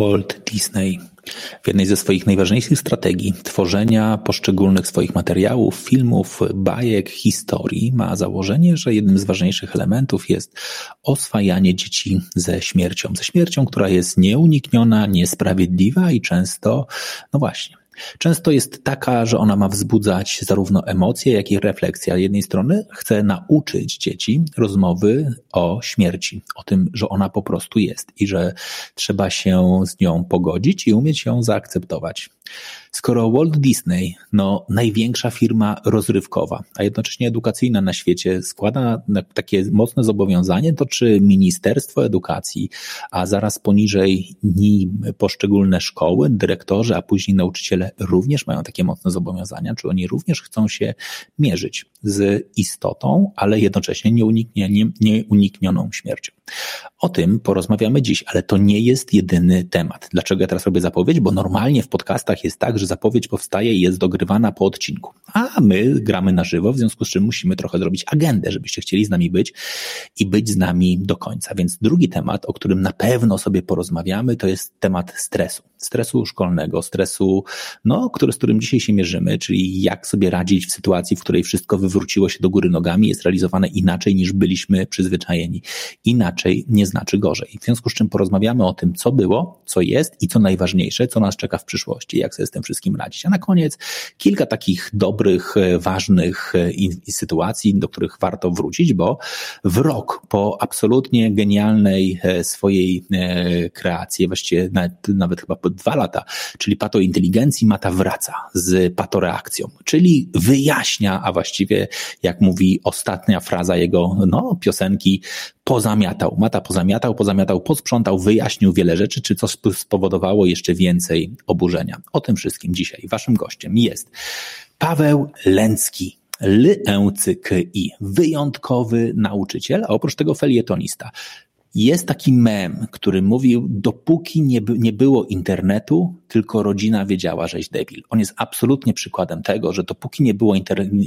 Walt Disney w jednej ze swoich najważniejszych strategii tworzenia poszczególnych swoich materiałów, filmów, bajek, historii ma założenie, że jednym z ważniejszych elementów jest oswajanie dzieci ze śmiercią. Ze śmiercią, która jest nieunikniona, niesprawiedliwa i często, no właśnie, Często jest taka, że ona ma wzbudzać zarówno emocje, jak i refleksję. Z jednej strony chce nauczyć dzieci rozmowy o śmierci, o tym, że ona po prostu jest i że trzeba się z nią pogodzić i umieć ją zaakceptować. Skoro Walt Disney, no największa firma rozrywkowa, a jednocześnie edukacyjna na świecie, składa takie mocne zobowiązanie, to czy Ministerstwo Edukacji, a zaraz poniżej nim poszczególne szkoły, dyrektorzy, a później nauczyciele również mają takie mocne zobowiązania, czy oni również chcą się mierzyć z istotą, ale jednocześnie nieuniknioną śmiercią. O tym porozmawiamy dziś, ale to nie jest jedyny temat. Dlaczego ja teraz robię zapowiedź? Bo normalnie w podcastach jest tak, że zapowiedź powstaje i jest dogrywana po odcinku. A my gramy na żywo, w związku z czym musimy trochę zrobić agendę, żebyście chcieli z nami być i być z nami do końca. Więc drugi temat, o którym na pewno sobie porozmawiamy, to jest temat stresu. Stresu szkolnego, stresu, no, który, z którym dzisiaj się mierzymy, czyli jak sobie radzić w sytuacji, w której wszystko wywróciło się do góry nogami, jest realizowane inaczej niż byliśmy przyzwyczajeni. Inaczej nie znaczy gorzej. W związku z czym porozmawiamy o tym, co było, co jest i co najważniejsze, co nas czeka w przyszłości, jak sobie z tym wszystkim radzić. A na koniec kilka takich dobrych, e, ważnych e, sytuacji, do których warto wrócić, bo w rok po absolutnie genialnej e, swojej kreacji, właściwie nawet, nawet chyba po dwa lata, czyli patointeligencji, Mata wraca z patoreakcją, czyli wyjaśnia, a właściwie jak mówi ostatnia fraza jego no, piosenki, pozamiatał. Mata pozamiatał, pozamiatał, posprzątał, wyjaśnił wiele rzeczy, czy coś spowodowało jeszcze więcej oburzenia. O tym wszystkim dzisiaj waszym gościem jest Paweł Lęcki, Lęcyki, wyjątkowy nauczyciel, a oprócz tego felietonista. Jest taki mem, który mówił, dopóki nie, nie było internetu, tylko rodzina wiedziała, żeś debil. On jest absolutnie przykładem tego, że dopóki nie było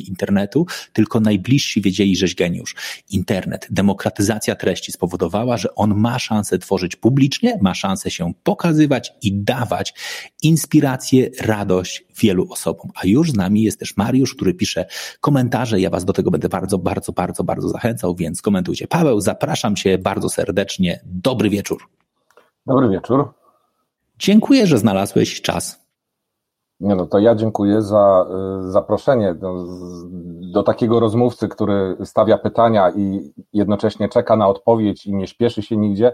internetu, tylko najbliżsi wiedzieli, żeś geniusz. Internet, demokratyzacja treści spowodowała, że on ma szansę tworzyć publicznie, ma szansę się pokazywać i dawać inspirację, radość wielu osobom. A już z nami jest też Mariusz, który pisze komentarze. Ja Was do tego będę bardzo, bardzo, bardzo, bardzo zachęcał, więc komentujcie. Paweł, zapraszam Cię bardzo serdecznie. Dobry wieczór. Dobry wieczór. Dziękuję, że znalazłeś czas. Nie no, to ja dziękuję za y, zaproszenie do, do, takiego rozmówcy, który stawia pytania i jednocześnie czeka na odpowiedź i nie śpieszy się nigdzie.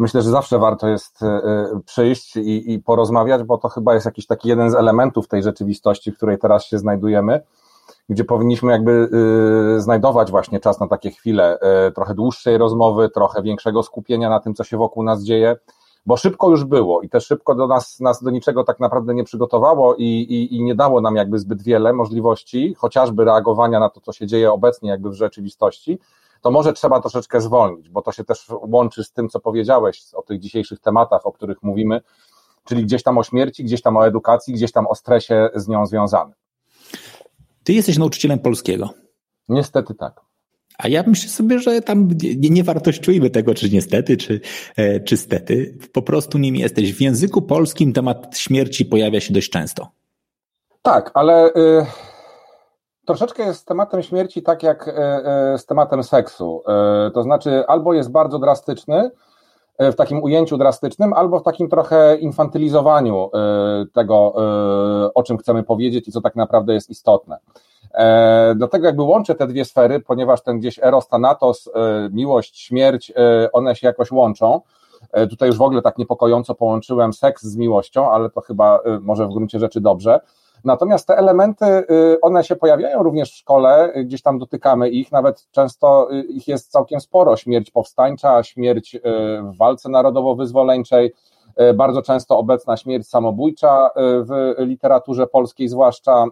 Myślę, że zawsze warto jest y, y, przyjść i, i porozmawiać, bo to chyba jest jakiś taki jeden z elementów tej rzeczywistości, w której teraz się znajdujemy, gdzie powinniśmy jakby znajdować właśnie czas na takie chwile, trochę dłuższej rozmowy, trochę większego skupienia na tym, co się wokół nas dzieje bo szybko już było i też szybko do nas, nas do niczego tak naprawdę nie przygotowało i, i, i nie dało nam jakby zbyt wiele możliwości, chociażby reagowania na to, co się dzieje obecnie jakby w rzeczywistości, to może trzeba troszeczkę zwolnić, bo to się też łączy z tym, co powiedziałeś o tych dzisiejszych tematach, o których mówimy, czyli gdzieś tam o śmierci, gdzieś tam o edukacji, gdzieś tam o stresie z nią związanym. Ty jesteś nauczycielem polskiego. Niestety tak. A ja myślę sobie, że tam nie, nie wartościujmy tego, czy niestety, czy, e, czy stety. Po prostu nim jesteś. W języku polskim temat śmierci pojawia się dość często. Tak, ale y, troszeczkę jest z tematem śmierci tak jak y, y, z tematem seksu. Y, to znaczy, albo jest bardzo drastyczny, w takim ujęciu drastycznym, albo w takim trochę infantylizowaniu tego, o czym chcemy powiedzieć i co tak naprawdę jest istotne. E, dlatego jakby łączę te dwie sfery, ponieważ ten gdzieś eros, thanatos, e, miłość, śmierć, e, one się jakoś łączą. Tutaj już w ogóle tak niepokojąco połączyłem seks z miłością, ale to chyba może w gruncie rzeczy dobrze. Natomiast te elementy, one się pojawiają również w szkole, gdzieś tam dotykamy ich, nawet często ich jest całkiem sporo. Śmierć powstańcza, śmierć w walce narodowo-wyzwoleńczej, bardzo często obecna śmierć samobójcza w literaturze polskiej, zwłaszcza,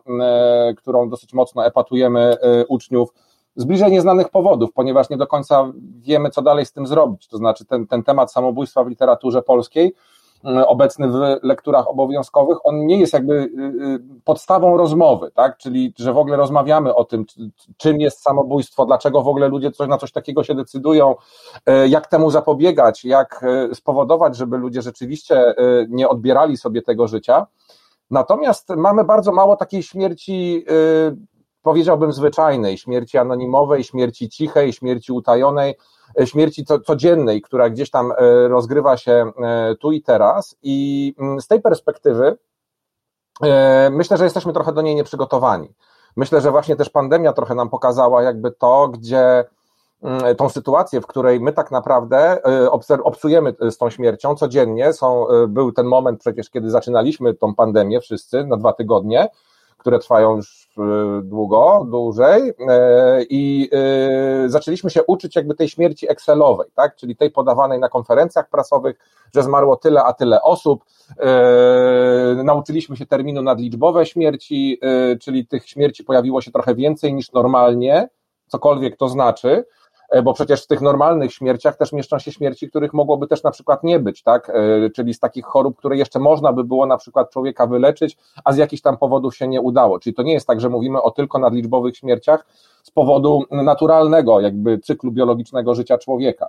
którą dosyć mocno epatujemy uczniów z bliżej nieznanych powodów, ponieważ nie do końca wiemy, co dalej z tym zrobić. To znaczy, ten, ten temat samobójstwa w literaturze polskiej, obecny w lekturach obowiązkowych, on nie jest jakby y, y, podstawą rozmowy, tak? Czyli, że w ogóle rozmawiamy o tym, czym jest samobójstwo, dlaczego w ogóle ludzie coś, na coś takiego się decydują, y, jak temu zapobiegać, jak spowodować, żeby ludzie rzeczywiście nie odbierali sobie tego życia. Natomiast mamy bardzo mało takiej śmierci powiedziałbym zwyczajnej, śmierci anonimowej, śmierci cichej, śmierci utajonej, e, śmierci codziennej, która gdzieś tam e, rozgrywa się e, tu i teraz. I mm, z tej perspektywy myślę, że jesteśmy trochę do niej nieprzygotowani. Myślę, że właśnie też pandemia trochę nam pokazała jakby to, gdzie mm, tą sytuację, w której my tak naprawdę obcujemy z tą śmiercią codziennie. Są, był ten moment przecież, kiedy zaczynaliśmy tą pandemię wszyscy na dwa tygodnie, które trwają już e, długo, dłużej e, i e, zaczęliśmy się uczyć jakby tej śmierci Excelowej, tak, czyli tej podawanej na konferencjach prasowych, że zmarło tyle, a tyle osób, nauczyliśmy się terminu nadliczbowe śmierci, czyli tych śmierci pojawiło się trochę więcej niż normalnie, cokolwiek to znaczy, bo przecież w tych normalnych śmierciach też mieszczą się śmierci, których mogłoby też na przykład nie być, tak? E, czyli z takich chorób, które jeszcze można by było na przykład człowieka wyleczyć, a z jakichś tam powodów się nie udało. Czyli to nie jest tak, że mówimy o tylko nadliczbowych śmierciach z powodu naturalnego, jakby cyklu biologicznego życia człowieka.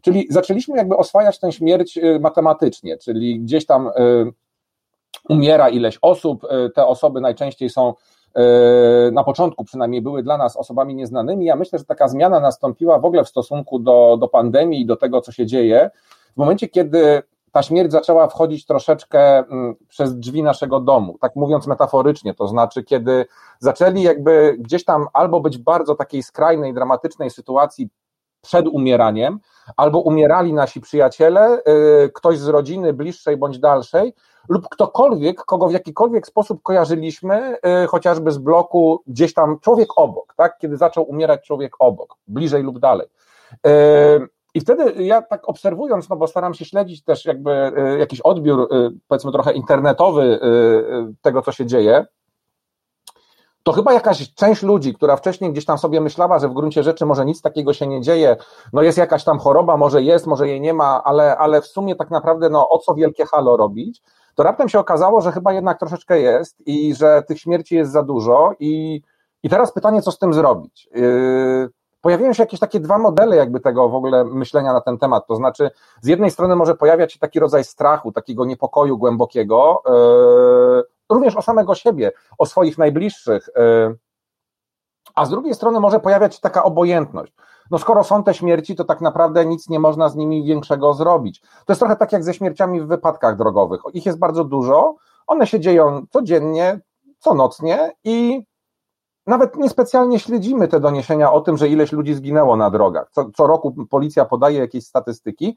Czyli zaczęliśmy jakby oswajać tę śmierć e, matematycznie, czyli gdzieś tam umiera ileś osób, te osoby najczęściej są E, na początku przynajmniej były dla nas osobami nieznanymi. Ja myślę, że taka zmiana nastąpiła w ogóle w stosunku do, do pandemii i do tego, co się dzieje. W momencie, kiedy ta śmierć zaczęła wchodzić troszeczkę mm, przez drzwi naszego domu, tak mówiąc metaforycznie, to znaczy, kiedy zaczęli jakby gdzieś tam albo być w bardzo takiej skrajnej, dramatycznej sytuacji przed umieraniem, albo umierali nasi przyjaciele, y, ktoś z rodziny bliższej bądź dalszej, lub ktokolwiek, kogo w jakikolwiek sposób kojarzyliśmy, y, chociażby z bloku gdzieś tam człowiek obok, tak? Kiedy zaczął umierać człowiek obok, bliżej lub dalej. Y, I wtedy ja tak obserwując, no bo staram się śledzić też jakby y, jakiś odbiór, powiedzmy trochę internetowy tego, co się dzieje, to chyba jakaś część ludzi, która wcześniej gdzieś tam sobie myślała, że w gruncie rzeczy może nic takiego się nie dzieje, no jest jakaś tam choroba, może jest, może jej nie ma, ale, ale w sumie tak naprawdę no o co wielkie halo robić, to raptem się okazało, że chyba jednak troszeczkę jest i że tych śmierci jest za dużo i, i teraz pytanie, co z tym zrobić? Yy, pojawiają się jakieś takie dwa modele jakby tego w ogóle myślenia na ten temat, to znaczy z jednej strony może pojawiać się taki rodzaj strachu, takiego niepokoju głębokiego, yy, również o samego siebie, o swoich najbliższych, yy, a z drugiej strony może pojawiać się taka obojętność no skoro są te śmierci, to tak naprawdę nic nie można z nimi większego zrobić. To jest trochę tak jak ze śmierciami w wypadkach drogowych. Ich jest bardzo dużo, one się dzieją codziennie, co nocnie i nawet niespecjalnie śledzimy te doniesienia o tym, że ileś ludzi zginęło na drogach. Co, co, roku policja podaje jakieś statystyki.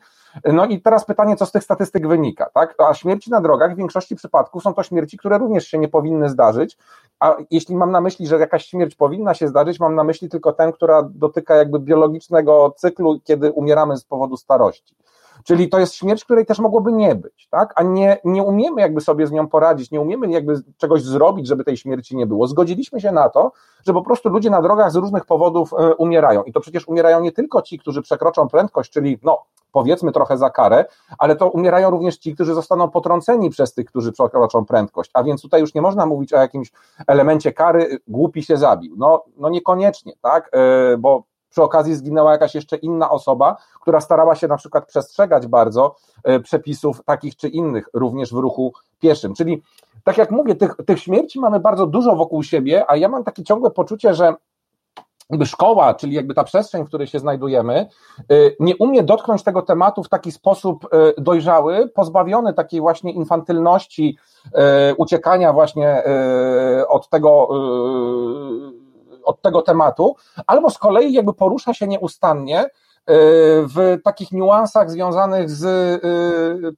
No i teraz pytanie, co z tych statystyk wynika, tak? A śmierci na drogach w większości przypadków są to śmierci, które również się nie powinny zdarzyć. A jeśli mam na myśli, że jakaś śmierć powinna się zdarzyć, mam na myśli tylko tę, która dotyka jakby biologicznego cyklu, kiedy umieramy z powodu starości. Czyli to jest śmierć, której też mogłoby nie być, tak? A nie, nie umiemy jakby sobie z nią poradzić, nie umiemy jakby czegoś zrobić, żeby tej śmierci nie było. Zgodziliśmy się na to, że po prostu ludzie na drogach z różnych powodów e, umierają. I to przecież umierają nie tylko ci, którzy przekroczą prędkość, czyli no, powiedzmy trochę za karę, ale to umierają również ci, którzy zostaną potrąceni przez tych, którzy przekroczą prędkość. A więc tutaj już nie można mówić o jakimś elemencie kary, głupi się zabił. No, no niekoniecznie, tak? E, bo przy okazji zginęła jakaś jeszcze inna osoba, która starała się na przykład przestrzegać bardzo e, przepisów takich czy innych, również w ruchu pieszym. Czyli tak jak mówię, tych, tych śmierci mamy bardzo dużo wokół siebie, a ja mam takie ciągłe poczucie, że jakby szkoła, czyli jakby ta przestrzeń, w której się znajdujemy, e, nie umie dotknąć tego tematu w taki sposób e, dojrzały, pozbawiony takiej właśnie infantylności, uciekania właśnie od tego od tego tematu, albo z kolei jakby porusza się nieustannie w takich niuansach związanych z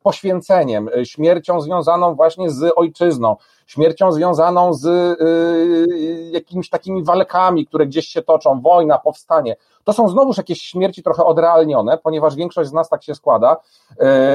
poświęceniem, śmiercią związaną właśnie z ojczyzną, śmiercią związaną z jakimiś takimi walkami, które gdzieś się toczą, wojna, powstanie. To są znowuż jakieś śmierci trochę odrealnione, ponieważ większość z nas tak się składa,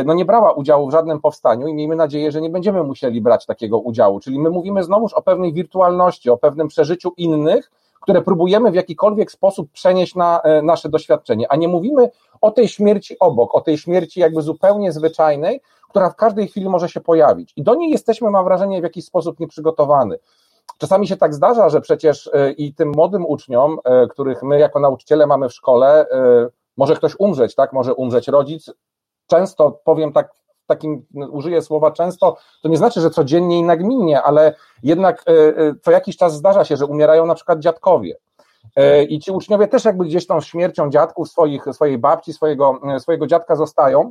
no nie brała udziału w żadnym powstaniu i miejmy nadzieję, że nie będziemy musieli brać takiego udziału. Czyli my mówimy znowuż o pewnej wirtualności, o pewnym przeżyciu innych, które próbujemy w jakikolwiek sposób przenieść na e, nasze doświadczenie, a nie mówimy o tej śmierci obok, o tej śmierci jakby zupełnie zwyczajnej, która w każdej chwili może się pojawić. I do niej jesteśmy, mam wrażenie, w jakiś sposób nieprzygotowani. Czasami się tak zdarza, że przecież e, i tym młodym uczniom, e, których my jako nauczyciele mamy w szkole, może ktoś umrzeć, tak? Może umrzeć rodzic. Często powiem tak takim, no, użyję słowa często, to nie znaczy, że codziennie i nagminnie, ale jednak e, e, co jakiś czas zdarza się, że umierają na przykład dziadkowie. E, I ci uczniowie też jakby gdzieś tą śmiercią dziadków, swoich, swojej babci, swojego, swojego dziadka zostają.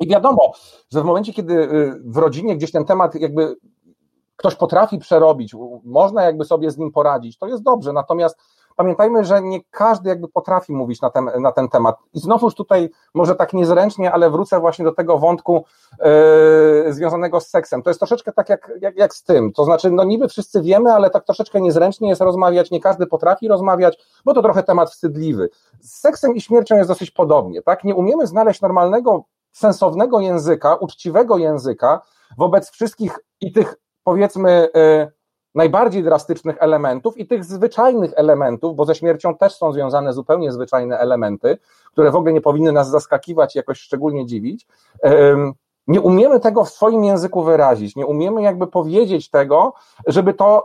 I wiadomo, że w momencie, kiedy w rodzinie gdzieś ten temat jakby ktoś potrafi przerobić, można jakby sobie z nim poradzić, to jest dobrze. Natomiast pamiętajmy, że nie każdy jakby potrafi mówić na ten, na ten temat. I znowuż tutaj może tak niezręcznie, ale wrócę właśnie do tego wątku yy, związanego z seksem. To jest troszeczkę tak jak, jak, jak z tym. To znaczy, no niby wszyscy wiemy, ale tak troszeczkę niezręcznie jest rozmawiać, nie każdy potrafi rozmawiać, bo to trochę temat wstydliwy. Z seksem i śmiercią jest dosyć podobnie, tak? Nie umiemy znaleźć normalnego, sensownego języka, uczciwego języka wobec wszystkich i tych powiedzmy yy, najbardziej drastycznych elementów i tych zwyczajnych elementów, bo ze śmiercią też są związane zupełnie zwyczajne elementy, które w ogóle nie powinny nas zaskakiwać jakoś szczególnie dziwić. Nie umiemy tego w swoim języku wyrazić, nie umiemy jakby powiedzieć tego, żeby to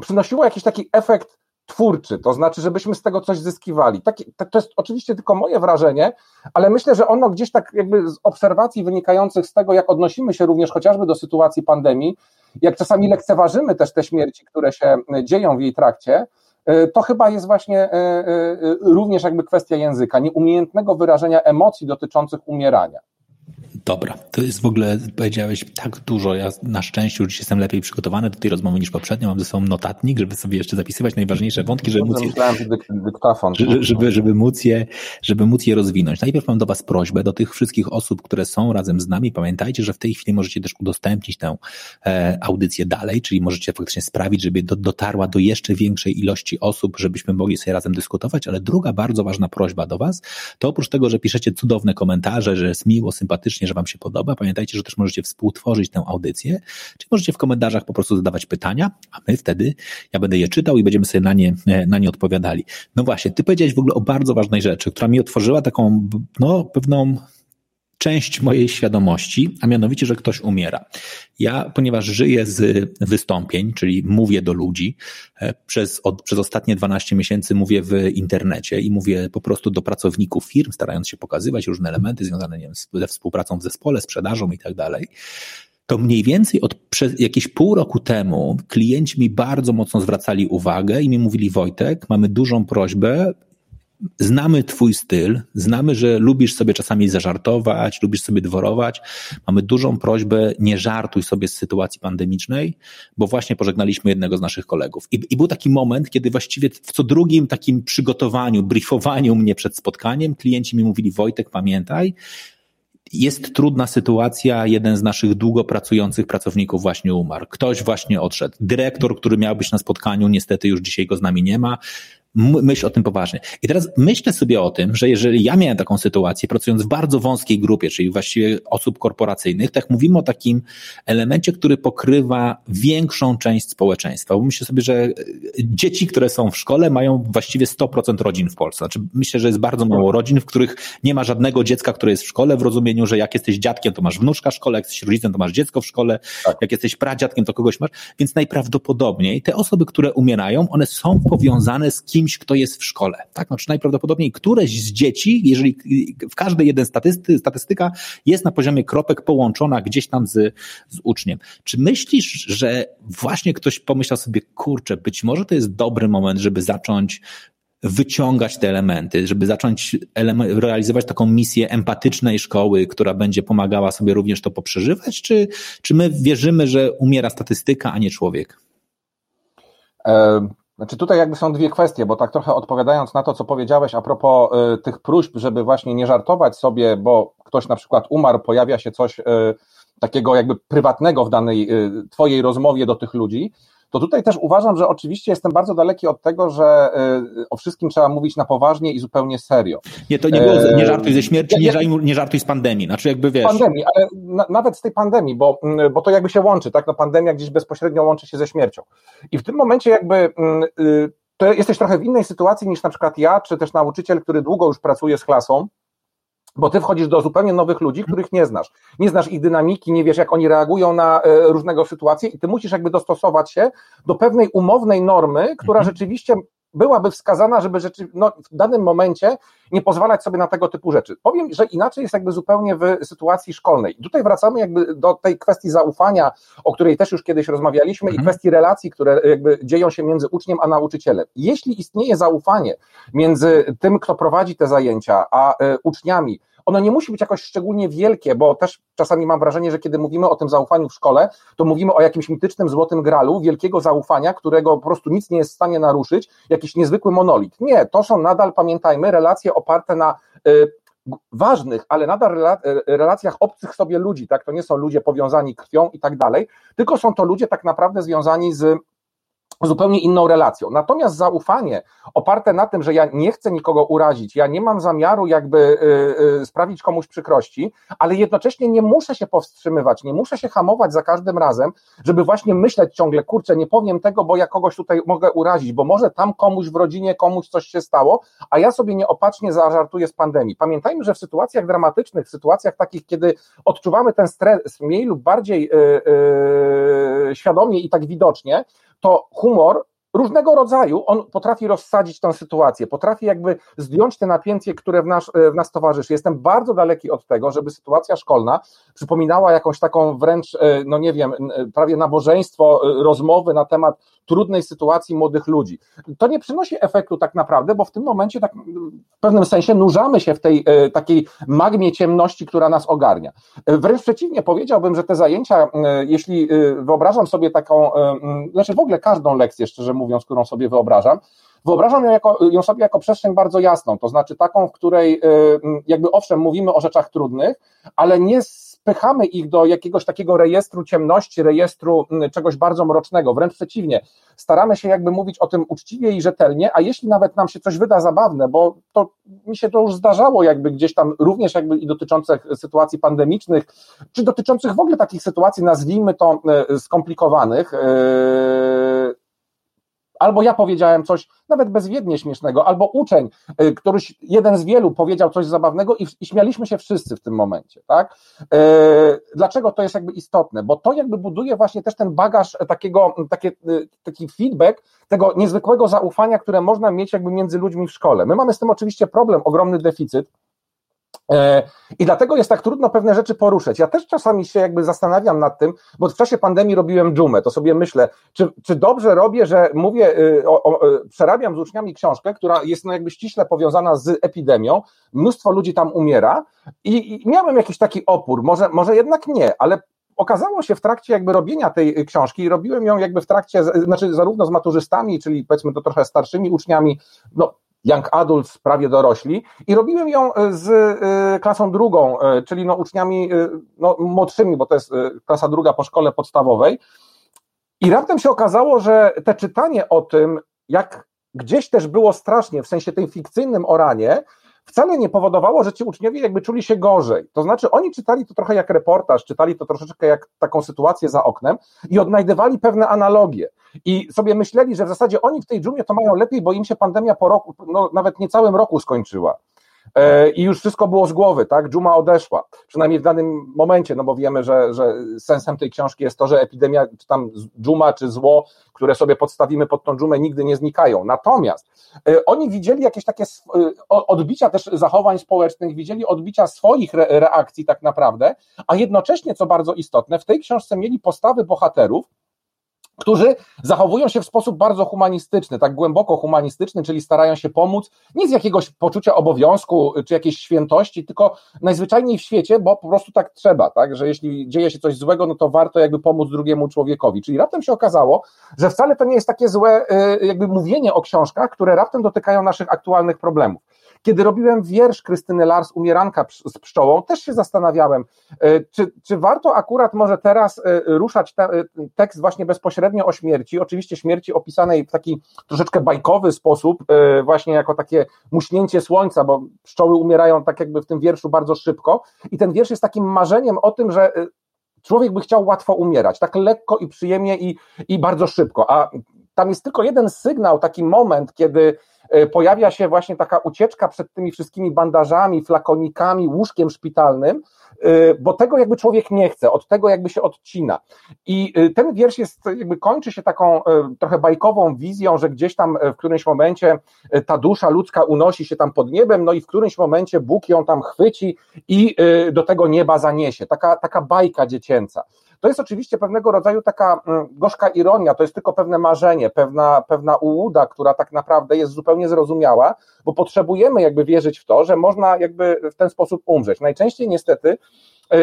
przynosiło jakiś taki efekt twórczy, to znaczy, żebyśmy z tego coś zyskiwali. Taki, to jest oczywiście tylko moje wrażenie, ale myślę, że ono gdzieś tak jakby z obserwacji wynikających z tego, jak odnosimy się również chociażby do sytuacji pandemii, jak czasami lekceważymy też te śmierci, które się dzieją w jej trakcie, y, to chyba jest właśnie y, również jakby kwestia języka, nieumiejętnego wyrażenia emocji dotyczących umierania. Dobra, to jest w ogóle, powiedziałeś tak dużo. Ja na szczęście już jestem lepiej przygotowany do tej rozmowy niż poprzednio. Mam ze sobą notatnik, żeby sobie jeszcze zapisywać najważniejsze wątki, żeby móc je, żeby, żeby, żeby, móc je, żeby móc je rozwinąć. Najpierw mam do Was prośbę, do tych wszystkich osób, które są razem z nami. Pamiętajcie, że w tej chwili możecie też udostępnić tę e, audycję dalej, czyli możecie faktycznie sprawić, żeby do, dotarła do jeszcze większej ilości osób, żebyśmy mogli sobie razem dyskutować. Ale druga bardzo ważna prośba do Was, to oprócz tego, że piszecie cudowne komentarze, że jest miło, sympatycznie, że Wam się podoba. Pamiętajcie, że też możecie współtworzyć tę audycję, czy możecie w komentarzach po prostu zadawać pytania, a my wtedy, ja będę je czytał i będziemy sobie na nie, na nie odpowiadali. No właśnie, Ty powiedziałeś w ogóle o bardzo ważnej rzeczy, która mi otworzyła taką, no, pewną część mojej świadomości, a mianowicie, że ktoś umiera. Ja, ponieważ żyję z wystąpień, czyli mówię do ludzi, e, przez, od, przez ostatnie 12 miesięcy mówię w internecie i mówię po prostu do pracowników firm, starając się pokazywać różne elementy związane nie wiem, ze współpracą w zespole, sprzedażą i tak dalej to mniej więcej od jakieś pół roku temu klienci mi bardzo mocno zwracali uwagę i mi mówili: Wojtek, mamy dużą prośbę, znamy Twój styl, znamy, że lubisz sobie czasami zażartować, lubisz sobie dworować. Mamy dużą prośbę, nie żartuj sobie z sytuacji pandemicznej, bo właśnie pożegnaliśmy jednego z naszych kolegów. I, i był taki moment, kiedy właściwie w co drugim takim przygotowaniu, briefowaniu mnie przed spotkaniem, klienci mi mówili: Wojtek, pamiętaj, jest trudna sytuacja, jeden z naszych długo pracujących pracowników właśnie umarł. Ktoś właśnie odszedł. Dyrektor, który miał być na spotkaniu, niestety już dzisiaj go z nami nie ma myśl o tym poważnie. I teraz myślę sobie o tym, że jeżeli ja miałem taką sytuację, pracując w bardzo wąskiej grupie, czyli właściwie osób korporacyjnych, tak mówimy o takim elemencie, który pokrywa większą część społeczeństwa. Bo myślę sobie, że e, dzieci, które są w szkole, mają właściwie 100% rodzin w Polsce. Znaczy, myślę, że jest bardzo mało rodzin, w których nie ma żadnego dziecka, które jest w szkole, w rozumieniu, że jak jesteś dziadkiem, to masz wnuczka w szkole, jak jesteś rodzicem, to masz dziecko w szkole, tak. jak jesteś pradziadkiem, to kogoś masz. Więc najprawdopodobniej te osoby, które umierają, one są powiązane z kim kimś, kto jest w szkole. Tak? Znaczy najprawdopodobniej któreś z dzieci, jeżeli w każdej jeden statysty, statystyka jest na poziomie kropek połączona gdzieś tam z, z uczniem. Czy myślisz, że właśnie ktoś pomyślał sobie, kurczę, być może to jest dobry moment, żeby zacząć wyciągać te elementy, żeby zacząć realizować taką misję empatycznej szkoły, która będzie pomagała sobie również to poprzeżywać, czy, czy my wierzymy, że umiera statystyka, a nie człowiek? Znaczy tutaj jakby są dwie kwestie, bo tak trochę odpowiadając na to, co powiedziałeś a propos y, tych próśb, żeby właśnie nie żartować sobie, bo ktoś na przykład umarł, pojawia się coś y, takiego jakby prywatnego w danej y, twojej rozmowie do tych ludzi, to tutaj też uważam, że oczywiście jestem bardzo daleki od tego, że y, o wszystkim trzeba mówić na poważnie i zupełnie serio. Nie, to nie było, nie żartuj ze śmierci, nie, żartuj, nie żartuj z pandemii, znaczy jakby wiesz. Pandemii, ale na, nawet z tej pandemii, bo, mm, bo to jakby się łączy, tak, no pandemia gdzieś bezpośrednio łączy się ze śmiercią. I w tym momencie jakby mm, y, to jesteś trochę w innej sytuacji niż na przykład ja, czy też nauczyciel, który długo już pracuje z klasą, bo ty wchodzisz do zupełnie nowych ludzi, których nie znasz. Nie znasz ich dynamiki, nie wiesz, jak oni reagują na e, różnego sytuacje i ty musisz jakby dostosować się do pewnej umownej normy, która mhm. rzeczywiście byłaby wskazana, żeby rzeczy, no, w danym momencie nie pozwalać sobie na tego typu rzeczy. Powiem, że inaczej jest jakby zupełnie w sytuacji szkolnej. I tutaj wracamy jakby do tej kwestii zaufania, o której też już kiedyś rozmawialiśmy mhm. i kwestii relacji, które jakby dzieją się między uczniem a nauczycielem. Jeśli istnieje zaufanie między tym, kto prowadzi te zajęcia, a y, uczniami, ono nie musi być jakoś szczególnie wielkie, bo też czasami mam wrażenie, że kiedy mówimy o tym zaufaniu w szkole, to mówimy o jakimś mitycznym złotym gralu, wielkiego zaufania, którego po prostu nic nie jest w stanie naruszyć, jakiś niezwykły monolit. Nie, to są nadal, pamiętajmy, relacje oparte na y, ważnych, ale nadal y, relacjach obcych sobie ludzi, tak? To nie są ludzie powiązani krwią i tak dalej, tylko są to ludzie tak naprawdę związani z zupełnie inną relacją. Natomiast zaufanie oparte na tym, że ja nie chcę nikogo urazić, ja nie mam zamiaru jakby y, y, sprawić komuś przykrości, ale jednocześnie nie muszę się powstrzymywać, nie muszę się hamować za każdym razem, żeby właśnie myśleć ciągle, kurczę, nie powiem tego, bo ja kogoś tutaj mogę urazić, bo może tam komuś w rodzinie, komuś coś się stało, a ja sobie nieopatrznie zażartuję z pandemii. Pamiętajmy, że w sytuacjach dramatycznych, w sytuacjach takich, kiedy odczuwamy ten stres mniej lub bardziej yy, świadomie i tak widocznie, to humor różnego rodzaju, on potrafi rozsadzić tę sytuację, potrafi jakby zdjąć te napięcie, które w nas, w nas towarzyszy. Jestem bardzo daleki od tego, żeby sytuacja szkolna przypominała jakąś taką wręcz, e, no nie wiem, prawie nabożeństwo, e, rozmowy na temat trudnej sytuacji młodych ludzi. To nie przynosi efektu tak naprawdę, bo w tym momencie tak w pewnym sensie nurzamy się w tej e, takiej magmie ciemności, która nas ogarnia. Wręcz przeciwnie, powiedziałbym, że te zajęcia, jeśli wyobrażam sobie taką, znaczy w ogóle każdą lekcję, szczerze mówiąc, którą sobie wyobrażam. Wyobrażam ją, jako, ją sobie jako przestrzeń bardzo jasną, to znaczy taką, w której y, jakby owszem mówimy o rzeczach trudnych, ale nie spychamy ich do jakiegoś takiego rejestru ciemności, rejestru czegoś bardzo mrocznego, wręcz przeciwnie. Staramy się jakby mówić o tym uczciwie i rzetelnie, a jeśli nawet nam się coś wyda zabawne, bo to mi się to już zdarzało jakby gdzieś tam również jakby i dotyczących sytuacji pandemicznych, czy dotyczących w ogóle takich sytuacji, nazwijmy to y, skomplikowanych, yy, albo ja powiedziałem coś nawet bezwiednie śmiesznego, albo uczeń, y, któryś jeden z wielu powiedział coś zabawnego i, i śmialiśmy się wszyscy w tym momencie, tak? Yy, dlaczego to jest jakby istotne? Bo to jakby buduje właśnie też ten bagaż takiego, takie, y, taki feedback tego niezwykłego zaufania, które można mieć jakby między ludźmi w szkole. My mamy z tym oczywiście problem, ogromny deficyt, I dlatego jest tak trudno pewne rzeczy poruszać. Ja też czasami się jakby zastanawiam nad tym, bo w czasie pandemii robiłem dżumę, to sobie myślę, czy, czy dobrze robię, że mówię, y, o, o, y, przerabiam z uczniami książkę, która jest no jakby ściśle powiązana z epidemią, mnóstwo ludzi tam umiera i, i miałem jakiś taki opór, może, może jednak nie, ale okazało się w trakcie jakby robienia tej książki, robiłem ją jakby w trakcie, znaczy zarówno z maturzystami, czyli powiedzmy to trochę starszymi uczniami, no young adults, prawie dorośli. I robiłem ją e, z e, klasą drugą, e, czyli no uczniami no, młodszymi, bo to jest klasa druga po szkole podstawowej. I raptem się okazało, że te czytanie o tym, jak gdzieś też było strasznie, w sensie tym fikcyjnym oranie, wcale nie powodowało, że ci uczniowie jakby czuli się gorzej. To znaczy, oni czytali to trochę jak reportaż, czytali to troszeczkę jak taką sytuację za oknem i odnajdywali pewne analogie. I sobie myśleli, że w zasadzie oni w tej dżumie to mają lepiej, bo im się pandemia po roku, no nawet niecałym roku skończyła. E, i już wszystko było z głowy, tak? Dżuma odeszła, przynajmniej w danym momencie, no bo wiemy, że, że sensem tej książki jest to, że epidemia, czy tam dżuma, czy zło, które sobie podstawimy pod tą dżumę, nigdy nie znikają. Natomiast e, oni widzieli jakieś takie e, odbicia też zachowań społecznych, widzieli odbicia swoich reakcji tak naprawdę, a jednocześnie, co bardzo istotne, w tej książce mieli postawy bohaterów, którzy zachowują się w sposób bardzo humanistyczny, tak głęboko humanistyczny, czyli starają się pomóc nie z jakiegoś poczucia obowiązku czy jakiejś świętości, tylko najzwyczajniej w świecie, bo po prostu tak trzeba, tak, że jeśli dzieje się coś złego, no to warto jakby pomóc drugiemu człowiekowi. Czyli raptem się okazało, że wcale to nie jest takie złe y, jakby mówienie o książkach, które raptem dotykają naszych aktualnych problemów. Kiedy robiłem wiersz Krystyny Lars, Umieranka z pszczołą, też się zastanawiałem, e, czy, czy warto akurat może teraz e, ruszać te, e, tekst właśnie bezpośrednio o śmierci, oczywiście śmierci opisanej w taki troszeczkę bajkowy sposób, właśnie jako takie muśnięcie słońca, bo pszczoły umierają tak jakby w tym wierszu bardzo szybko. I ten wiersz jest takim marzeniem o tym, że człowiek by chciał łatwo umierać, tak lekko i przyjemnie i, i bardzo szybko, a tam jest tylko jeden sygnał, taki moment, kiedy E, pojawia się właśnie taka ucieczka przed tymi wszystkimi bandażami, flakonikami, łóżkiem szpitalnym, e, bo tego jakby człowiek nie chce, od tego jakby się odcina. I e, ten wiersz jest, jakby kończy się taką trochę bajkową wizją, że gdzieś tam w którymś momencie ta dusza ludzka unosi się tam pod niebem, no i w którymś momencie Bóg ją tam chwyci i do tego nieba zaniesie. Taka, taka bajka dziecięca. To jest oczywiście pewnego rodzaju taka mm, gorzka ironia, to jest tylko pewne marzenie, pewna, pewna ułuda, która tak naprawdę jest zupełnie zrozumiała, bo potrzebujemy jakby wierzyć w to, że można jakby w ten sposób umrzeć. Najczęściej niestety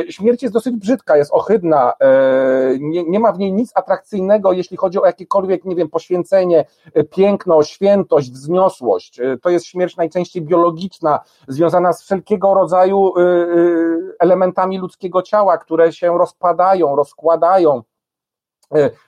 śmierć jest dosyć brzydka, jest ohydna, e, nie, nie ma w niej nic atrakcyjnego, jeśli chodzi o jakiekolwiek, nie wiem, poświęcenie, e, piękno, świętość, wzniosłość. To jest śmierć najczęściej biologiczna, związana z wszelkiego rodzaju elementami ludzkiego ciała, które się rozpadają, rozkładają.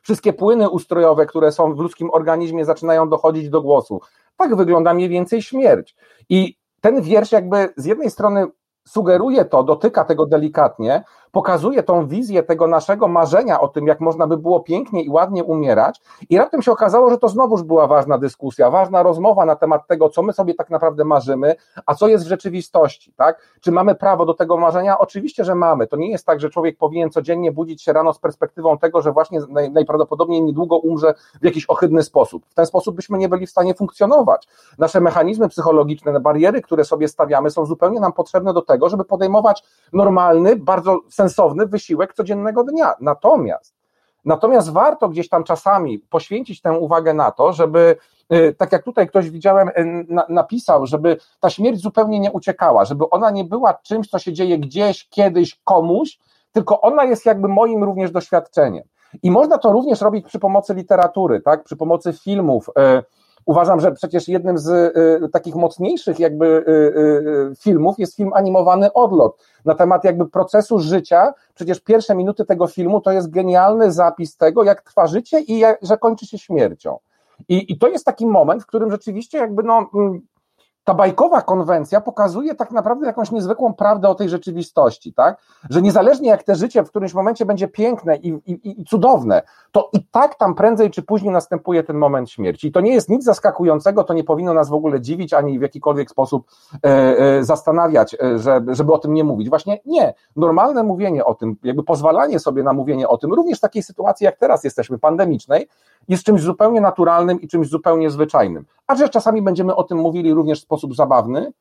Wszystkie płyny ustrojowe, które są w ludzkim organizmie, zaczynają dochodzić do głosu. Tak wygląda mniej więcej śmierć. I ten wiersz, jakby z jednej strony sugeruje to, dotyka tego delikatnie, pokazuje tą wizję tego naszego marzenia o tym, jak można by było pięknie i ładnie umierać, i raptem się okazało, że to znowuż była ważna dyskusja, ważna rozmowa na temat tego, co my sobie tak naprawdę marzymy, a co jest w rzeczywistości, tak? Czy mamy prawo do tego marzenia? Oczywiście, że mamy. To nie jest tak, że człowiek powinien codziennie budzić się rano z perspektywą tego, że właśnie najprawdopodobniej niedługo umrze w jakiś ohydny sposób. W ten sposób byśmy nie byli w stanie funkcjonować. Nasze mechanizmy psychologiczne, bariery, które sobie stawiamy, są zupełnie nam potrzebne do tego, żeby podejmować normalny, bardzo sensowny wysiłek codziennego dnia. Natomiast, natomiast warto gdzieś tam czasami poświęcić tę uwagę na to, żeby y, tak jak tutaj ktoś widziałem, y, napisał, żeby ta śmierć zupełnie nie uciekała, żeby ona nie była czymś, co się dzieje gdzieś, kiedyś, komuś, tylko ona jest jakby moim również doświadczeniem. I można to również robić przy pomocy literatury, tak, przy pomocy filmów, y, Uważam, że przecież jednym z y, takich mocniejszych jakby y, y, filmów jest film animowany Odlot na temat jakby procesu życia. Przecież pierwsze minuty tego filmu to jest genialny zapis tego, jak trwa życie i jak, że kończy się śmiercią. I, I to jest taki moment, w którym rzeczywiście jakby no, mm, ta bajkowa konwencja pokazuje tak naprawdę jakąś niezwykłą prawdę o tej rzeczywistości, tak? Że niezależnie jak te życie w którymś momencie będzie piękne i, i, i cudowne, to i tak tam prędzej czy później następuje ten moment śmierci. I to nie jest nic zaskakującego, to nie powinno nas w ogóle dziwić ani w jakikolwiek sposób e, e, zastanawiać, e, że, żeby o tym nie mówić. Właśnie nie. Normalne mówienie o tym, jakby pozwalanie sobie na mówienie o tym, również w takiej sytuacji jak teraz jesteśmy, pandemicznej, jest czymś zupełnie naturalnym i czymś zupełnie zwyczajnym. A że czasami będziemy o tym mówili również w sposób zabawny,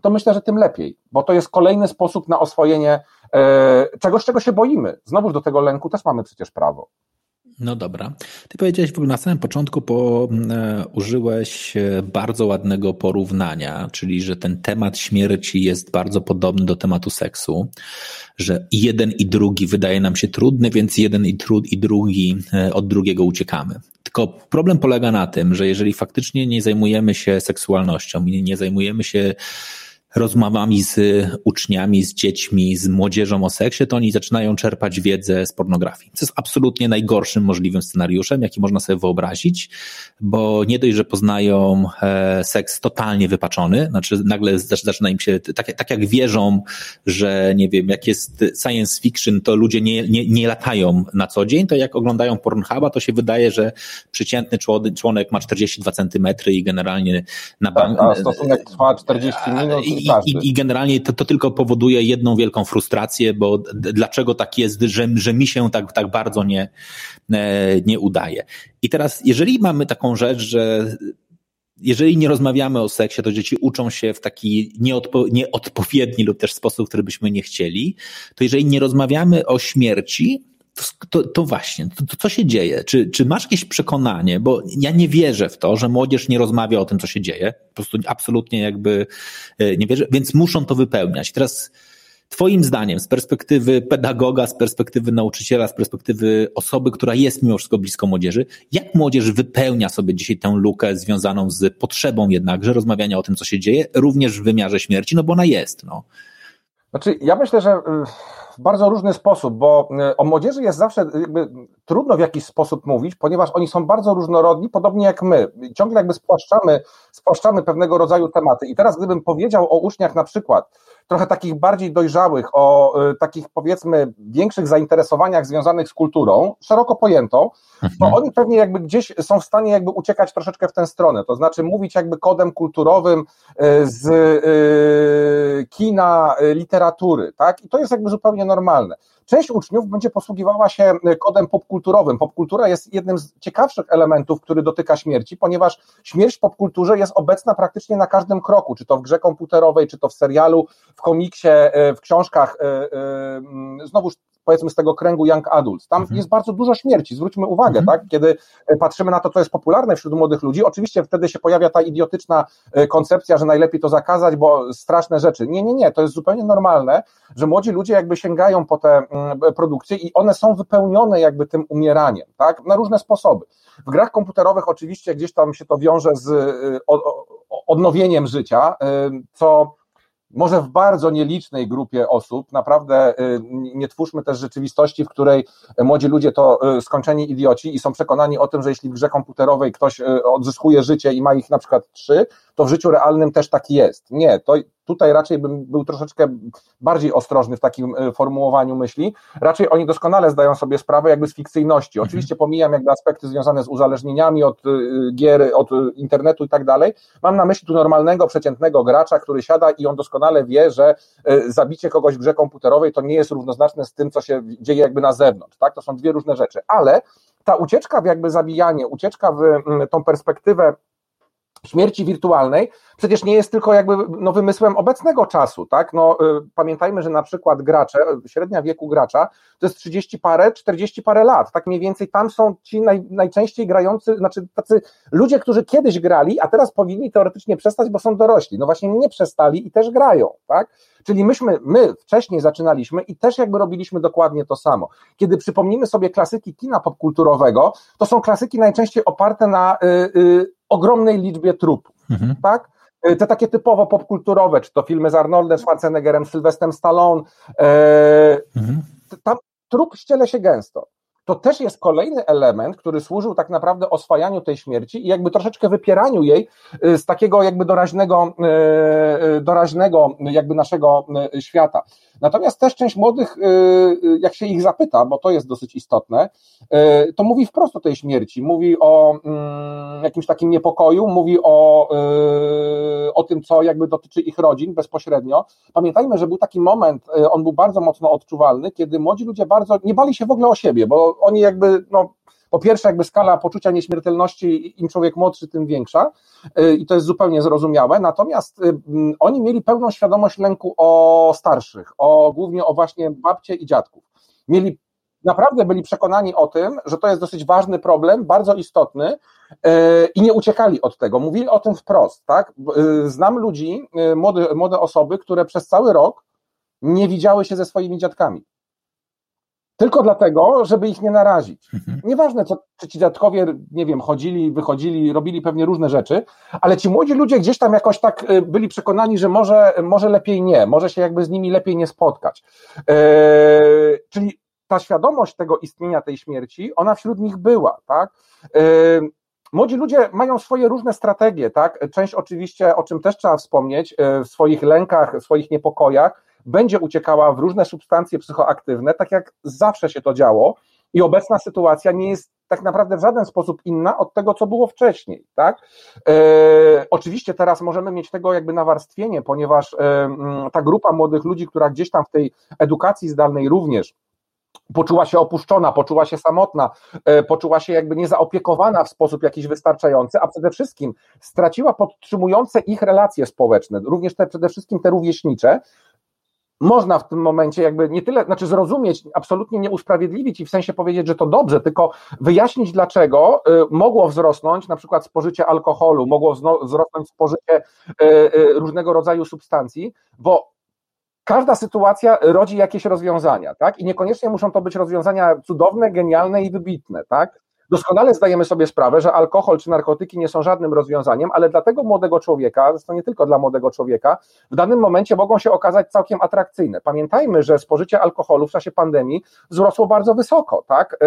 to myślę, że tym lepiej, bo to jest kolejny sposób na oswojenie e, czegoś, czego się boimy. Znowuż do tego lęku też mamy przecież prawo. No dobra. Ty powiedziałeś w ogóle na samym początku, bo e, użyłeś e, bardzo ładnego porównania, czyli że ten temat śmierci jest bardzo podobny do tematu seksu, że jeden i drugi wydaje nam się trudny, więc jeden i, trud, i drugi e, od drugiego uciekamy. Tylko problem polega na tym, że jeżeli faktycznie nie zajmujemy się seksualnością nie zajmujemy się rozmowami z uczniami, z dziećmi, z młodzieżą o seksie, to oni zaczynają czerpać wiedzę z pornografii. Co jest absolutnie najgorszym możliwym scenariuszem, jaki można sobie wyobrazić, bo nie dość, że poznają e, seks totalnie wypaczony, znaczy nagle zaczyna im się, tak, tak jak wierzą, że nie wiem, jak jest science fiction, to ludzie nie, nie, nie latają na co dzień, to jak oglądają Pornhuba, to się wydaje, że przeciętny członek ma 42 centymetry i generalnie na bank... Tak, a stosunek trwa 40 minut i, i, generalnie to, to tylko powoduje jedną wielką frustrację, bo dlaczego tak jest, że, że mi się tak, tak bardzo nie, e, nie udaje. I teraz, jeżeli mamy taką rzecz, że jeżeli nie rozmawiamy o seksie, to dzieci uczą się w taki nieodpo, nieodpowiedni lub też sposób, który byśmy nie chcieli, to jeżeli nie rozmawiamy o śmierci, to, to właśnie, to, to, co się dzieje? Czy, czy masz jakieś przekonanie, bo ja nie wierzę w to, że młodzież nie rozmawia o tym, co się dzieje, po prostu absolutnie jakby e, nie wierzę, więc muszą to wypełniać. Teraz Twoim zdaniem, z perspektywy pedagoga, z perspektywy nauczyciela, z perspektywy osoby, która jest mimo wszystko blisko młodzieży, jak młodzież wypełnia sobie dzisiaj tę lukę związaną z potrzebą jednakże rozmawiania o tym, co się dzieje, również w wymiarze śmierci, no bo ona jest. No. Znaczy, ja myślę, że y, w bardzo różny sposób, bo y, o młodzieży jest zawsze jakby trudno w jakiś sposób mówić, ponieważ oni są bardzo różnorodni, podobnie jak my. Ciągle jakby spłaszczamy, spłaszczamy pewnego rodzaju tematy. I teraz gdybym powiedział o uczniach na przykład, trochę takich bardziej dojrzałych, o y, takich powiedzmy większych zainteresowaniach związanych z kulturą, szeroko pojętą, to mhm. oni pewnie jakby gdzieś są w stanie jakby uciekać troszeczkę w tę stronę, to znaczy mówić jakby kodem kulturowym y, z y, kina, literatury, tak? I to jest jakby zupełnie normalne. Część uczniów będzie posługiwała się kodem popkulturowym. Popkultura jest jednym z ciekawszych elementów, który dotyka śmierci, ponieważ śmierć w popkulturze jest obecna praktycznie na każdym kroku, czy to w grze komputerowej, czy to w serialu, w komiksie, w książkach. Znowuż powiedzmy z tego kręgu young adults. Tam mhm. jest bardzo dużo śmierci, zwróćmy uwagę, mhm. tak? Kiedy e, patrzymy na to, co jest popularne wśród młodych ludzi, oczywiście wtedy się pojawia ta idiotyczna e, koncepcja, że najlepiej to zakazać, bo straszne rzeczy. Nie, nie, nie, to jest zupełnie normalne, że młodzi ludzie jakby sięgają po te mm, produkcje i one są wypełnione jakby tym umieraniem, tak? Na różne sposoby. W grach komputerowych oczywiście gdzieś tam się to wiąże z e, odnowieniem życia, co może w bardzo nielicznej grupie osób, naprawdę y, nie twórzmy też rzeczywistości, w której młodzi ludzie to y, skończeni idioci i są przekonani o tym, że jeśli w grze komputerowej ktoś y, odzyskuje życie i ma ich na przykład trzy, to w życiu realnym też tak jest. Nie, to tutaj raczej bym był troszeczkę bardziej ostrożny w takim e, formułowaniu myśli. Raczej oni doskonale zdają sobie sprawę jakby z fikcyjności. Mhm. Oczywiście pomijam jakby aspekty związane z uzależnieniami od e, gier, od internetu i tak dalej. Mam na myśli tu normalnego, przeciętnego gracza, który siada i on doskonale wie, że e, zabicie kogoś w grze komputerowej to nie jest równoznaczne z tym, co się dzieje jakby na zewnątrz. Tak? To są dwie różne rzeczy. Ale ta ucieczka w jakby zabijanie, ucieczka w tą perspektywę śmierci wirtualnej przecież nie jest tylko jakby no, wymysłem obecnego czasu, tak? No, y, pamiętajmy, że na przykład gracze, średnia wieku gracza to jest 30 parę, 40 parę lat, tak mniej więcej tam są ci naj, najczęściej grający, znaczy tacy ludzie, którzy kiedyś grali, a teraz powinni teoretycznie przestać, bo są dorośli. No właśnie nie przestali i też grają, tak? Czyli myśmy, my wcześniej zaczynaliśmy i też jakby robiliśmy dokładnie to samo. Kiedy przypomnimy sobie klasyki kina popkulturowego, to są klasyki najczęściej oparte na y, y, ogromnej liczbie trupów, mhm. tak? Y, te takie typowo popkulturowe, czy to filmy z Arnoldem Schwarzeneggerem, Sylwestrem Stallone, e, mhm. tam trup ściele się gęsto to też jest kolejny element, który służył tak naprawdę oswajaniu tej śmierci i jakby troszeczkę wypieraniu jej y, z takiego jakby doraźnego, y, y, doraźnego jakby naszego świata. Natomiast też część młodych, jak się ich zapyta, bo to jest dosyć istotne, to mówi wprost o tej śmierci, mówi o mm, jakimś takim niepokoju, mówi o, o tym, co jakby dotyczy ich rodzin bezpośrednio. Pamiętajmy, że był taki moment, on był bardzo mocno odczuwalny, kiedy młodzi ludzie bardzo nie bali się w ogóle o siebie, bo oni jakby, no, po pierwsze, jakby skala poczucia nieśmiertelności, im człowiek młodszy, tym większa, y, i to jest zupełnie zrozumiałe. Natomiast y, oni mieli pełną świadomość lęku o starszych, o głównie o właśnie babcie i dziadków. Mieli naprawdę byli przekonani o tym, że to jest dosyć ważny problem, bardzo istotny y, i nie uciekali od tego. Mówili o tym wprost, tak? Znam ludzi, młode, młode osoby, które przez cały rok nie widziały się ze swoimi dziadkami. Tylko dlatego, żeby ich nie narazić. Mhm. Nieważne, co, czy ci dziadkowie, nie wiem, chodzili, wychodzili, robili pewnie różne rzeczy, ale ci młodzi ludzie gdzieś tam jakoś tak y, byli przekonani, że może, może lepiej nie, może się jakby z nimi lepiej nie spotkać. Eee, czyli ta świadomość tego istnienia tej śmierci, ona wśród nich była, tak? Eee, Młodzi ludzie mają swoje różne strategie, tak? Część oczywiście, o czym też trzeba wspomnieć, e, w swoich lękach, w swoich niepokojach, będzie uciekała w różne substancje psychoaktywne, tak jak zawsze się to działo. I obecna sytuacja nie jest tak naprawdę w żaden sposób inna od tego, co było wcześniej, tak? E, oczywiście teraz możemy mieć tego jakby nawarstwienie, ponieważ e, ta grupa młodych ludzi, która gdzieś tam w tej edukacji zdalnej również poczuła się opuszczona, poczuła się samotna, e, poczuła się jakby niezaopiekowana w sposób jakiś wystarczający, a przede wszystkim straciła podtrzymujące ich relacje społeczne, również te przede wszystkim te rówieśnicze, można w tym momencie jakby nie tyle, znaczy zrozumieć, absolutnie nie usprawiedliwić i w sensie powiedzieć, że to dobrze, tylko wyjaśnić, dlaczego y, mogło wzrosnąć na przykład spożycie alkoholu, mogło wzrosnąć spożycie y, y, różnego rodzaju substancji, bo każda sytuacja rodzi jakieś rozwiązania, tak? I niekoniecznie muszą to być rozwiązania cudowne, genialne i wybitne, tak? Doskonale zdajemy sobie sprawę, że alkohol czy narkotyki nie są żadnym rozwiązaniem, ale dla tego młodego człowieka, zresztą nie tylko dla młodego człowieka, w danym momencie mogą się okazać całkiem atrakcyjne. Pamiętajmy, że spożycie alkoholu w czasie pandemii wzrosło bardzo wysoko, tak? E,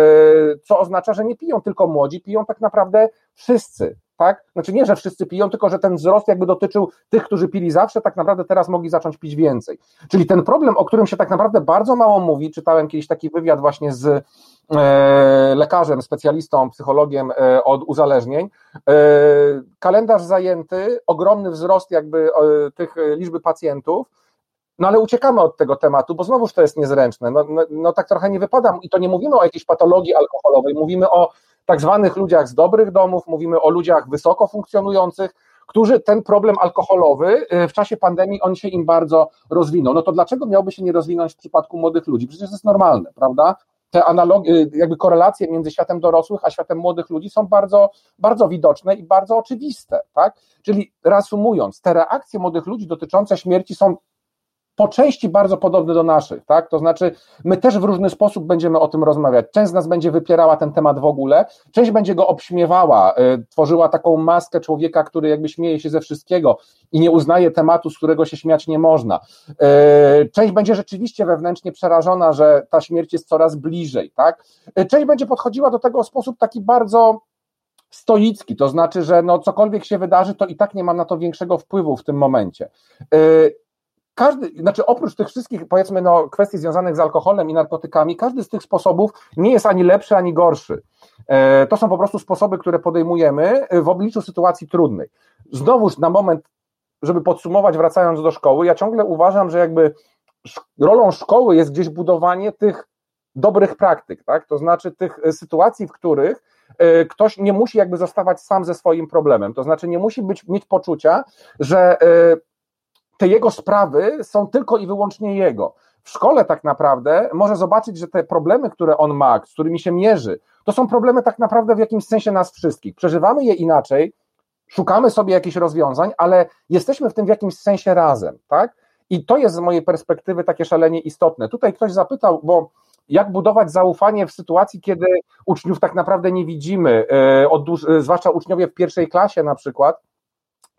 co oznacza, że nie piją tylko młodzi, piją tak naprawdę wszyscy tak? Znaczy nie, że wszyscy piją, tylko że ten wzrost jakby dotyczył tych, którzy pili zawsze, tak naprawdę teraz mogli zacząć pić więcej. Czyli ten problem, o którym się tak naprawdę bardzo mało mówi, czytałem kiedyś taki wywiad właśnie z e, lekarzem, specjalistą, psychologiem e, od uzależnień, e, kalendarz zajęty, ogromny wzrost jakby tych liczby pacjentów, no ale uciekamy od tego tematu, bo znowuż to jest niezręczne. No, no, no tak trochę nie wypada, i to nie mówimy o jakiejś patologii alkoholowej, mówimy o tak zwanych ludziach z dobrych domów, mówimy o ludziach wysoko funkcjonujących, którzy ten problem alkoholowy y, w czasie pandemii on się im bardzo rozwinął. No to dlaczego miałby się nie rozwinąć w przypadku młodych ludzi? Przecież to jest normalne, prawda? Te analogie, y, jakby korelacje między światem dorosłych a światem młodych ludzi są bardzo, bardzo widoczne i bardzo oczywiste, tak? Czyli reasumując, te reakcje młodych ludzi dotyczące śmierci są po części bardzo podobny do naszych, tak? To znaczy, my też w różny sposób będziemy o tym rozmawiać. Część z nas będzie wypierała ten temat w ogóle, część będzie go obśmiewała, y, tworzyła taką maskę człowieka, który jakby śmieje się ze wszystkiego i nie uznaje tematu, z którego się śmiać nie można. Y, część będzie rzeczywiście wewnętrznie przerażona, że ta śmierć jest coraz bliżej, tak? Y, część będzie podchodziła do tego w sposób taki bardzo stoicki, to znaczy, że no cokolwiek się wydarzy, to i tak nie mam na to większego wpływu w tym momencie każdy, znaczy oprócz tych wszystkich, powiedzmy, no, kwestii związanych z alkoholem i narkotykami, każdy z tych sposobów nie jest ani lepszy, ani gorszy. E, to są po prostu sposoby, które podejmujemy w obliczu sytuacji trudnej. Znowuż na moment, żeby podsumować, wracając do szkoły, ja ciągle uważam, że jakby rolą szkoły jest gdzieś budowanie tych dobrych praktyk, tak? To znaczy tych sytuacji, w których e, ktoś nie musi jakby zostawać sam ze swoim problemem. To znaczy nie musi być, mieć poczucia, że e, te jego sprawy są tylko i wyłącznie jego. W szkole tak naprawdę może zobaczyć, że te problemy, które on ma, z którymi się mierzy, to są problemy tak naprawdę w jakimś sensie nas wszystkich. Przeżywamy je inaczej, szukamy sobie jakichś rozwiązań, ale jesteśmy w tym w jakimś sensie razem, tak? I to jest z mojej perspektywy takie szalenie istotne. Tutaj ktoś zapytał, bo jak budować zaufanie w sytuacji, kiedy uczniów tak naprawdę nie widzimy, e, zwłaszcza uczniowie w pierwszej klasie na przykład,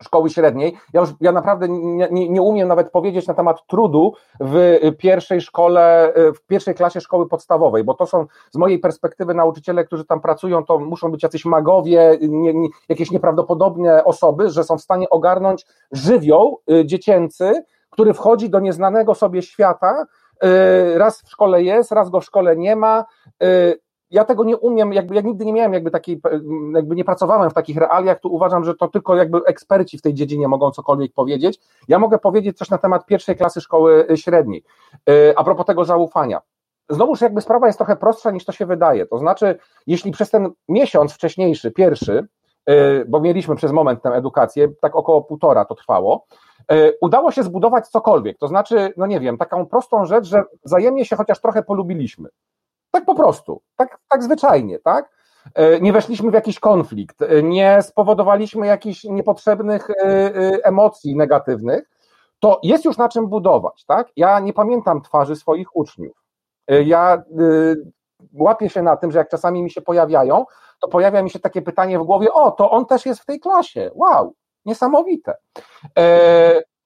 szkoły średniej. Ja już ja naprawdę nie, nie, nie, umiem nawet powiedzieć na temat trudu w pierwszej szkole, w pierwszej klasie szkoły podstawowej, bo to są z mojej perspektywy nauczyciele, którzy tam pracują, to muszą być jacyś magowie, nie, jakieś nieprawdopodobne osoby, że są w stanie ogarnąć żywioł y, dziecięcy, który wchodzi do nieznanego sobie świata, y, raz w szkole jest, raz go w szkole nie ma, ja tego nie umiem, jakby ja nigdy nie miałem jakby takiej, jakby nie pracowałem w takich realiach, tu uważam, że to tylko jakby eksperci w tej dziedzinie mogą cokolwiek powiedzieć. Ja mogę powiedzieć coś na temat pierwszej klasy szkoły y, średniej. Y, a propos tego zaufania. Znowuż jakby sprawa jest trochę prostsza niż to się wydaje. To znaczy, jeśli przez ten miesiąc wcześniejszy, pierwszy, y, bo mieliśmy przez moment tę edukację, tak około półtora to trwało, udało się zbudować cokolwiek. To znaczy, no nie wiem, taką prostą rzecz, że wzajemnie się chociaż trochę polubiliśmy. Tak po prostu, tak, tak zwyczajnie, tak? E, nie weszliśmy w jakiś konflikt, e, nie spowodowaliśmy jakichś niepotrzebnych e, emocji negatywnych, to jest już na czym budować, tak? Ja nie pamiętam twarzy swoich uczniów. Ja łapię się na tym, że jak czasami mi się pojawiają, to pojawia mi się takie pytanie w głowie, o, to on też jest w tej klasie, wow, niesamowite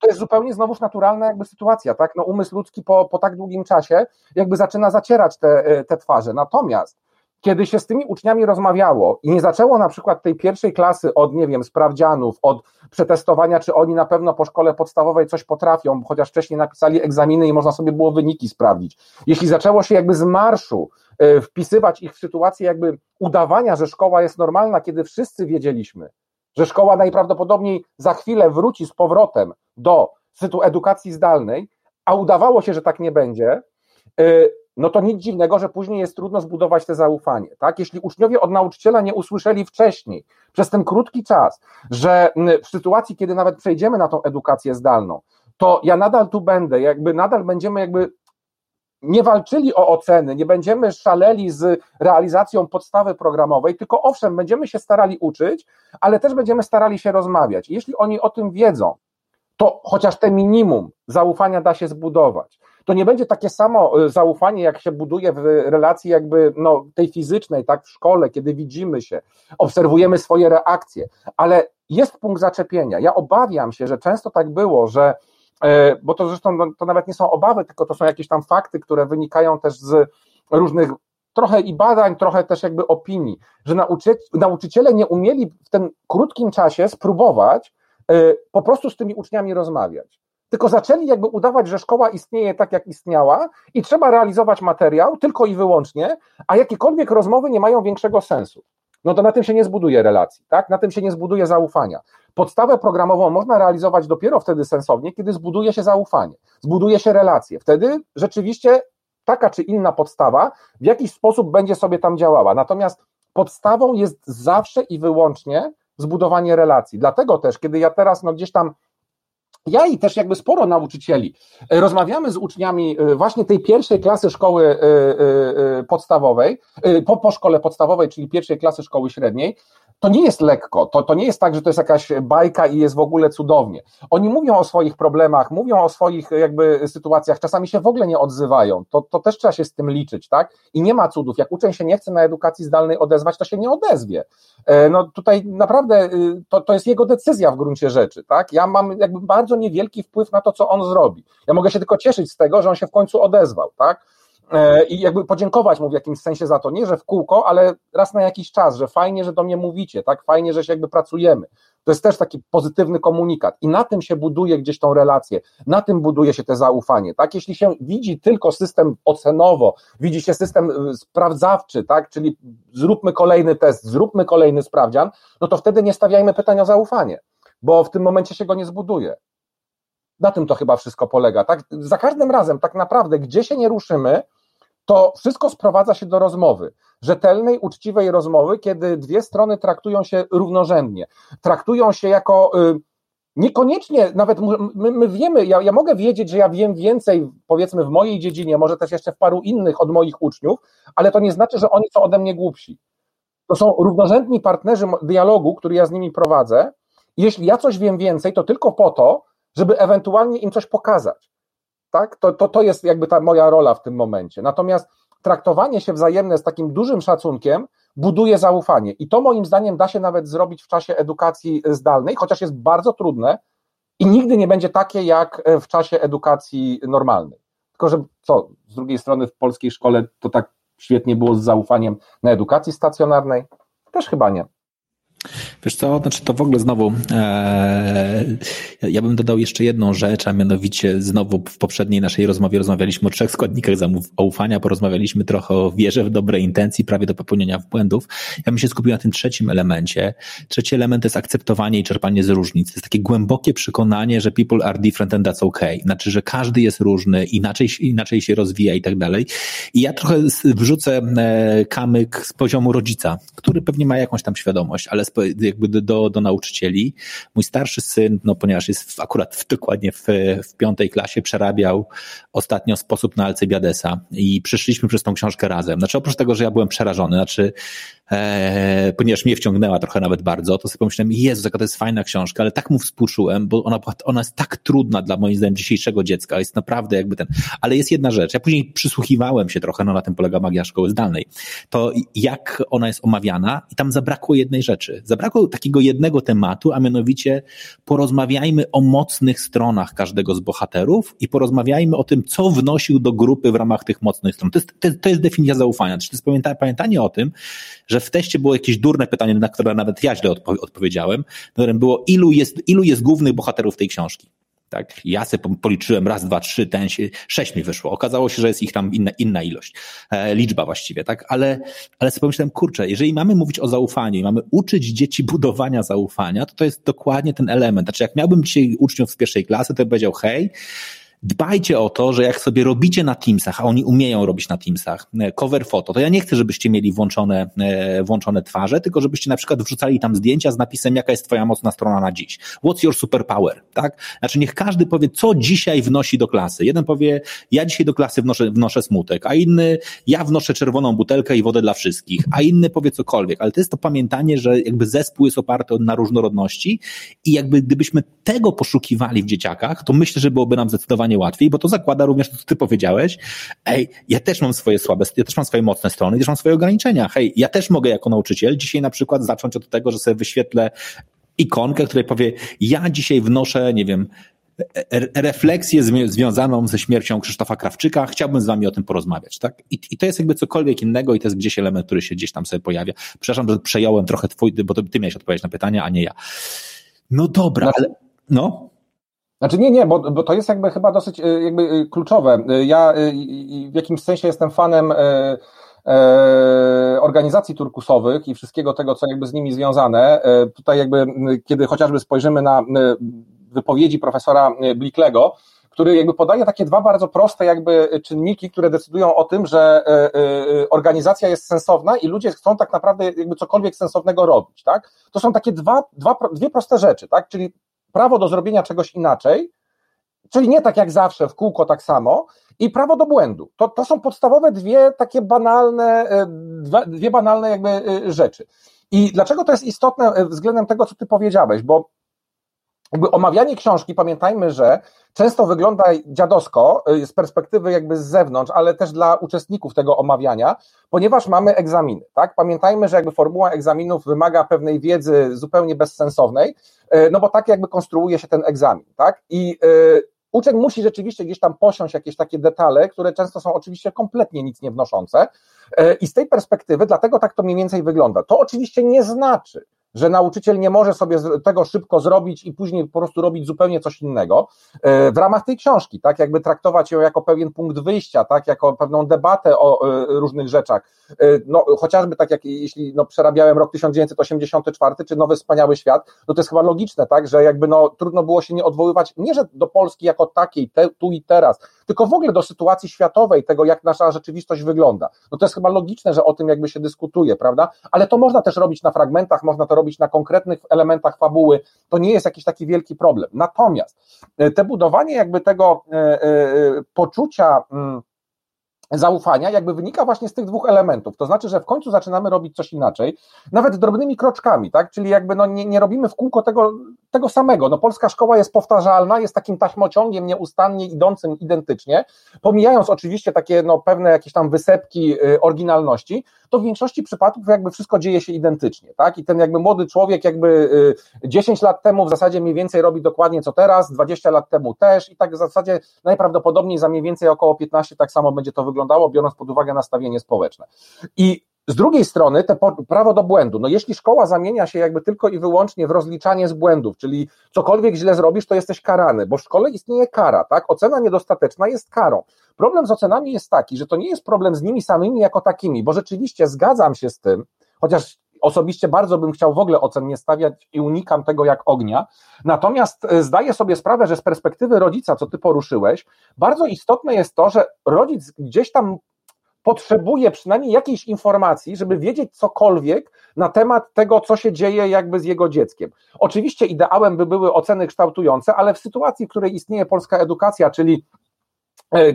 to jest zupełnie znowuż naturalna jakby sytuacja, tak? No umysł ludzki po, po tak długim czasie jakby zaczyna zacierać te, e, te twarze. Natomiast kiedy się z tymi uczniami rozmawiało i nie zaczęło na przykład tej pierwszej klasy od, nie wiem, sprawdzianów, od przetestowania, czy oni na pewno po szkole podstawowej coś potrafią, chociaż wcześniej napisali egzaminy i można sobie było wyniki sprawdzić. Jeśli zaczęło się jakby z marszu e, wpisywać ich w sytuację jakby udawania, że szkoła jest normalna, kiedy wszyscy wiedzieliśmy, że szkoła najprawdopodobniej za chwilę wróci z powrotem do edukacji zdalnej, a udawało się, że tak nie będzie, y, no to nic dziwnego, że później jest trudno zbudować te zaufanie. Tak? Jeśli uczniowie od nauczyciela nie usłyszeli wcześniej, przez ten krótki czas, że w sytuacji, kiedy nawet przejdziemy na tą edukację zdalną, to ja nadal tu będę, jakby nadal będziemy jakby nie walczyli o oceny, nie będziemy szaleli z realizacją podstawy programowej, tylko owszem, będziemy się starali uczyć, ale też będziemy starali się rozmawiać. Jeśli oni o tym wiedzą, to chociaż te minimum zaufania da się zbudować. To nie będzie takie samo y, zaufanie, jak się buduje w relacji jakby no, tej fizycznej, tak w szkole, kiedy widzimy się, obserwujemy swoje reakcje, ale jest punkt zaczepienia. Ja obawiam się, że często tak było, że bo to zresztą no, to nawet nie są obawy, tylko to są jakieś tam fakty, które wynikają też z różnych trochę i badań, trochę też jakby opinii, że nauczy, nauczyciele nie umieli w tym krótkim czasie spróbować e, po prostu z tymi uczniami rozmawiać. Tylko zaczęli jakby udawać, że szkoła istnieje tak, jak istniała i trzeba realizować materiał tylko i wyłącznie, a jakiekolwiek rozmowy nie mają większego sensu. No to na tym się nie zbuduje relacji, tak? Na tym się nie zbuduje zaufania. Podstawę programową można realizować dopiero wtedy sensownie, kiedy zbuduje się zaufanie, zbuduje się relacje. Wtedy rzeczywiście taka czy inna podstawa w jakiś sposób będzie sobie tam działała. Natomiast podstawą jest zawsze i wyłącznie zbudowanie relacji. Dlatego też, kiedy ja teraz no gdzieś tam ja i też jakby sporo nauczycieli. E, rozmawiamy z uczniami e, właśnie tej pierwszej klasy szkoły e, podstawowej, po, po szkole podstawowej, czyli pierwszej klasy szkoły średniej, to nie jest lekko, to, to nie jest tak, że to jest jakaś bajka i jest w ogóle cudownie. Oni mówią o swoich problemach, mówią o swoich jakby sytuacjach, czasami się w ogóle nie odzywają, to, to też trzeba się z tym liczyć, tak? I nie ma cudów, jak uczeń się nie chce na edukacji zdalnej odezwać, to się nie odezwie. No tutaj naprawdę y, to, to jest jego decyzja w gruncie rzeczy, tak? Ja mam jakby bardzo niewielki wpływ na to, co on zrobi. Ja mogę się tylko cieszyć z tego, że on się w końcu odezwał, tak? E, i jakby podziękować mu w jakimś sensie za to, nie że w kółko, ale raz na jakiś czas, że fajnie, że do mnie mówicie, tak, fajnie, że się jakby pracujemy. To jest też taki pozytywny komunikat i na tym się buduje gdzieś tą relację, na tym buduje się te zaufanie, tak, jeśli się widzi tylko system ocenowo, widzi się system y, sprawdzawczy, tak, czyli zróbmy kolejny test, zróbmy kolejny sprawdzian, no to wtedy nie stawiajmy pytania o zaufanie, bo w tym momencie się go nie zbuduje. Na tym to chyba wszystko polega. Tak? Za każdym razem, tak naprawdę, gdzie się nie ruszymy, to wszystko sprowadza się do rozmowy. Rzetelnej, uczciwej rozmowy, kiedy dwie strony traktują się równorzędnie. Traktują się jako. Y, niekoniecznie, nawet my, my wiemy, ja, ja, mogę wiedzieć, że ja wiem więcej, powiedzmy, w mojej dziedzinie, może też jeszcze w paru innych od moich uczniów, ale to nie znaczy, że oni są ode mnie głupsi. To są równorzędni partnerzy dialogu, który ja z nimi prowadzę. Jeśli ja coś wiem więcej, to tylko po to, żeby ewentualnie im coś pokazać. Tak? To, to, to jest jakby ta moja rola w tym momencie. Natomiast traktowanie się wzajemne z takim dużym szacunkiem buduje zaufanie. I to moim zdaniem da się nawet zrobić w czasie edukacji zdalnej, chociaż jest bardzo trudne i nigdy nie będzie takie jak w czasie edukacji normalnej. Tylko, że co, z drugiej strony w polskiej szkole to tak świetnie było z zaufaniem na edukacji stacjonarnej? Też chyba nie. Wiesz co, znaczy to w ogóle znowu, e, ja bym dodał jeszcze jedną rzecz, a mianowicie znowu w poprzedniej naszej rozmowie rozmawialiśmy o trzech składnikach zaufania, porozmawialiśmy trochę o wierze w dobre intencji, prawie do popełnienia błędów. Ja bym się skupił na tym trzecim elemencie. Trzeci element to jest akceptowanie i czerpanie z różnic. To jest takie głębokie przekonanie, że people are different and that's okay. Znaczy, że każdy jest różny, inaczej, inaczej się rozwija i tak dalej. I ja trochę wrzucę e, kamyk z poziomu rodzica, który pewnie ma jakąś tam świadomość, ale z jakby do, do, nauczycieli. Mój starszy syn, no ponieważ jest w, akurat w, dokładnie w, w piątej klasie, przerabiał ostatnio sposób na Alcybiadesa i przyszliśmy przez tą książkę razem. Znaczy oprócz tego, że ja byłem przerażony, znaczy e, ponieważ mnie wciągnęła trochę nawet bardzo, to sobie pomyślałem, Jezu, jaka to jest fajna książka, ale tak mu współczułem, bo ona, ona jest tak trudna dla moim zdaniem dzisiejszego dziecka, jest naprawdę jakby ten, ale jest jedna rzecz, ja później przysłuchiwałem się trochę, no na tym polega magia szkoły zdalnej, to jak ona jest omawiana i tam zabrakło jednej rzeczy, zabrakło takiego jednego tematu, a mianowicie porozmawiajmy o mocnych stronach każdego z bohaterów i porozmawiajmy o tym, co wnosił do grupy w ramach tych mocnych stron. To jest, to, to jest definicja zaufania. to jest pamiętanie o tym, że w teście było jakieś durne pytanie, na które nawet ja źle odpo odpowiedziałem, którym było, ilu jest, ilu jest głównych bohaterów tej książki. Tak, ja sobie policzyłem raz, dwa, trzy, ten sześć mi wyszło. Okazało się, że jest ich tam inna, inna ilość, e, liczba właściwie, tak, ale, ale sobie pomyślałem, kurczę, jeżeli mamy mówić o zaufaniu i mamy uczyć dzieci budowania zaufania, to to jest dokładnie ten element. Znaczy, jak miałbym dzisiaj uczniów z pierwszej klasy, to bym powiedział, hej, dbajcie o to, że jak sobie robicie na Teamsach, a oni umieją robić na Teamsach, e, cover foto, to ja nie chcę, żebyście mieli włączone, e, włączone twarze, tylko żebyście na przykład wrzucali tam zdjęcia z napisem, jaka jest twoja mocna strona na dziś. What's your superpower, tak? Znaczy niech każdy powie, co dzisiaj wnosi do klasy. Jeden powie, ja dzisiaj do klasy wnoszę, wnoszę smutek, a inny, ja wnoszę czerwoną butelkę i wodę dla wszystkich, a inny powie cokolwiek, ale to jest to pamiętanie, że jakby zespół jest oparty na różnorodności i jakby gdybyśmy tego poszukiwali w dzieciakach, to myślę, że byłoby nam zdecydowanie łatwiej, bo to zakłada również to, co ty powiedziałeś. Ej, ja też mam swoje słabe, ja też mam swoje mocne strony, też mam swoje ograniczenia. Hej, ja też mogę jako nauczyciel dzisiaj na przykład zacząć od tego, że sobie wyświetlę ikonkę, której powie, ja dzisiaj wnoszę, nie wiem, refleksję związaną ze śmiercią Krzysztofa Krawczyka, chciałbym z wami o tym porozmawiać, tak? I, I, to jest jakby cokolwiek innego i to jest gdzieś element, który się gdzieś tam sobie pojawia. Przepraszam, że przejąłem trochę twój, bo to ty miałeś odpowiedzieć na pytania, a nie ja. No dobra, znaczy, ale no. Znaczy nie, nie, bo, bo to jest jakby chyba dosyć e, jakby e, kluczowe. E, ja w jakimś sensie jestem fanem organizacji turkusowych i wszystkiego tego, co jakby z nimi związane. Tutaj jakby, kiedy chociażby spojrzymy na wypowiedzi profesora Bliklego, który jakby podaje takie dwa bardzo proste jakby czynniki, które decydują o tym, że organizacja jest sensowna i ludzie chcą tak naprawdę jakby cokolwiek sensownego robić, tak? To są takie dwa, dwa, dwie proste rzeczy, tak? Czyli prawo do zrobienia czegoś inaczej, czyli nie tak jak zawsze, w kółko tak samo, i prawo do błędu. To, to są podstawowe dwie takie banalne, e, dwie banalne jakby e, rzeczy. I dlaczego to jest istotne e, względem tego, co ty powiedziałeś, bo jakby omawianie książki, pamiętajmy, że często wygląda dziadowsko y, z perspektywy jakby z zewnątrz, ale też dla uczestników tego omawiania, ponieważ mamy egzaminy, tak? Pamiętajmy, że jakby formuła egzaminów wymaga pewnej wiedzy zupełnie bezsensownej, y, no bo tak jakby konstruuje się ten egzamin, tak? I y, uczeń musi rzeczywiście gdzieś tam posiąść jakieś takie detale, które często są oczywiście kompletnie nic nie wnoszące i z tej perspektywy dlatego tak to mniej więcej wygląda. To oczywiście nie znaczy, że nauczyciel nie może sobie tego szybko zrobić i później po prostu robić zupełnie coś innego. E, w ramach tej książki, tak, jakby traktować ją jako pewien punkt wyjścia, tak, jako pewną debatę o e, różnych rzeczach. E, no, chociażby tak jak jeśli no, przerabiałem rok 1984 czy Nowy Wspaniały Świat, no to jest chyba logiczne, tak, że jakby no, trudno było się nie odwoływać, nie że do Polski jako takiej, te, tu i teraz, tylko w ogóle do sytuacji światowej, tego jak nasza rzeczywistość wygląda. No to jest chyba logiczne, że o tym jakby się dyskutuje, prawda? Ale to można też robić na fragmentach, można to robić na konkretnych elementach fabuły, to nie jest jakiś taki wielki problem. Natomiast e, te budowanie jakby tego e, e, poczucia, mm, zaufania jakby wynika właśnie z tych dwóch elementów. To znaczy, że w końcu zaczynamy robić coś inaczej, nawet drobnymi kroczkami, tak? Czyli jakby no nie, nie robimy w kółko tego, tego samego. No polska szkoła jest powtarzalna, jest takim taśmociągiem nieustannie idącym identycznie, pomijając oczywiście takie no pewne jakieś tam wysepki y, oryginalności, to w większości przypadków jakby wszystko dzieje się identycznie, tak? I ten jakby młody człowiek jakby 10 y, lat temu w zasadzie mniej więcej robi dokładnie co teraz, 20 lat temu też i tak w zasadzie najprawdopodobniej za mniej więcej około 15 tak samo będzie to wyglądało, biorąc pod uwagę nastawienie społeczne. I z drugiej strony, te prawo do błędu. No jeśli szkoła zamienia się jakby tylko i wyłącznie w rozliczanie z błędów, czyli cokolwiek źle zrobisz, to jesteś karany, bo w szkole istnieje kara, tak? Ocena niedostateczna jest karą. Problem z ocenami jest taki, że to nie jest problem z nimi samymi jako takimi, bo rzeczywiście zgadzam się z tym, chociaż osobiście bardzo bym chciał w ogóle ocen nie stawiać i unikam tego jak ognia. Natomiast e, zdaję sobie sprawę, że z perspektywy rodzica, co ty poruszyłeś, bardzo istotne jest to, że rodzic gdzieś tam potrzebuje przynajmniej jakiejś informacji, żeby wiedzieć cokolwiek na temat tego, co się dzieje jakby z jego dzieckiem. Oczywiście ideałem by były oceny kształtujące, ale w sytuacji, w której istnieje polska edukacja, czyli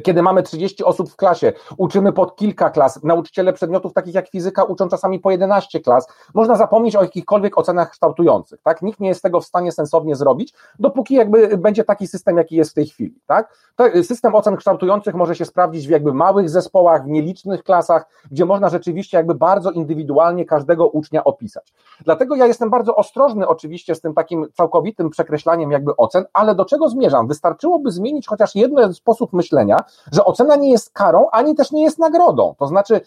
kiedy mamy 30 osób w klasie, uczymy pod kilka klas, nauczyciele przedmiotów takich jak fizyka uczą czasami po 11 klas, można zapomnieć o jakichkolwiek ocenach kształtujących, tak? Nikt nie jest tego w stanie sensownie zrobić, dopóki jakby będzie taki system, jaki jest w tej chwili, tak? System ocen kształtujących może się sprawdzić w jakby małych zespołach, w nielicznych klasach, gdzie można rzeczywiście jakby bardzo indywidualnie każdego ucznia opisać. Dlatego ja jestem bardzo ostrożny oczywiście z tym takim całkowitym przekreślaniem jakby ocen, ale do czego zmierzam? Wystarczyłoby zmienić chociaż jeden sposób myślenia, myślenia, że ocena nie jest karą, ani też nie jest nagrodą. To znaczy,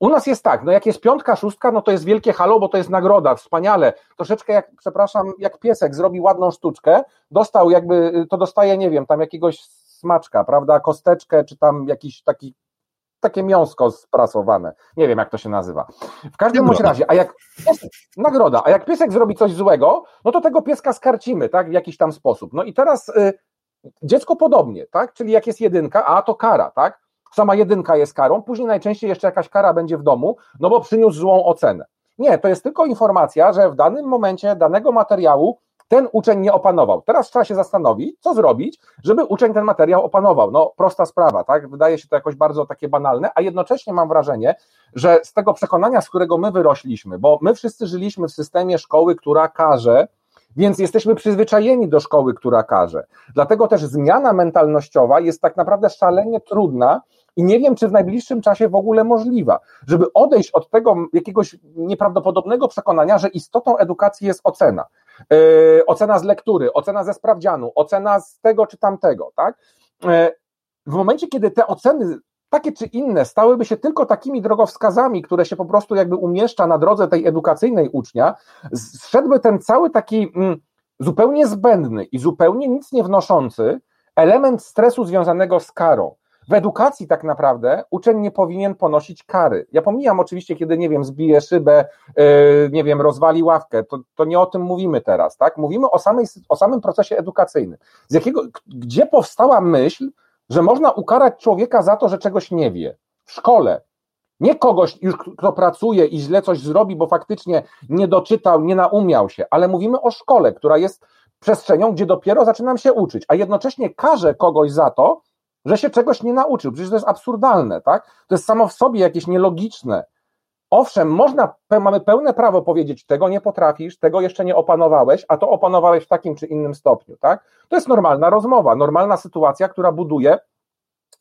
u nas jest tak, no jak jest piątka, szóstka, no to jest wielkie halo, bo to jest nagroda, wspaniale. Troszeczkę jak, przepraszam, jak piesek zrobi ładną sztuczkę, dostał jakby, to dostaje, nie wiem, tam jakiegoś smaczka, prawda, kosteczkę, czy tam jakiś taki takie miąsko sprasowane. Nie wiem, jak to się nazywa. W każdym bądź razie, a jak nagroda, a jak piesek zrobi coś złego, no to tego pieska skarcimy, tak, w jakiś tam sposób. No i teraz y, dziecko podobnie, tak? Czyli jak jest jedynka, a to kara, tak? Sama jedynka jest karą, później najczęściej jeszcze jakaś kara będzie w domu, no bo przyniósł złą ocenę. Nie, to jest tylko informacja, że w danym momencie danego materiału ten uczeń nie opanował. Teraz trzeba się zastanowić, co zrobić, żeby uczeń ten materiał opanował. No, prosta sprawa, tak? Wydaje się to jakoś bardzo takie banalne, a jednocześnie mam wrażenie, że z tego przekonania, z którego my wyrośliśmy, bo my wszyscy żyliśmy w systemie szkoły, która każe, więc jesteśmy przyzwyczajeni do szkoły, która każe. Dlatego też zmiana mentalnościowa jest tak naprawdę szalenie trudna i nie wiem, czy w najbliższym czasie w ogóle możliwa, żeby odejść od tego jakiegoś nieprawdopodobnego przekonania, że istotą edukacji jest ocena. Yy, ocena z lektury, ocena ze sprawdzianu, ocena z tego czy tamtego, tak? Yy, w momencie, kiedy te oceny takie czy inne stałyby się tylko takimi drogowskazami, które się po prostu jakby umieszcza na drodze tej edukacyjnej ucznia, zszedłby ten cały taki mm, zupełnie zbędny i zupełnie nic nie wnoszący element stresu związanego z karą. W edukacji tak naprawdę uczeń nie powinien ponosić kary. Ja pomijam oczywiście, kiedy, nie wiem, zbije szybę, yy, nie wiem, rozwali ławkę, to, to nie o tym mówimy teraz, tak? Mówimy o, samej, o samym procesie edukacyjnym. Z jakiego, gdzie powstała myśl, że można ukarać człowieka za to, że czegoś nie wie? W szkole. Nie kogoś, już kto pracuje i źle coś zrobi, bo faktycznie nie doczytał, nie naumiał się, ale mówimy o szkole, która jest przestrzenią, gdzie dopiero zaczynam się uczyć, a jednocześnie każe kogoś za to, że się czegoś nie nauczył. Przecież to jest absurdalne, tak? To jest samo w sobie jakieś nielogiczne. Owszem, można, mamy pełne prawo powiedzieć, tego nie potrafisz, tego jeszcze nie opanowałeś, a to opanowałeś w takim czy innym stopniu, tak? To jest normalna rozmowa, normalna sytuacja, która buduje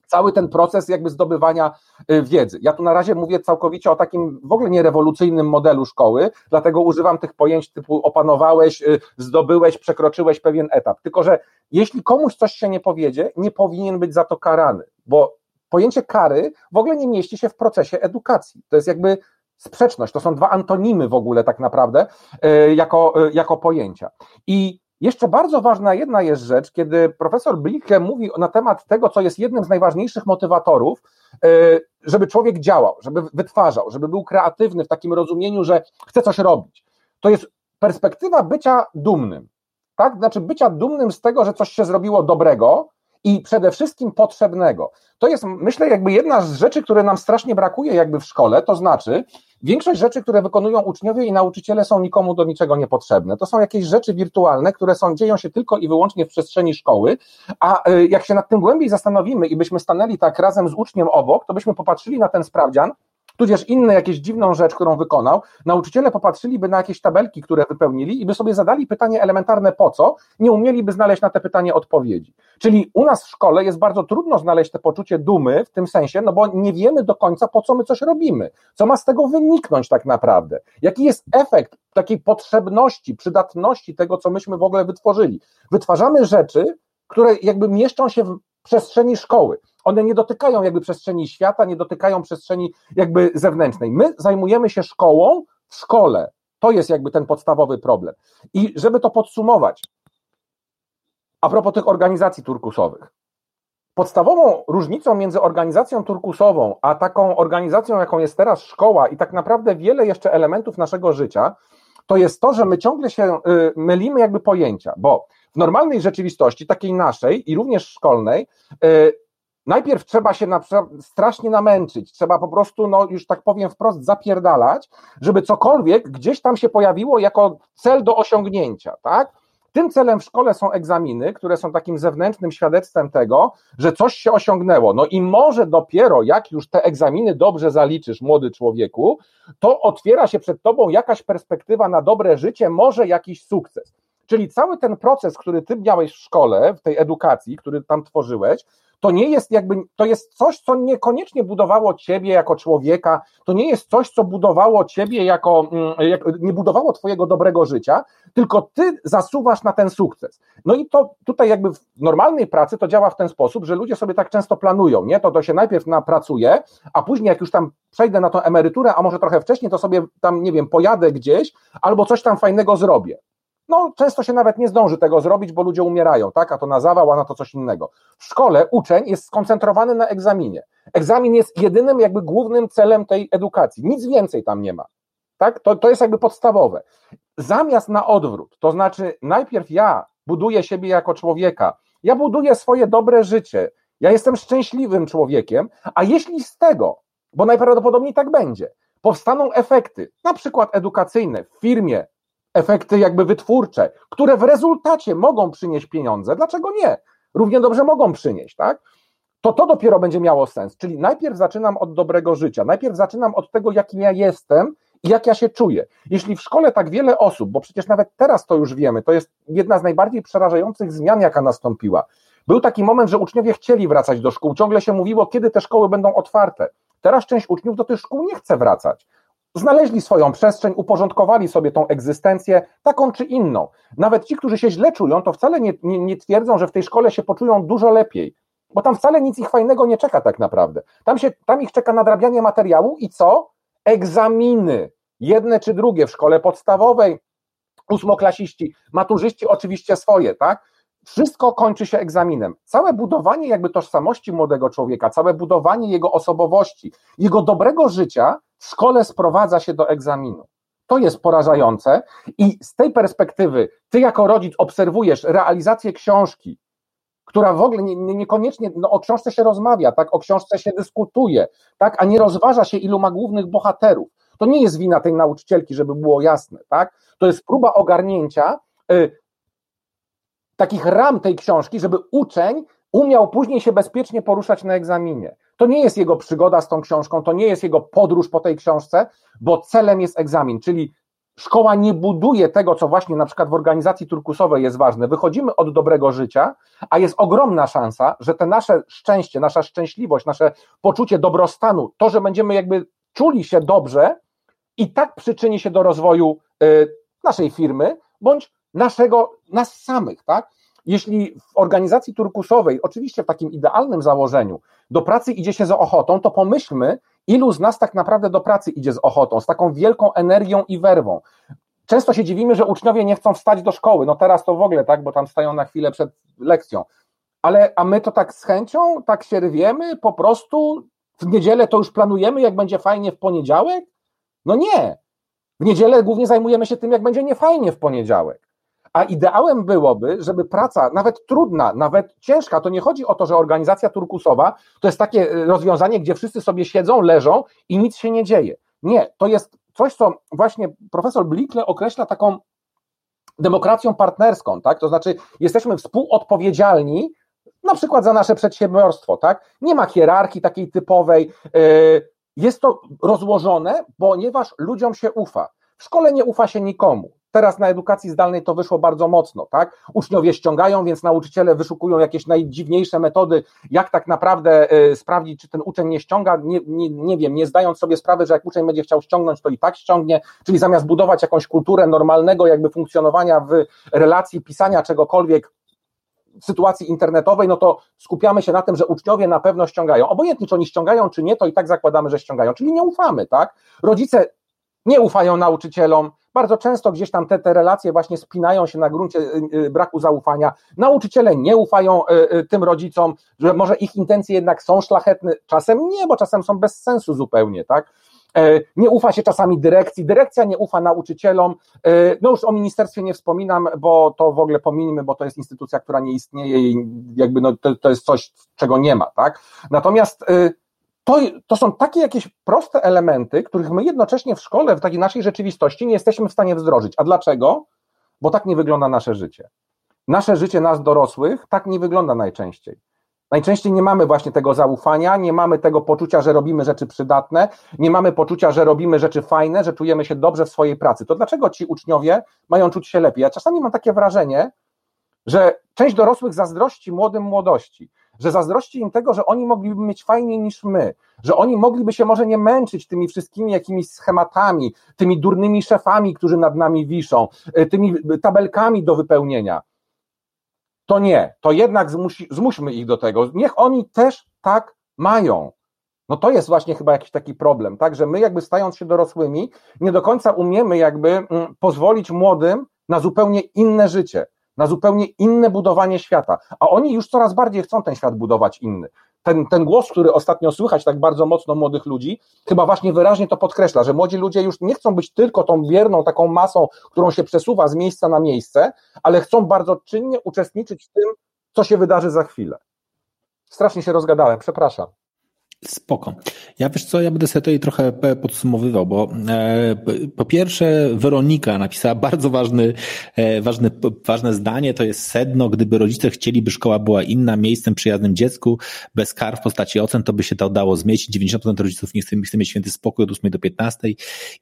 cały ten proces jakby zdobywania y, wiedzy. Ja tu na razie mówię całkowicie o takim w ogóle nierewolucyjnym modelu szkoły, dlatego używam tych pojęć typu opanowałeś, y, zdobyłeś, przekroczyłeś pewien etap. Tylko, że jeśli komuś coś się nie powiedzie, nie powinien być za to karany, bo pojęcie kary w ogóle nie mieści się w procesie edukacji. To jest jakby sprzeczność, to są dwa antonimy w ogóle tak naprawdę y, jako, jako pojęcia. I jeszcze bardzo ważna jedna jest rzecz, kiedy profesor Blicke mówi na temat tego, co jest jednym z najważniejszych motywatorów, e, żeby człowiek działał, żeby wytwarzał, żeby był kreatywny w takim rozumieniu, że chce coś robić. To jest perspektywa bycia dumnym. Tak? Znaczy bycia dumnym z tego, że coś się zrobiło dobrego, i przede wszystkim potrzebnego. To jest, myślę, jakby jedna z rzeczy, które nam strasznie brakuje jakby w szkole, to znaczy większość rzeczy, które wykonują uczniowie i nauczyciele są nikomu do niczego niepotrzebne. To są jakieś rzeczy wirtualne, które są, dzieją się tylko i wyłącznie w przestrzeni szkoły, a y, jak się nad tym głębiej zastanowimy i byśmy stanęli tak razem z uczniem obok, to byśmy popatrzyli na ten sprawdzian tudzież inne jakieś dziwną rzecz, którą wykonał, nauczyciele popatrzyliby na jakieś tabelki, które wypełnili i by sobie zadali pytanie elementarne po co, nie umieliby znaleźć na te pytanie odpowiedzi. Czyli u nas w szkole jest bardzo trudno znaleźć te poczucie dumy w tym sensie, no bo nie wiemy do końca po co my coś robimy, co ma z tego wyniknąć tak naprawdę, jaki jest efekt takiej potrzebności, przydatności tego, co myśmy w ogóle wytworzyli. Wytwarzamy rzeczy, które jakby mieszczą się w przestrzeni szkoły. One nie dotykają jakby przestrzeni świata, nie dotykają przestrzeni jakby zewnętrznej. My zajmujemy się szkołą w szkole. To jest jakby ten podstawowy problem. I żeby to podsumować, a propos tych organizacji turkusowych. Podstawową różnicą między organizacją turkusową, a taką organizacją, jaką jest teraz szkoła, i tak naprawdę wiele jeszcze elementów naszego życia, to jest to, że my ciągle się y, mylimy jakby pojęcia, bo w normalnej rzeczywistości, takiej naszej i również szkolnej, y, najpierw trzeba się na, strasznie namęczyć, trzeba po prostu, no już tak powiem wprost, zapierdalać, żeby cokolwiek gdzieś tam się pojawiło jako cel do osiągnięcia, tak? Tym celem w szkole są egzaminy, które są takim zewnętrznym świadectwem tego, że coś się osiągnęło. No i może dopiero jak już te egzaminy dobrze zaliczysz, młody człowieku, to otwiera się przed tobą jakaś perspektywa na dobre życie, może jakiś sukces. Czyli cały ten proces, który ty miałeś w szkole, w tej edukacji, który tam tworzyłeś, to nie jest jakby, to jest coś, co niekoniecznie budowało ciebie jako człowieka, to nie jest coś, co budowało ciebie jako, mm, jak, nie budowało twojego dobrego życia, tylko ty zasuwasz na ten sukces. No i to tutaj jakby w normalnej pracy to działa w ten sposób, że ludzie sobie tak często planują, nie? To to się najpierw napracuje, a później jak już tam przejdę na tą emeryturę, a może trochę wcześniej, to sobie tam, nie wiem, pojadę gdzieś albo coś tam fajnego zrobię. No, często się nawet nie zdąży tego zrobić, bo ludzie umierają, tak? A to na zawał, a na to coś innego. W szkole uczeń jest skoncentrowany na egzaminie. Egzamin jest jedynym, jakby głównym celem tej edukacji. Nic więcej tam nie ma. Tak? To, to jest jakby podstawowe. Zamiast na odwrót, to znaczy najpierw ja buduję siebie jako człowieka, Ja buduję swoje dobre życie. Ja jestem szczęśliwym człowiekiem, a jeśli z tego, bo najprawdopodobniej tak będzie, powstaną efekty, na przykład edukacyjne w firmie, efekty jakby wytwórcze, które w rezultacie mogą przynieść pieniądze, dlaczego nie? Równie dobrze mogą przynieść, tak? To to dopiero będzie miało sens. Czyli najpierw zaczynam od dobrego życia, najpierw zaczynam od tego, jakim ja jestem i jak ja się czuję. Jeśli w szkole tak wiele osób, bo przecież nawet teraz to już wiemy, to jest jedna z najbardziej przerażających zmian, jaka nastąpiła. Był taki moment, że uczniowie chcieli wracać do szkół, ciągle się mówiło, kiedy te szkoły będą otwarte. Teraz część uczniów do tych szkół nie chce wracać. Znaleźli swoją przestrzeń, uporządkowali sobie tą egzystencję, taką czy inną. Nawet ci, którzy się źle czują, to wcale nie, nie, nie twierdzą, że w tej szkole się poczują dużo lepiej, bo tam wcale nic ich fajnego nie czeka tak naprawdę. Tam, się, tam ich czeka nadrabianie materiału i co? Egzaminy. Jedne czy drugie w szkole podstawowej, ósmoklasiści, maturzyści oczywiście swoje, tak? Wszystko kończy się egzaminem. Całe budowanie jakby tożsamości młodego człowieka, całe budowanie jego osobowości, jego dobrego życia w szkole sprowadza się do egzaminu. To jest porażające i z tej perspektywy ty jako rodzic obserwujesz realizację książki, która w ogóle nie, nie, niekoniecznie, no o książce się rozmawia, tak, o książce się dyskutuje, tak, a nie rozważa się ilu ma głównych bohaterów. To nie jest wina tej nauczycielki, żeby było jasne, tak? To jest próba ogarnięcia y, takich ram tej książki, żeby uczeń umiał później się bezpiecznie poruszać na egzaminie. To nie jest jego przygoda z tą książką, to nie jest jego podróż po tej książce, bo celem jest egzamin, czyli szkoła nie buduje tego, co właśnie na przykład w organizacji turkusowej jest ważne. Wychodzimy od dobrego życia, a jest ogromna szansa, że te nasze szczęście, nasza szczęśliwość, nasze poczucie dobrostanu, to, że będziemy jakby czuli się dobrze, i tak przyczyni się do rozwoju y, naszej firmy, bądź naszego, nas samych, tak? Jeśli w organizacji turkusowej, oczywiście w takim idealnym założeniu, do pracy idzie się z ochotą, to pomyślmy, ilu z nas tak naprawdę do pracy idzie z ochotą, z taką wielką energią i werwą. Często się dziwimy, że uczniowie nie chcą wstać do szkoły. No teraz to w ogóle, tak, bo tam stają na chwilę przed lekcją. Ale a my to tak z chęcią, tak się rwiemy, po prostu w niedzielę to już planujemy, jak będzie fajnie w poniedziałek? No nie. W niedzielę głównie zajmujemy się tym, jak będzie niefajnie w poniedziałek. A ideałem byłoby, żeby praca, nawet trudna, nawet ciężka, to nie chodzi o to, że organizacja turkusowa to jest takie e, rozwiązanie, gdzie wszyscy sobie siedzą, leżą i nic się nie dzieje. Nie, to jest coś, co właśnie profesor Blikle określa taką demokracją partnerską, tak? To znaczy, jesteśmy współodpowiedzialni na przykład za nasze przedsiębiorstwo, tak? Nie ma hierarchii takiej typowej, e, jest to rozłożone, ponieważ ludziom się ufa. W szkole nie ufa się nikomu. Teraz na edukacji zdalnej to wyszło bardzo mocno, tak? Uczniowie ściągają, więc nauczyciele wyszukują jakieś najdziwniejsze metody, jak tak naprawdę y, sprawdzić, czy ten uczeń nie ściąga. Nie, nie, nie wiem, nie zdając sobie sprawy, że jak uczeń będzie chciał ściągnąć, to i tak ściągnie, czyli zamiast budować jakąś kulturę normalnego jakby funkcjonowania w relacji, pisania czegokolwiek, sytuacji internetowej, no to skupiamy się na tym, że uczniowie na pewno ściągają. Obojętnie, czy oni ściągają, czy nie, to i tak zakładamy, że ściągają, czyli nie ufamy, tak? Rodzice nie ufają nauczycielom, bardzo często gdzieś tam te, te relacje właśnie spinają się na gruncie y, y, braku zaufania. Nauczyciele nie ufają y, tym rodzicom, że może ich intencje jednak są szlachetne, czasem nie, bo czasem są bez sensu zupełnie, tak? E, nie ufa się czasami dyrekcji, dyrekcja nie ufa nauczycielom. E, no już o ministerstwie nie wspominam, bo to w ogóle pominimy, bo to jest instytucja, która nie istnieje i jakby no, to, to jest coś, czego nie ma, tak? Natomiast to, to są takie jakieś proste elementy, których my jednocześnie w szkole, w takiej naszej rzeczywistości nie jesteśmy w stanie wdrożyć. A dlaczego? Bo tak nie wygląda nasze życie. Nasze życie nas dorosłych tak nie wygląda najczęściej. Najczęściej nie mamy właśnie tego zaufania, nie mamy tego poczucia, że robimy rzeczy przydatne, nie mamy poczucia, że robimy rzeczy fajne, że czujemy się dobrze w swojej pracy. To dlaczego ci uczniowie mają czuć się lepiej? Ja czasami mam takie wrażenie, że część dorosłych zazdrości młodym młodości, że zazdrości im tego, że oni mogliby mieć fajniej niż my, że oni mogliby się może nie męczyć tymi wszystkimi jakimiś schematami, tymi durnymi szefami, którzy nad nami wiszą, y, tymi tabelkami do wypełnienia to nie, to jednak zmusi, zmuśmy ich do tego. Niech oni też tak mają. No to jest właśnie chyba jakiś taki problem, tak, że my jakby stając się dorosłymi, nie do końca umiemy jakby mm, pozwolić młodym na zupełnie inne życie, na zupełnie inne budowanie świata, a oni już coraz bardziej chcą ten świat budować inny ten, ten głos, który ostatnio słychać tak bardzo mocno młodych ludzi, chyba właśnie wyraźnie to podkreśla, że młodzi ludzie już nie chcą być tylko tą bierną taką masą, którą się przesuwa z miejsca na miejsce, ale chcą bardzo czynnie uczestniczyć w tym, co się wydarzy za chwilę. Strasznie się rozgadałem, przepraszam. Spoko. Ja wiesz co, ja będę sobie tutaj trochę podsumowywał, bo e, po pierwsze Weronika napisała bardzo ważny, e, ważny, ważne zdanie, to jest sedno, gdyby rodzice chcieli, by szkoła była inna, miejscem przyjaznym dziecku, bez kar w postaci ocen, to by się to dało zmieścić. 90% rodziców nie chce, chce mieć święty spokój od 8 do 15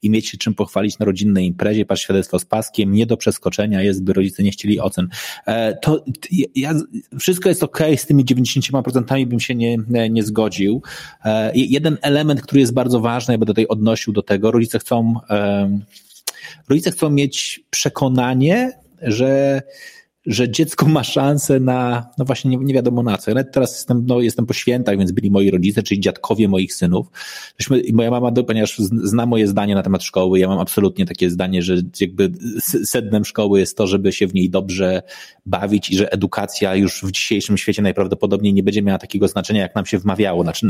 i mieć się czym pochwalić na rodzinnej imprezie, patrz świadectwo z paskiem, nie do przeskoczenia jest, by rodzice nie chcieli ocen. E, to ja, wszystko jest ok, z tymi 90% bym się nie, nie zgodził. E, jeden element, który jest bardzo ważny, ja będę tutaj odnosił do tego, rodzice chcą, rodzice chcą mieć przekonanie, że że dziecko ma szansę na, no właśnie nie, nie wiadomo na co. Ja teraz jestem, no, jestem po świętach, więc byli moi rodzice, czyli dziadkowie moich synów. Myśmy, moja mama, ponieważ zna moje zdanie na temat szkoły, ja mam absolutnie takie zdanie, że jakby sednem szkoły jest to, żeby się w niej dobrze bawić i że edukacja już w dzisiejszym świecie najprawdopodobniej nie będzie miała takiego znaczenia, jak nam się wmawiało. Znaczy,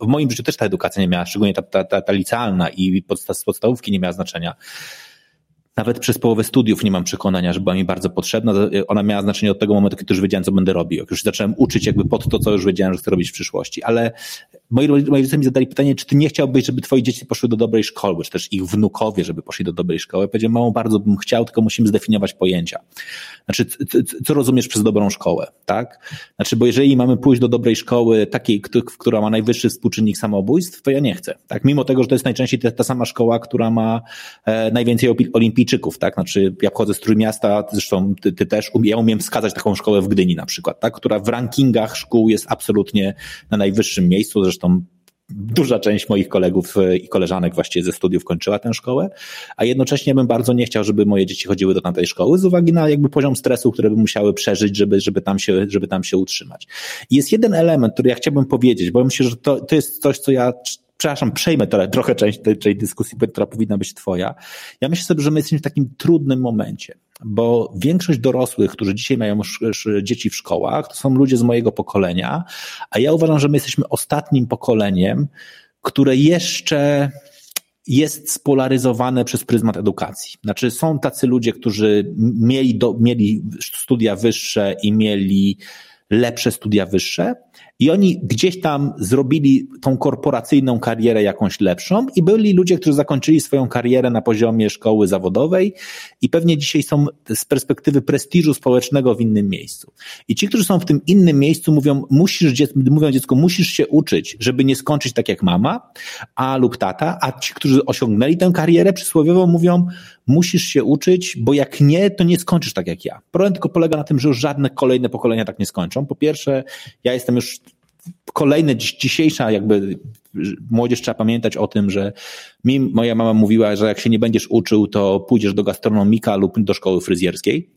w moim życiu też ta edukacja nie miała, szczególnie ta, ta, ta, ta licealna i podstawówki nie miała znaczenia nawet przez połowę studiów nie mam przekonania, że była mi bardzo potrzebna. Ona miała znaczenie od tego momentu, kiedy już wiedziałem, co będę robił. Jak już zacząłem uczyć jakby pod to, co już wiedziałem, że chcę robić w przyszłości. Ale moi, rodzice mi zadali pytanie, czy ty nie chciałbyś, żeby twoje dzieci poszły do dobrej szkoły, czy też ich wnukowie, żeby poszli do dobrej szkoły. Powiedziałem, mało bardzo bym chciał, tylko musimy zdefiniować pojęcia. Znaczy, co rozumiesz przez dobrą szkołę, tak? Znaczy, bo jeżeli mamy pójść do dobrej szkoły, takiej, która ma najwyższy współczynnik samobójstw, to ja nie chcę, tak? Mimo tego, że to jest najczęściej ta, sama szkoła, która ma e, najwięcej olimpijczyków, tak? Znaczy, ja pochodzę z Trójmiasta, zresztą ty, ty też, ja umiem wskazać taką szkołę w Gdyni na przykład, tak? Która w rankingach szkół jest absolutnie na najwyższym miejscu, zresztą duża część moich kolegów e, i koleżanek właściwie ze studiów kończyła tę szkołę, a jednocześnie bym bardzo nie chciał, żeby moje dzieci chodziły do tamtej szkoły z uwagi na jakby poziom stresu, który by musiały przeżyć, żeby, żeby, tam, się, żeby tam się utrzymać. Jest jeden element, który ja chciałbym powiedzieć, bo myślę, że to, to jest coś, co ja przepraszam, przejmę trochę, trochę część tej, tej dyskusji, która powinna być twoja. Ja myślę sobie, że my jesteśmy w takim trudnym momencie, bo większość dorosłych, którzy dzisiaj mają dzieci w szkołach, to są ludzie z mojego pokolenia, a ja uważam, że my jesteśmy ostatnim pokoleniem, które jeszcze jest spolaryzowane przez pryzmat edukacji. Znaczy są tacy ludzie, którzy mieli, do, mieli studia wyższe i mieli lepsze studia wyższe, i oni gdzieś tam zrobili tą korporacyjną karierę jakąś lepszą i byli ludzie, którzy zakończyli swoją karierę na poziomie szkoły zawodowej i pewnie dzisiaj są z perspektywy prestiżu społecznego w innym miejscu. I ci, którzy są w tym innym miejscu mówią, musisz, mówią dziecku, musisz się uczyć, żeby nie skończyć tak jak mama, a lub tata, a ci, którzy osiągnęli tę karierę przysłowiowo mówią, musisz się uczyć, bo jak nie, to nie skończysz tak jak ja. Problem tylko polega na tym, że już żadne kolejne pokolenia tak nie skończą. Po pierwsze, ja jestem już kolejne, dzisiejsza jakby młodzież trzeba pamiętać o tym, że mi moja mama mówiła, że jak się nie będziesz uczył, to pójdziesz do gastronomika lub do szkoły fryzjerskiej.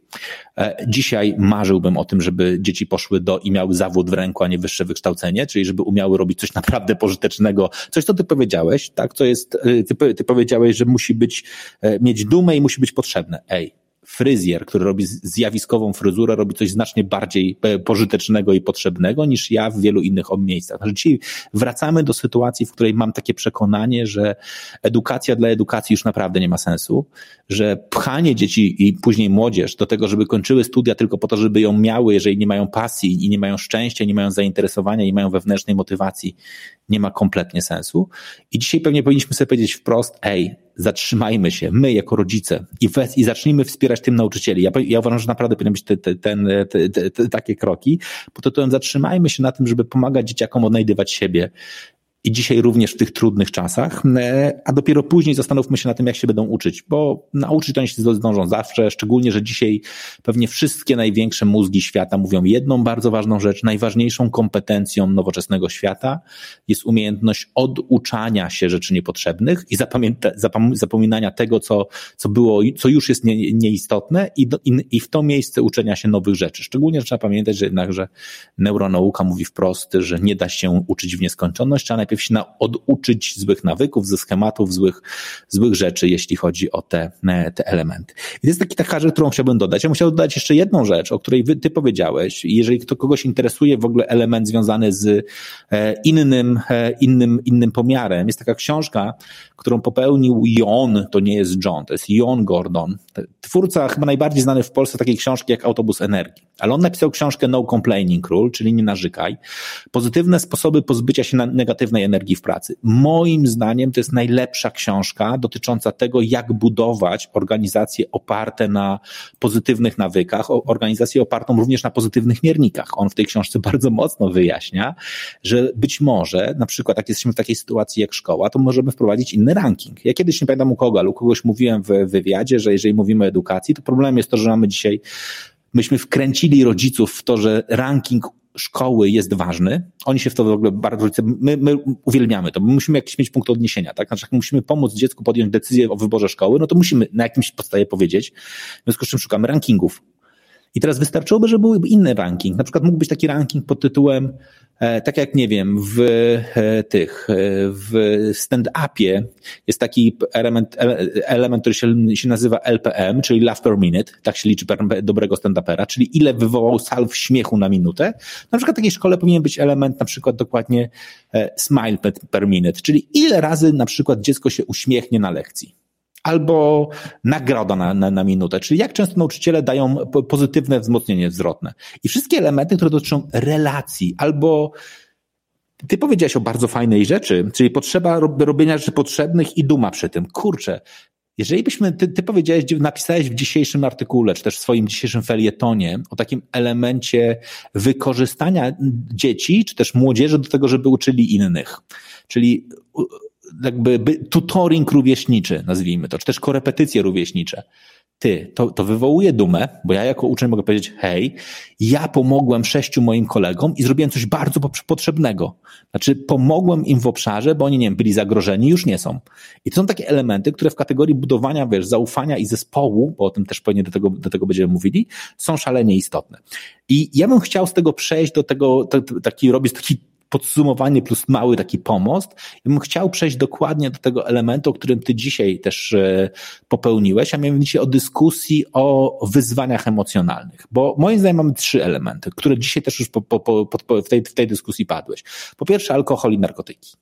E, dzisiaj marzyłbym o tym, żeby dzieci poszły do i miały zawód w ręku, a nie wyższe wykształcenie, czyli żeby umiały robić coś naprawdę pożytecznego. Coś, co ty powiedziałeś, tak? Co jest, e, ty, ty powiedziałeś, że musi być, e, mieć dumę i musi być potrzebne. Ej, fryzjer, który robi zjawiskową fryzurę, robi coś znacznie bardziej e, pożytecznego i potrzebnego niż ja w wielu innych miejscach. Znaczy wracamy do sytuacji, w której mam takie przekonanie, że edukacja dla edukacji już naprawdę nie ma sensu, że pchanie dzieci i później młodzież do tego, żeby kończyły studia tylko po to, żeby ją miały, jeżeli nie mają pasji i nie mają szczęścia, nie mają zainteresowania, nie mają wewnętrznej motywacji, nie ma kompletnie sensu. I dzisiaj pewnie powinniśmy sobie powiedzieć wprost, ej, zatrzymajmy się, my jako rodzice i, i zacznijmy wspierać tym nauczycieli. Ja, ja uważam, że naprawdę powinny być te, te, ten, te, takie kroki, pod tytułem zatrzymajmy się na tym, żeby pomagać dzieciakom odnajdywać siebie, i dzisiaj również w tych trudnych czasach, e, a dopiero później zastanówmy się na tym, jak się będą uczyć, bo nauczyć to oni się zdążą zawsze, szczególnie, że dzisiaj pewnie wszystkie największe mózgi świata mówią jedną bardzo ważną rzecz, najważniejszą kompetencją nowoczesnego świata jest umiejętność oduczania się rzeczy niepotrzebnych i zapominania tego, co, co było, co już jest nie, nieistotne i, do, i, i w to miejsce uczenia się nowych rzeczy. Szczególnie, że trzeba pamiętać, że jednakże neuronauka mówi wprost, że nie da się uczyć w nieskończoność, a najpierw najpierw się oduczyć złych nawyków, ze schematów, złych, złych rzeczy, jeśli chodzi o te, te elementy. I to jest taki, taka rzecz, którą chciałbym dodać. Ja bym chciał dodać jeszcze jedną rzecz, o której wy, ty powiedziałeś. Jeżeli kto, kogoś interesuje w ogóle element związany z e, innym, e, innym, innym pomiarem, jest taka książka, którą popełnił Jon, to nie jest John, to jest Jon Gordon, twórca chyba najbardziej znany w Polsce takiej książki jak Autobus Energii. Ale on napisał książkę No Complaining Rule, czyli nie narzekaj. Pozytywne sposoby pozbycia się negatywnej energii w pracy. Moim zdaniem to jest najlepsza książka dotycząca tego, jak budować organizacje oparte na pozytywnych nawykach, organizację opartą również na pozytywnych miernikach. On w tej książce bardzo mocno wyjaśnia, że być może, na przykład jak jesteśmy w takiej sytuacji jak szkoła, to możemy wprowadzić inny ranking. Ja kiedyś nie pamiętam u kogo, ale u kogoś mówiłem w wywiadzie, że jeżeli mówimy o edukacji, to problemem jest to, że mamy dzisiaj myśmy wkręcili rodziców w to, że ranking szkoły jest ważny. Oni się w to w ogóle bardzo, my, my uwielbiamy to. My musimy jakiś mieć punkt odniesienia, tak? Znaczy, jak musimy pomóc dziecku podjąć decyzję o wyborze szkoły, no to musimy na jakimś podstawie powiedzieć, w związku z czym szukamy rankingów. I teraz wystarczyłoby, że byłby inny ranking. Na przykład mógł być taki ranking pod tytułem tak jak nie wiem, w e, tych, e, w stand-upie jest taki element, element który się, się nazywa LPM, czyli laugh per minute, tak się liczy dobrego stand-upera, czyli ile wywołał salw śmiechu na minutę. Na przykład w takiej szkole powinien być element na przykład dokładnie smile per minute, czyli ile razy na przykład dziecko się uśmiechnie na lekcji albo nagroda na, na, na minutę, czyli jak często nauczyciele dają pozytywne wzmocnienie zwrotne. I wszystkie elementy, które dotyczą relacji albo ty powiedziałeś o bardzo fajnej rzeczy, czyli potrzeba robienia rzeczy potrzebnych i duma przy tym. Kurczę, jeżeli byśmy, ty, ty powiedziałeś, napisałeś w dzisiejszym artykule, czy też w swoim dzisiejszym felietonie o takim elemencie wykorzystania dzieci, czy też młodzieży do tego, żeby uczyli innych. Czyli jakby tutoring rówieśniczy, nazwijmy to, czy też korepetycje rówieśnicze. Ty, to, to wywołuje dumę, bo ja jako uczeń mogę powiedzieć, hej, ja pomogłem sześciu moim kolegom i zrobiłem coś bardzo potrzebnego. Znaczy, pomogłem im w obszarze, bo oni, nie wiem, byli zagrożeni, już nie są. I to są takie elementy, które w kategorii budowania, wiesz, zaufania i zespołu, bo o tym też pewnie do tego, do tego będziemy mówili, są szalenie istotne. I ja bym chciał z tego przejść do tego, taki, robić taki podsumowanie plus mały taki pomost. Ja bym chciał przejść dokładnie do tego elementu, o którym ty dzisiaj też e, popełniłeś, a mianowicie o dyskusji o wyzwaniach emocjonalnych, bo moim zdaniem mamy trzy elementy, które dzisiaj też już po, po, po, w, tej, w tej dyskusji padłeś. Po pierwsze alkohol i narkotyki.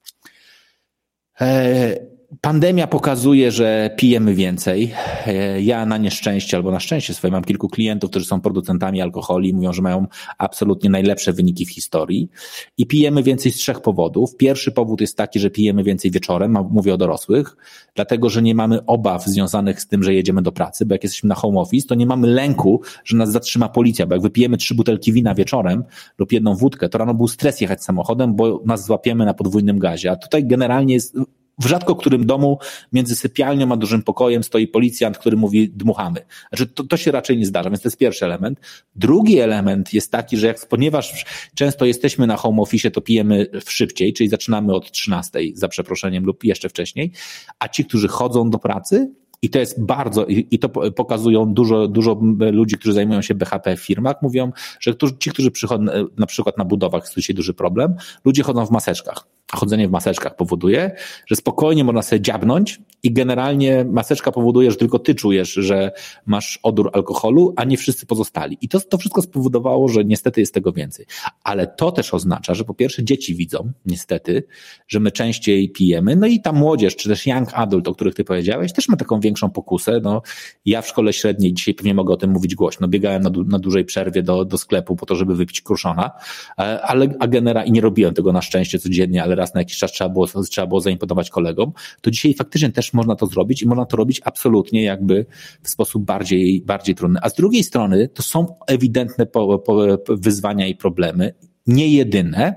E, Pandemia pokazuje, że pijemy więcej. E, ja na nieszczęście albo na szczęście swoje mam kilku klientów, którzy są producentami alkoholi i mówią, że mają absolutnie najlepsze wyniki w historii. I pijemy więcej z trzech powodów. Pierwszy powód jest taki, że pijemy więcej wieczorem, mówię o dorosłych, dlatego, że nie mamy obaw związanych z tym, że jedziemy do pracy, bo jak jesteśmy na home office, to nie mamy lęku, że nas zatrzyma policja, bo jak wypijemy trzy butelki wina wieczorem lub jedną wódkę, to rano był stres jechać samochodem, bo nas złapiemy na podwójnym gazie. A tutaj generalnie jest w rzadko którym domu między sypialnią a dużym pokojem stoi policjant, który mówi dmuchamy. Znaczy to, to się raczej nie zdarza, więc to jest pierwszy element. Drugi element jest taki, że jak, ponieważ często jesteśmy na home office, to pijemy szybciej, czyli zaczynamy od 13 za przeproszeniem lub jeszcze wcześniej, a ci, którzy chodzą do pracy, i to jest bardzo, i to pokazują dużo, dużo ludzi, którzy zajmują się BHP w firmach, mówią, że ci, którzy przychodzą na przykład na budowach, jest dzisiaj duży problem, ludzie chodzą w maseczkach. A chodzenie w maseczkach powoduje, że spokojnie można sobie dziabnąć i generalnie maseczka powoduje, że tylko ty czujesz, że masz odór alkoholu, a nie wszyscy pozostali. I to, to wszystko spowodowało, że niestety jest tego więcej. Ale to też oznacza, że po pierwsze dzieci widzą, niestety, że my częściej pijemy, no i ta młodzież, czy też young adult, o których ty powiedziałeś, też ma taką większą pokusę. No, ja w szkole średniej, dzisiaj pewnie mogę o tym mówić głośno, biegałem na, na dużej przerwie do, do sklepu po to, żeby wypić kruszona, e, ale a genera i nie robiłem tego na szczęście codziennie, ale raz na jakiś czas trzeba było, trzeba było zaimponować kolegom, to dzisiaj faktycznie też można to zrobić i można to robić absolutnie jakby w sposób bardziej, bardziej trudny. A z drugiej strony to są ewidentne po, po, wyzwania i problemy, nie jedyne,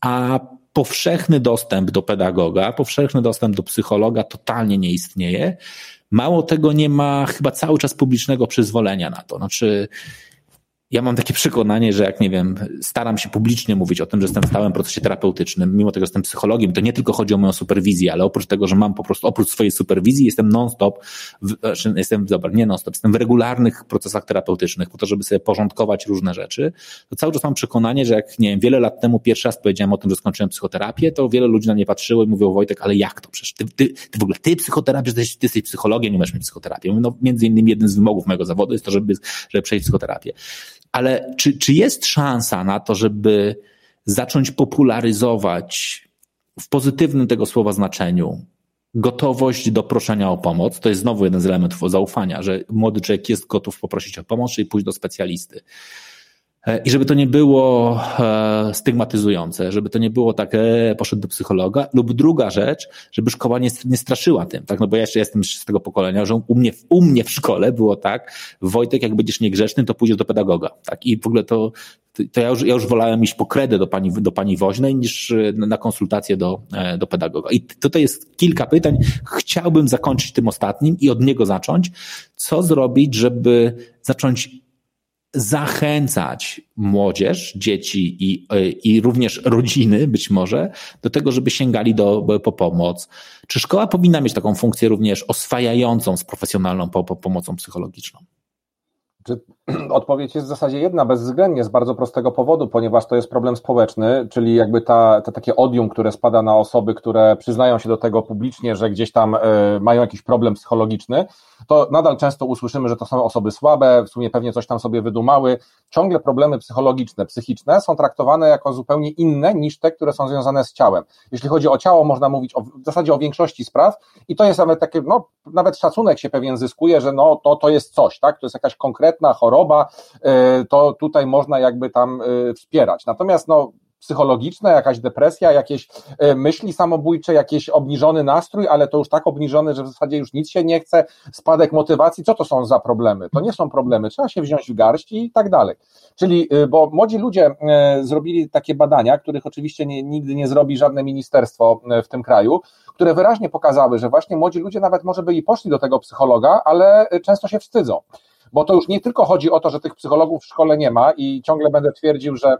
a powszechny dostęp do pedagoga, powszechny dostęp do psychologa totalnie nie istnieje. Mało tego, nie ma chyba cały czas publicznego przyzwolenia na to. Znaczy, ja mam takie przekonanie, że jak nie wiem, staram się publicznie mówić o tym, że jestem w stałym procesie terapeutycznym, mimo tego, że jestem psychologiem, to nie tylko chodzi o moją superwizję, ale oprócz tego, że mam po prostu, oprócz swojej superwizji, jestem non-stop, znaczy jestem, dobra, nie non-stop, jestem w regularnych procesach terapeutycznych, po to, żeby sobie porządkować różne rzeczy, to cały czas mam przekonanie, że jak, nie wiem, wiele lat temu pierwszy raz powiedziałem o tym, że skończyłem psychoterapię, to wiele ludzi na mnie patrzyło i mówiło, Wojtek, ale jak to? Przecież ty, ty, ty w ogóle, ty psychoterapię, ty, ty jesteś psychologiem, nie masz mieć psychoterapię. No, między innymi jeden z wymogów mojego zawodu jest to, żeby, żeby przejść psychoterapię. Ale czy, czy jest szansa na to, żeby zacząć popularyzować w pozytywnym tego słowa znaczeniu gotowość do proszenia o pomoc? To jest znowu jeden z elementów zaufania, że młody człowiek jest gotów poprosić o pomoc, czyli pójść do specjalisty. E, I żeby to nie było e, stygmatyzujące, żeby to nie było tak, e, poszedł do psychologa, lub druga rzecz, żeby szkoła nie, nie straszyła tym, tak? No bo ja jeszcze jestem z tego pokolenia, że u mnie, u mnie w szkole było tak, Wojtek, jak będziesz niegrzeczny, to pójdziesz do pedagoga, tak? I w ogóle to, to ja już, ja już wolałem iść po kredę do pani, do pani woźnej niż na konsultację do, do pedagoga. I tutaj jest kilka pytań. Chciałbym zakończyć tym ostatnim i od niego zacząć. Co zrobić, żeby zacząć zachęcać młodzież, dzieci i, i również rodziny być może do tego, żeby sięgali do, po pomoc. Czy szkoła powinna mieć taką funkcję również oswajającą z profesjonalną po, po pomocą psychologiczną? Odpowiedź jest w zasadzie jedna, bezwzględnie, z bardzo prostego powodu, ponieważ to jest problem społeczny, czyli jakby ta, to takie odium, które spada na osoby, które przyznają się do tego publicznie, że gdzieś tam y, mają jakiś problem psychologiczny, to nadal często usłyszymy, że to są osoby słabe, w sumie pewnie coś tam sobie wydumały. Ciągle problemy psychologiczne, psychiczne są traktowane jako zupełnie inne niż te, które są związane z ciałem. Jeśli chodzi o ciało, można mówić o, w zasadzie o większości spraw i to jest nawet takie, no, nawet szacunek się pewien zyskuje, że no, to, to jest coś, tak, to jest jakaś konkretna choroba, e, to tutaj można jakby tam e, wspierać. Natomiast no, psychologiczne, jakaś depresja, jakieś e, myśli samobójcze, jakiś obniżony nastrój, ale to już tak obniżony, że w zasadzie już nic się nie chce, spadek motywacji, co to są za problemy? To nie są problemy, trzeba się wziąć w garści i tak dalej. Czyli, bo młodzi ludzie zrobili takie badania, których oczywiście nie, nigdy nie zrobi żadne ministerstwo w tym kraju, które wyraźnie pokazały, że właśnie młodzi ludzie nawet może by i poszli do tego psychologa, ale często się wstydzą bo to już nie tylko chodzi o to, że tych psychologów w szkole nie ma i ciągle będę twierdził, że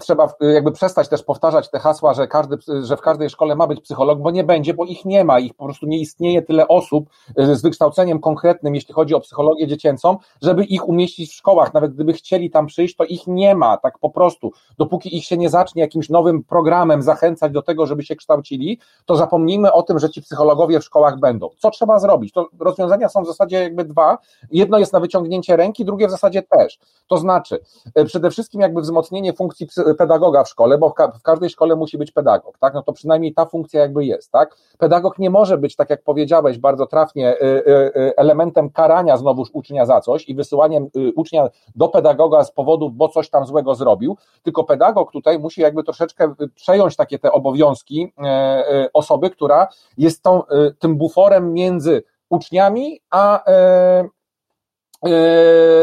trzeba jakby przestać też powtarzać te hasła, że, każdy, że w każdej szkole ma być psycholog, bo nie będzie, bo ich nie ma, ich po prostu nie istnieje tyle osób e, z wykształceniem konkretnym, jeśli chodzi o psychologię dziecięcą, żeby ich umieścić w szkołach, nawet gdyby chcieli tam przyjść, to ich nie ma, tak po prostu. Dopóki ich się nie zacznie jakimś nowym programem zachęcać do tego, żeby się kształcili, to zapomnijmy o tym, że ci psychologowie w szkołach będą. Co trzeba zrobić? To rozwiązania są w zasadzie jakby dwa. Jedno jest na wyciągnięcie ręki, drugie w zasadzie też. To znaczy, e, przede wszystkim jakby wzmocnienie funkcji funkcji pedagoga w szkole, bo w każdej szkole musi być pedagog, tak? No to przynajmniej ta funkcja jakby jest, tak? Pedagog nie może być, tak jak powiedziałeś bardzo trafnie, y, y, y, elementem karania znowuż ucznia za coś i wysyłaniem ucznia do pedagoga z powodu, bo coś tam złego zrobił, tylko pedagog tutaj musi jakby troszeczkę przejąć takie te obowiązki osoby, która jest tą, tym buforem między uczniami a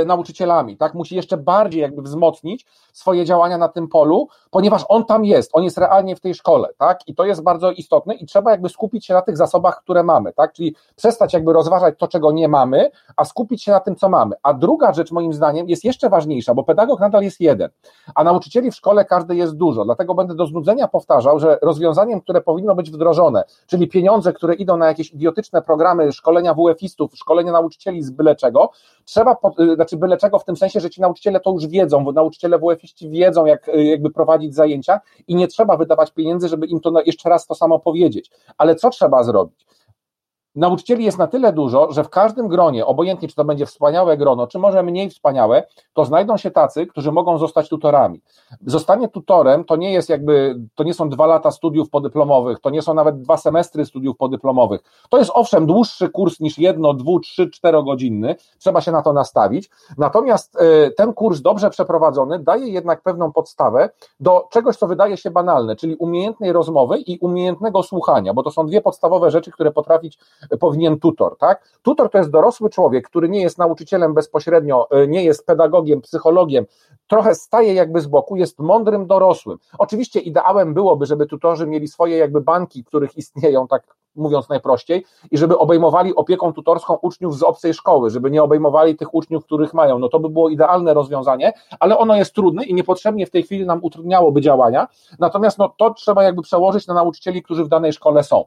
nauczycielami, tak? Musi jeszcze bardziej jakby wzmocnić swoje działania na tym polu, ponieważ on tam jest, on jest realnie w tej szkole, tak? I to jest bardzo istotne i trzeba jakby skupić się na tych zasobach, które mamy, tak? Czyli przestać jakby rozważać to, czego nie mamy, a skupić się na tym, co mamy. A druga rzecz moim zdaniem jest jeszcze ważniejsza, bo pedagog nadal jest jeden, a nauczycieli w szkole każdy jest dużo, dlatego będę do znudzenia powtarzał, że rozwiązaniem, które powinno być wdrożone, czyli pieniądze, które idą na jakieś idiotyczne programy szkolenia WF-istów, szkolenia nauczycieli z byle czego, trzeba, y, znaczy byle czego w tym sensie, że ci nauczyciele to już wiedzą, bo nauczyciele WF-iści wiedzą, jak y, jakby prowadzić zajęcia i nie trzeba wydawać pieniędzy, żeby im to jeszcze raz to samo powiedzieć. Ale co trzeba zrobić? Nauczycieli jest na tyle dużo, że w każdym gronie, obojętnie czy to będzie wspaniałe grono, czy może mniej wspaniałe, to znajdą się tacy, którzy mogą zostać tutorami. Zostanie tutorem to nie jest jakby, to nie są dwa lata studiów podyplomowych, to nie są nawet dwa semestry studiów podyplomowych. To jest owszem dłuższy kurs niż jedno, dwu, trzy, czterogodzinny, trzeba się na to nastawić. Natomiast e, ten kurs dobrze przeprowadzony daje jednak pewną podstawę do czegoś, co wydaje się banalne, czyli umiejętnej rozmowy i umiejętnego słuchania, bo to są dwie podstawowe rzeczy, które potrafić powinien tutor, tak? Tutor to jest dorosły człowiek, który nie jest nauczycielem bezpośrednio, e, nie jest pedagogiem, psychologiem, trochę staje jakby z boku, jest mądrym dorosłym. Oczywiście ideałem byłoby, żeby tutorzy mieli swoje jakby banki, których istnieją, tak mówiąc najprościej, i żeby obejmowali opieką tutorską uczniów z obcej szkoły, żeby nie obejmowali tych uczniów, których mają. No to by było idealne rozwiązanie, ale ono jest trudne i niepotrzebnie w tej chwili nam utrudniałoby działania. Natomiast no, to trzeba jakby przełożyć na nauczycieli, którzy w danej szkole są.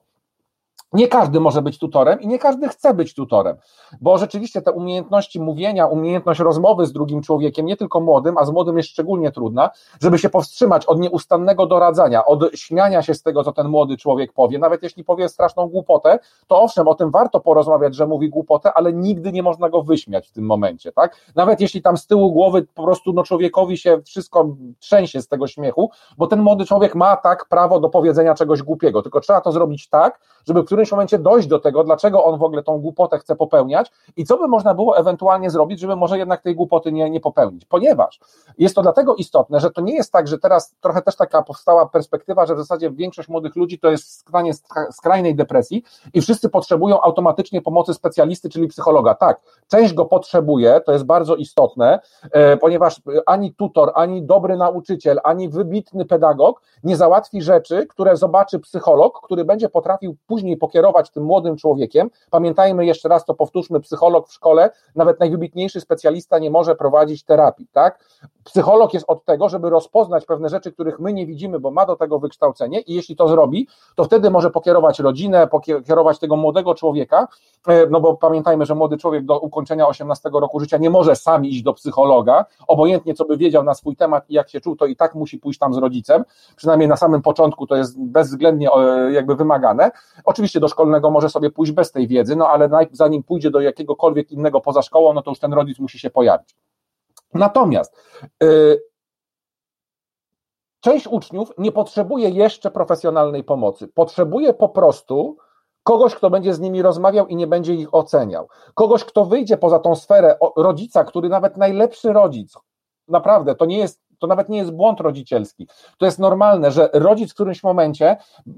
Nie każdy może być tutorem i nie każdy chce być tutorem, bo rzeczywiście te umiejętności mówienia, umiejętność rozmowy z drugim człowiekiem, nie tylko młodym, a z młodym jest szczególnie trudna, żeby się powstrzymać od nieustannego doradzania, od śmiania się z tego, co ten młody człowiek powie. Nawet jeśli powie straszną głupotę, to owszem, o tym warto porozmawiać, że mówi głupotę, ale nigdy nie można go wyśmiać w tym momencie, tak? Nawet jeśli tam z tyłu głowy po prostu no, człowiekowi się wszystko trzęsie z tego śmiechu, bo ten młody człowiek ma tak prawo do powiedzenia czegoś głupiego, tylko trzeba to zrobić tak, żeby który którymś momencie dojść do tego, dlaczego on w ogóle tą głupotę chce popełniać i co by można było ewentualnie zrobić, żeby może jednak tej głupoty nie, nie popełnić. Ponieważ jest to dlatego istotne, że to nie jest tak, że teraz trochę też taka powstała perspektywa, że w zasadzie większość młodych ludzi to jest w stanie skrajnej depresji i wszyscy potrzebują automatycznie pomocy specjalisty, czyli psychologa. Tak, część go potrzebuje, to jest bardzo istotne, e, ponieważ ani tutor, ani dobry nauczyciel, ani wybitny pedagog nie załatwi rzeczy, które zobaczy psycholog, który będzie potrafił później pokazać, kierować tym młodym człowiekiem. Pamiętajmy jeszcze raz, to powtórzmy, psycholog w szkole, nawet najwybitniejszy specjalista nie może prowadzić terapii, tak? Psycholog jest od tego, żeby rozpoznać pewne rzeczy, których my nie widzimy, bo ma do tego wykształcenie i jeśli to zrobi, to wtedy może pokierować rodzinę, pokierować tego młodego człowieka, e, no bo pamiętajmy, że młody człowiek do ukończenia 18 roku życia nie może sam iść do psychologa, obojętnie co by wiedział na swój temat i jak się czuł, to i tak musi pójść tam z rodzicem, przynajmniej na samym początku to jest bezwzględnie e, jakby wymagane. Oczywiście do szkolnego może sobie pójść bez tej wiedzy, no ale zanim pójdzie do jakiegokolwiek innego poza szkołą, no to już ten rodzic musi się pojawić. Natomiast yy, część uczniów nie potrzebuje jeszcze profesjonalnej pomocy. Potrzebuje po prostu kogoś, kto będzie z nimi rozmawiał i nie będzie ich oceniał. Kogoś, kto wyjdzie poza tą sferę rodzica, który nawet najlepszy rodzic, naprawdę, to nie jest to nawet nie jest błąd rodzicielski. To jest normalne, że rodzic w którymś momencie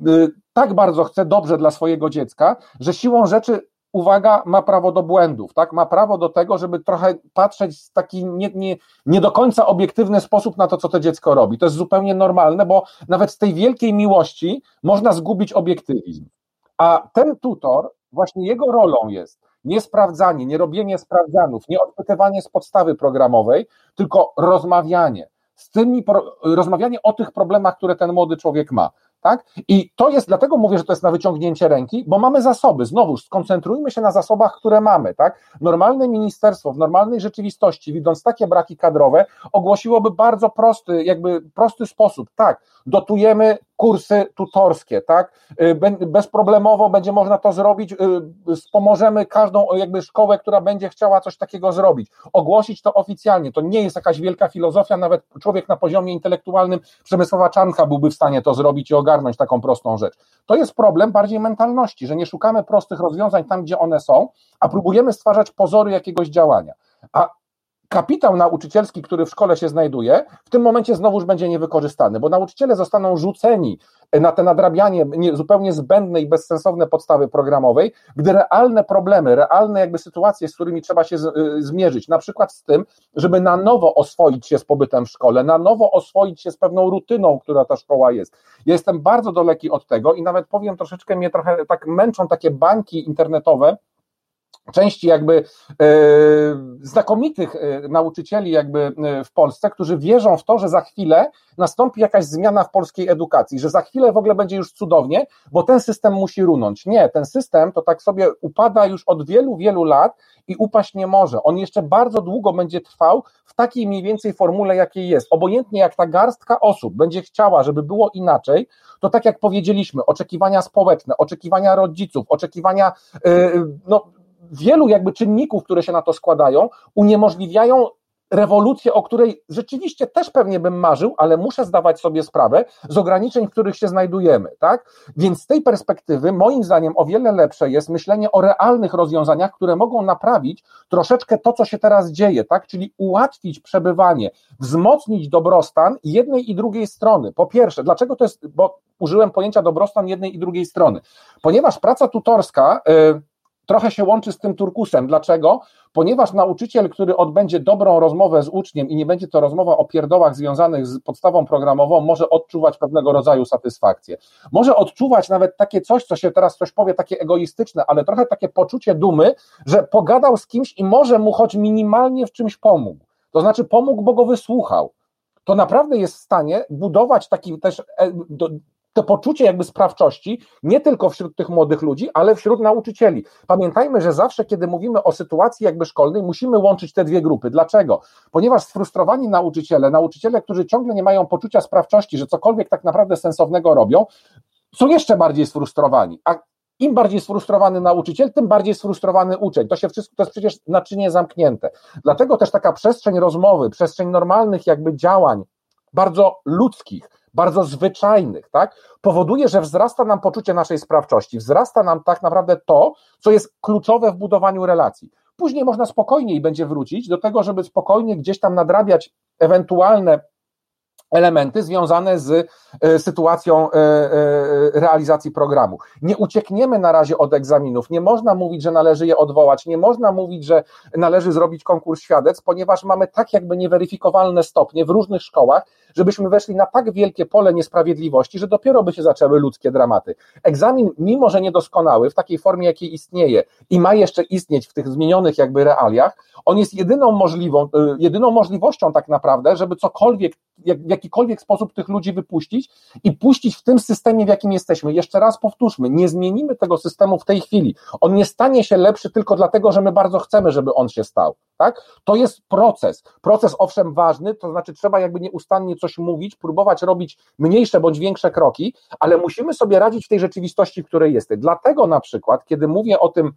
y, tak bardzo chce dobrze dla swojego dziecka, że siłą rzeczy uwaga, ma prawo do błędów, tak? Ma prawo do tego, żeby trochę patrzeć w taki nie, nie, nie do końca obiektywny sposób na to, co to dziecko robi. To jest zupełnie normalne, bo nawet z tej wielkiej miłości można zgubić obiektywizm. A ten tutor, właśnie jego rolą jest nie sprawdzanie, nie robienie sprawdzanów, nie odpytywanie z podstawy programowej, tylko rozmawianie z tymi, rozmawianie o tych problemach, które ten młody człowiek ma. Tak? I to jest, dlatego mówię, że to jest na wyciągnięcie ręki, bo mamy zasoby. Znowu, skoncentrujmy się na zasobach, które mamy. Tak? Normalne ministerstwo w normalnej rzeczywistości, widząc takie braki kadrowe, ogłosiłoby bardzo prosty, jakby prosty sposób. Tak, dotujemy kursy tutorskie, tak? Y, bezproblemowo będzie można to zrobić, y, wspomożemy każdą jakby szkołę, która będzie chciała coś takiego zrobić. Ogłosić to oficjalnie. To nie jest jakaś wielka filozofia, nawet człowiek na poziomie intelektualnym Przemysłowa Czanka byłby w stanie to zrobić i ogarnąć taką prostą rzecz. To jest problem bardziej mentalności, że nie szukamy prostych rozwiązań tam, gdzie one są, a próbujemy stwarzać pozory jakiegoś działania. A kapitał nauczycielski, który w szkole się znajduje, w tym momencie znowuż będzie niewykorzystany, bo nauczyciele zostaną rzuceni na te nadrabianie zupełnie zbędne i bezsensowne podstawy programowej, gdy realne problemy, realne jakby sytuacje, z którymi trzeba się y, zmierzyć, na przykład z tym, żeby na nowo oswoić się z pobytem w szkole, na nowo oswoić się z pewną rutyną, która ta szkoła jest. Ja jestem bardzo daleki od tego i nawet powiem troszeczkę mnie trochę tak męczą takie bańki internetowe, części jakby e, znakomitych e, nauczycieli jakby e, w Polsce, którzy wierzą w to, że za chwilę nastąpi jakaś zmiana w polskiej edukacji, że za chwilę w ogóle będzie już cudownie, bo ten system musi runąć. Nie, ten system to tak sobie upada już od wielu, wielu lat i upaść nie może. On jeszcze bardzo długo będzie trwał w takiej mniej więcej formule, jakiej jest. Obojętnie jak ta garstka osób będzie chciała, żeby było inaczej, to tak jak powiedzieliśmy, oczekiwania społeczne, oczekiwania rodziców, oczekiwania, no, wielu jakby czynników, które się na to składają, uniemożliwiają rewolucję, o której rzeczywiście też pewnie bym marzył, ale muszę zdawać sobie sprawę z ograniczeń, w których się znajdujemy, tak? Więc z tej perspektywy moim zdaniem o wiele lepsze jest myślenie o realnych rozwiązaniach, które mogą naprawić troszeczkę to, co się teraz dzieje, tak? Czyli ułatwić przebywanie, wzmocnić dobrostan jednej i drugiej strony. Po pierwsze, dlaczego to jest, bo użyłem pojęcia dobrostan jednej i drugiej strony, ponieważ praca tutorska, yy, trochę się łączy z tym turkusem. Dlaczego? Ponieważ nauczyciel, który odbędzie dobrą rozmowę z uczniem i nie będzie to rozmowa o pierdołach związanych z podstawą programową, może odczuwać pewnego rodzaju satysfakcję. Może odczuwać nawet takie coś, co się teraz ktoś powie, takie egoistyczne, ale trochę takie poczucie dumy, że pogadał z kimś i może mu choć minimalnie w czymś pomógł. To znaczy pomógł, bo go wysłuchał to naprawdę jest w stanie budować taki też e, to poczucie jakby sprawczości nie tylko wśród tych młodych ludzi, ale wśród nauczycieli. Pamiętajmy, że zawsze, kiedy mówimy o sytuacji jakby szkolnej, musimy łączyć te dwie grupy. Dlaczego? Ponieważ sfrustrowani nauczyciele, nauczyciele, którzy ciągle nie mają poczucia sprawczości, że cokolwiek tak naprawdę sensownego robią, są jeszcze bardziej sfrustrowani. A im bardziej sfrustrowany nauczyciel, tym bardziej sfrustrowany uczeń. To się wszystko, to jest przecież naczynie zamknięte. Dlatego też taka przestrzeń rozmowy, przestrzeń normalnych jakby działań, bardzo ludzkich, bardzo zwyczajnych, tak, powoduje, że wzrasta nam poczucie naszej sprawczości, wzrasta nam tak naprawdę to, co jest kluczowe w budowaniu relacji. Później można spokojniej będzie wrócić do tego, żeby spokojnie gdzieś tam nadrabiać ewentualne elementy związane z e, sytuacją e, e, realizacji programu. Nie uciekniemy na razie od egzaminów, nie można mówić, że należy je odwołać, nie można mówić, że należy zrobić konkurs świadectw, ponieważ mamy tak jakby nieweryfikowalne stopnie w różnych szkołach, żebyśmy weszli na tak wielkie pole niesprawiedliwości, że dopiero by się zaczęły ludzkie dramaty. Egzamin, mimo że niedoskonały, w takiej formie, jakiej istnieje i ma jeszcze istnieć w tych zmienionych jakby realiach, on jest jedyną możliwą, jedyną możliwością tak naprawdę, żeby cokolwiek, jak, jakikolwiek sposób tych ludzi wypuścić i puścić w tym systemie, w jakim jesteśmy. Jeszcze raz powtórzmy, nie zmienimy tego systemu w tej chwili. On nie stanie się lepszy tylko dlatego, że my bardzo chcemy, żeby on się stał. Tak? To jest proces. Proces owszem ważny, to znaczy trzeba jakby nieustannie coś mówić, próbować robić mniejsze bądź większe kroki, ale musimy sobie radzić w tej rzeczywistości, w której jesteśmy. Dlatego na przykład, kiedy mówię o tym,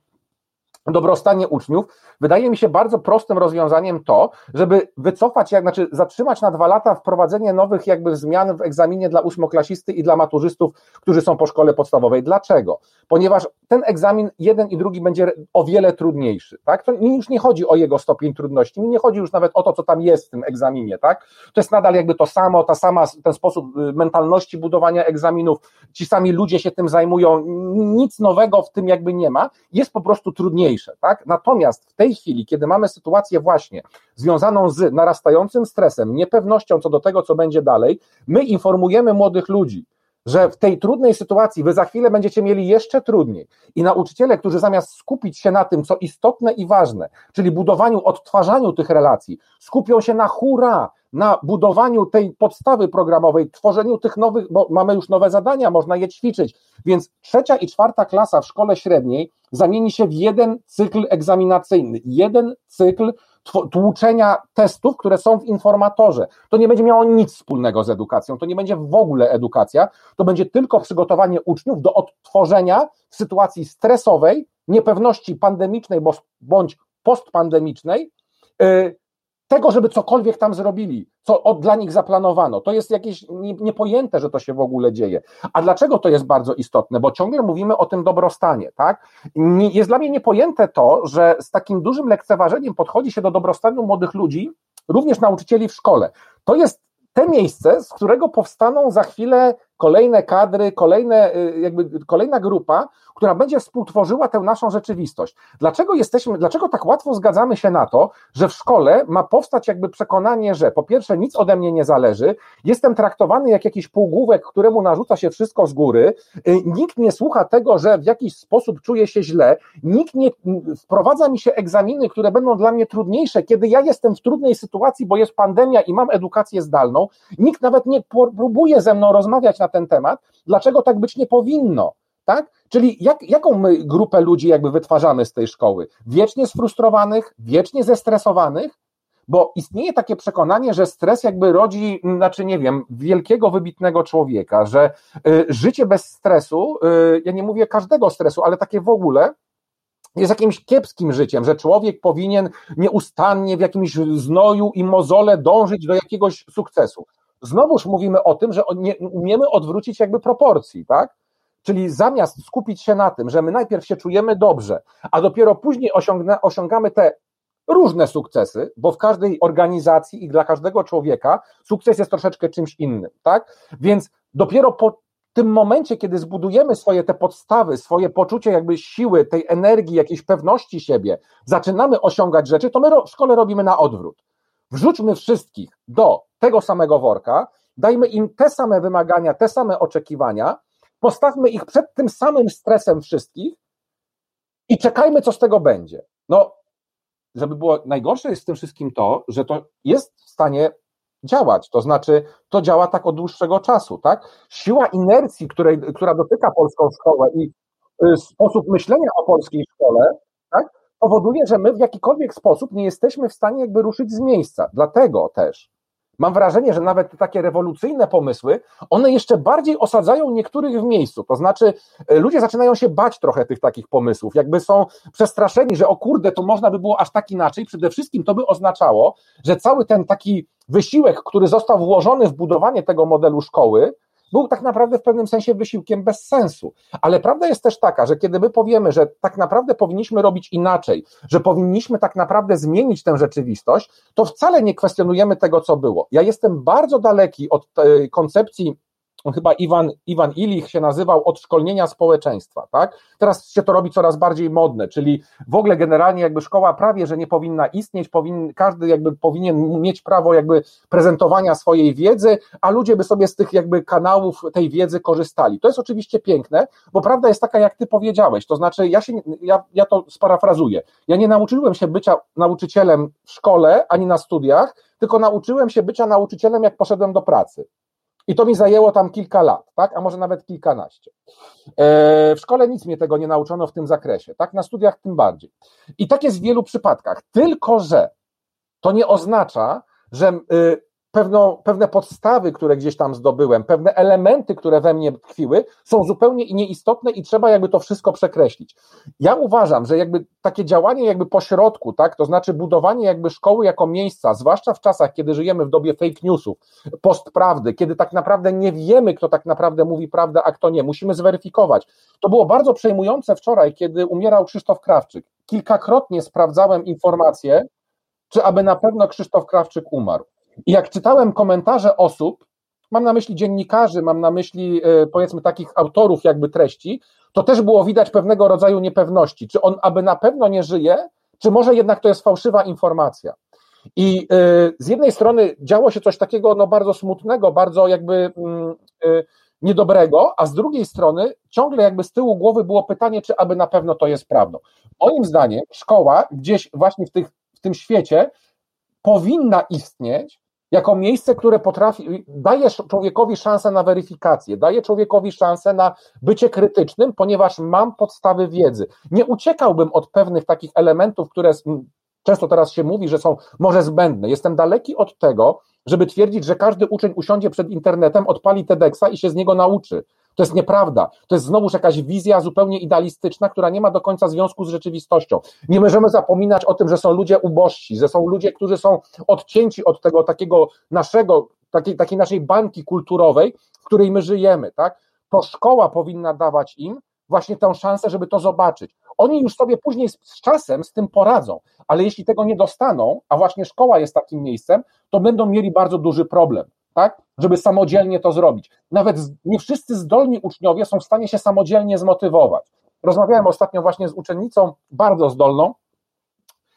dobrostanie uczniów, wydaje mi się bardzo prostym rozwiązaniem to, żeby wycofać, jak, znaczy zatrzymać na dwa lata wprowadzenie nowych jakby zmian w egzaminie dla ósmoklasisty i dla maturzystów, którzy są po szkole podstawowej. Dlaczego? Ponieważ ten egzamin jeden i drugi będzie o wiele trudniejszy, tak? To już nie chodzi o jego stopień trudności, nie chodzi już nawet o to, co tam jest w tym egzaminie, tak? To jest nadal jakby to samo, ta sama, ten sposób y, mentalności budowania egzaminów, ci sami ludzie się tym zajmują, nic nowego w tym jakby nie ma, jest po prostu trudniejsze, tak? Natomiast w tej chwili, kiedy mamy sytuację właśnie związaną z narastającym stresem, niepewnością co do tego, co będzie dalej, my informujemy młodych ludzi, że w tej trudnej sytuacji wy za chwilę będziecie mieli jeszcze trudniej. I nauczyciele, którzy zamiast skupić się na tym, co istotne i ważne, czyli budowaniu, odtwarzaniu tych relacji, skupią się na hura, na budowaniu tej podstawy programowej, tworzeniu tych nowych, bo mamy już nowe zadania, można je ćwiczyć. Więc trzecia i czwarta klasa w szkole średniej zamieni się w jeden cykl egzaminacyjny, jeden cykl tłuczenia testów, które są w informatorze. To nie będzie miało nic wspólnego z edukacją, to nie będzie w ogóle edukacja, to będzie tylko przygotowanie uczniów do odtworzenia w sytuacji stresowej, niepewności pandemicznej bądź postpandemicznej, y, tego, żeby cokolwiek tam zrobili, co od, dla nich zaplanowano. To jest jakieś nie, niepojęte, że to się w ogóle dzieje. A dlaczego to jest bardzo istotne? Bo ciągle mówimy o tym dobrostanie, tak? Jest dla mnie niepojęte to, że z takim dużym lekceważeniem podchodzi się do dobrostanu młodych ludzi, również nauczycieli w szkole. To jest te miejsce, z którego powstaną za chwilę kolejne kadry, kolejne, y, jakby kolejna grupa, która będzie współtworzyła tę naszą rzeczywistość. Dlaczego jesteśmy, dlaczego tak łatwo zgadzamy się na to, że w szkole ma powstać jakby przekonanie, że po pierwsze nic ode mnie nie zależy, jestem traktowany jak jakiś półgłówek, któremu narzuca się wszystko z góry, y, nikt nie słucha tego, że w jakiś sposób czuję się źle, nikt nie wprowadza mi się egzaminy, które będą dla mnie trudniejsze, kiedy ja jestem w trudnej sytuacji, bo jest pandemia i mam edukację zdalną, nikt nawet nie próbuje ze mną rozmawiać na na ten temat, dlaczego tak być nie powinno. Tak? Czyli jak, jaką my grupę ludzi jakby wytwarzamy z tej szkoły? Wiecznie sfrustrowanych, wiecznie zestresowanych, bo istnieje takie przekonanie, że stres jakby rodzi, znaczy nie wiem, wielkiego, wybitnego człowieka, że y, życie bez stresu, y, ja nie mówię każdego stresu, ale takie w ogóle, jest jakimś kiepskim życiem, że człowiek powinien nieustannie w jakimś znoju i mozole dążyć do jakiegoś sukcesu znowuż mówimy o tym, że nie umiemy odwrócić jakby proporcji, tak? Czyli zamiast skupić się na tym, że my najpierw się czujemy dobrze, a dopiero później osiągamy te różne sukcesy, bo w każdej organizacji i dla każdego człowieka sukces jest troszeczkę czymś innym, tak? Więc dopiero po tym momencie, kiedy zbudujemy swoje te podstawy, swoje poczucie jakby siły, tej energii, jakiejś pewności siebie, zaczynamy osiągać rzeczy, to my w szkole robimy na odwrót. Wrzućmy wszystkich do tego samego worka, dajmy im te same wymagania, te same oczekiwania, postawmy ich przed tym samym stresem wszystkich i czekajmy, co z tego będzie. No, żeby było najgorsze jest w tym wszystkim to, że to jest w stanie działać. To znaczy, to działa tak od dłuższego czasu, tak? Siła inercji, której, która dotyka polską szkołę i y, sposób myślenia o polskiej szkole, tak? Powoduje, że my w jakikolwiek sposób nie jesteśmy w stanie jakby ruszyć z miejsca. Dlatego też mam wrażenie, że nawet te takie rewolucyjne pomysły, one jeszcze bardziej osadzają niektórych w miejscu. To znaczy, y, ludzie zaczynają się bać trochę tych takich pomysłów, jakby są przestraszeni, że o kurde, to można by było aż tak inaczej. Przede wszystkim to by oznaczało, że cały ten taki wysiłek, który został włożony w budowanie tego modelu szkoły, był tak naprawdę w pewnym sensie wysiłkiem bez sensu. Ale prawda jest też taka, że kiedy my powiemy, że tak naprawdę powinniśmy robić inaczej, że powinniśmy tak naprawdę zmienić tę rzeczywistość, to wcale nie kwestionujemy tego, co było. Ja jestem bardzo daleki od koncepcji on chyba Iwan, Iwan Ilich się nazywał od szkolnienia społeczeństwa, tak? Teraz się to robi coraz bardziej modne, czyli w ogóle generalnie jakby szkoła prawie, że nie powinna istnieć, powin, każdy jakby powinien mieć prawo jakby prezentowania swojej wiedzy, a ludzie by sobie z tych jakby kanałów tej wiedzy korzystali. To jest oczywiście piękne, bo prawda jest taka, jak ty powiedziałeś, to znaczy ja się, ja, ja to sparafrazuję, ja nie nauczyłem się bycia nauczycielem w szkole, ani na studiach, tylko nauczyłem się bycia nauczycielem, jak poszedłem do pracy. I to mi zajęło tam kilka lat, tak? A może nawet kilkanaście. E, w szkole nic mnie tego nie nauczono w tym zakresie, tak? Na studiach tym bardziej. I tak jest w wielu przypadkach. Tylko, że to nie oznacza, że y, pewne podstawy, które gdzieś tam zdobyłem, pewne elementy, które we mnie tkwiły, są zupełnie nieistotne i trzeba jakby to wszystko przekreślić. Ja uważam, że jakby takie działanie jakby pośrodku, tak, to znaczy budowanie jakby szkoły jako miejsca, zwłaszcza w czasach, kiedy żyjemy w dobie fake newsów, postprawdy, kiedy tak naprawdę nie wiemy, kto tak naprawdę mówi prawdę, a kto nie, musimy zweryfikować. To było bardzo przejmujące wczoraj, kiedy umierał Krzysztof Krawczyk. Kilkakrotnie sprawdzałem informacje, czy aby na pewno Krzysztof Krawczyk umarł. I jak czytałem komentarze osób, mam na myśli dziennikarzy, mam na myśli e, powiedzmy takich autorów jakby treści, to też było widać pewnego rodzaju niepewności, czy on aby na pewno nie żyje, czy może jednak to jest fałszywa informacja. I e, z jednej strony działo się coś takiego no, bardzo smutnego, bardzo jakby e, niedobrego, a z drugiej strony ciągle jakby z tyłu głowy było pytanie, czy aby na pewno to jest prawdą. Moim zdaniem szkoła gdzieś właśnie w, tych, w tym świecie powinna istnieć, jako miejsce, które potrafi, daje człowiekowi szansę na weryfikację, daje człowiekowi szansę na bycie krytycznym, ponieważ mam podstawy wiedzy. Nie uciekałbym od pewnych takich elementów, które często teraz się mówi, że są może zbędne. Jestem daleki od tego, żeby twierdzić, że każdy uczeń usiądzie przed internetem, odpali TEDxa i się z niego nauczy. To jest nieprawda. To jest znowuż jakaś wizja zupełnie idealistyczna, która nie ma do końca związku z rzeczywistością. Nie możemy zapominać o tym, że są ludzie ubożsi, że są ludzie, którzy są odcięci od tego takiego naszego, takiej, takiej naszej bańki kulturowej, w której my żyjemy, tak? To szkoła powinna dawać im właśnie tę szansę, żeby to zobaczyć. Oni już sobie później z, z czasem z tym poradzą, ale jeśli tego nie dostaną, a właśnie szkoła jest takim miejscem, to będą mieli bardzo duży problem tak? Żeby samodzielnie to zrobić. Nawet nie wszyscy zdolni uczniowie są w stanie się samodzielnie zmotywować. Rozmawiałem ostatnio właśnie z uczennicą bardzo zdolną.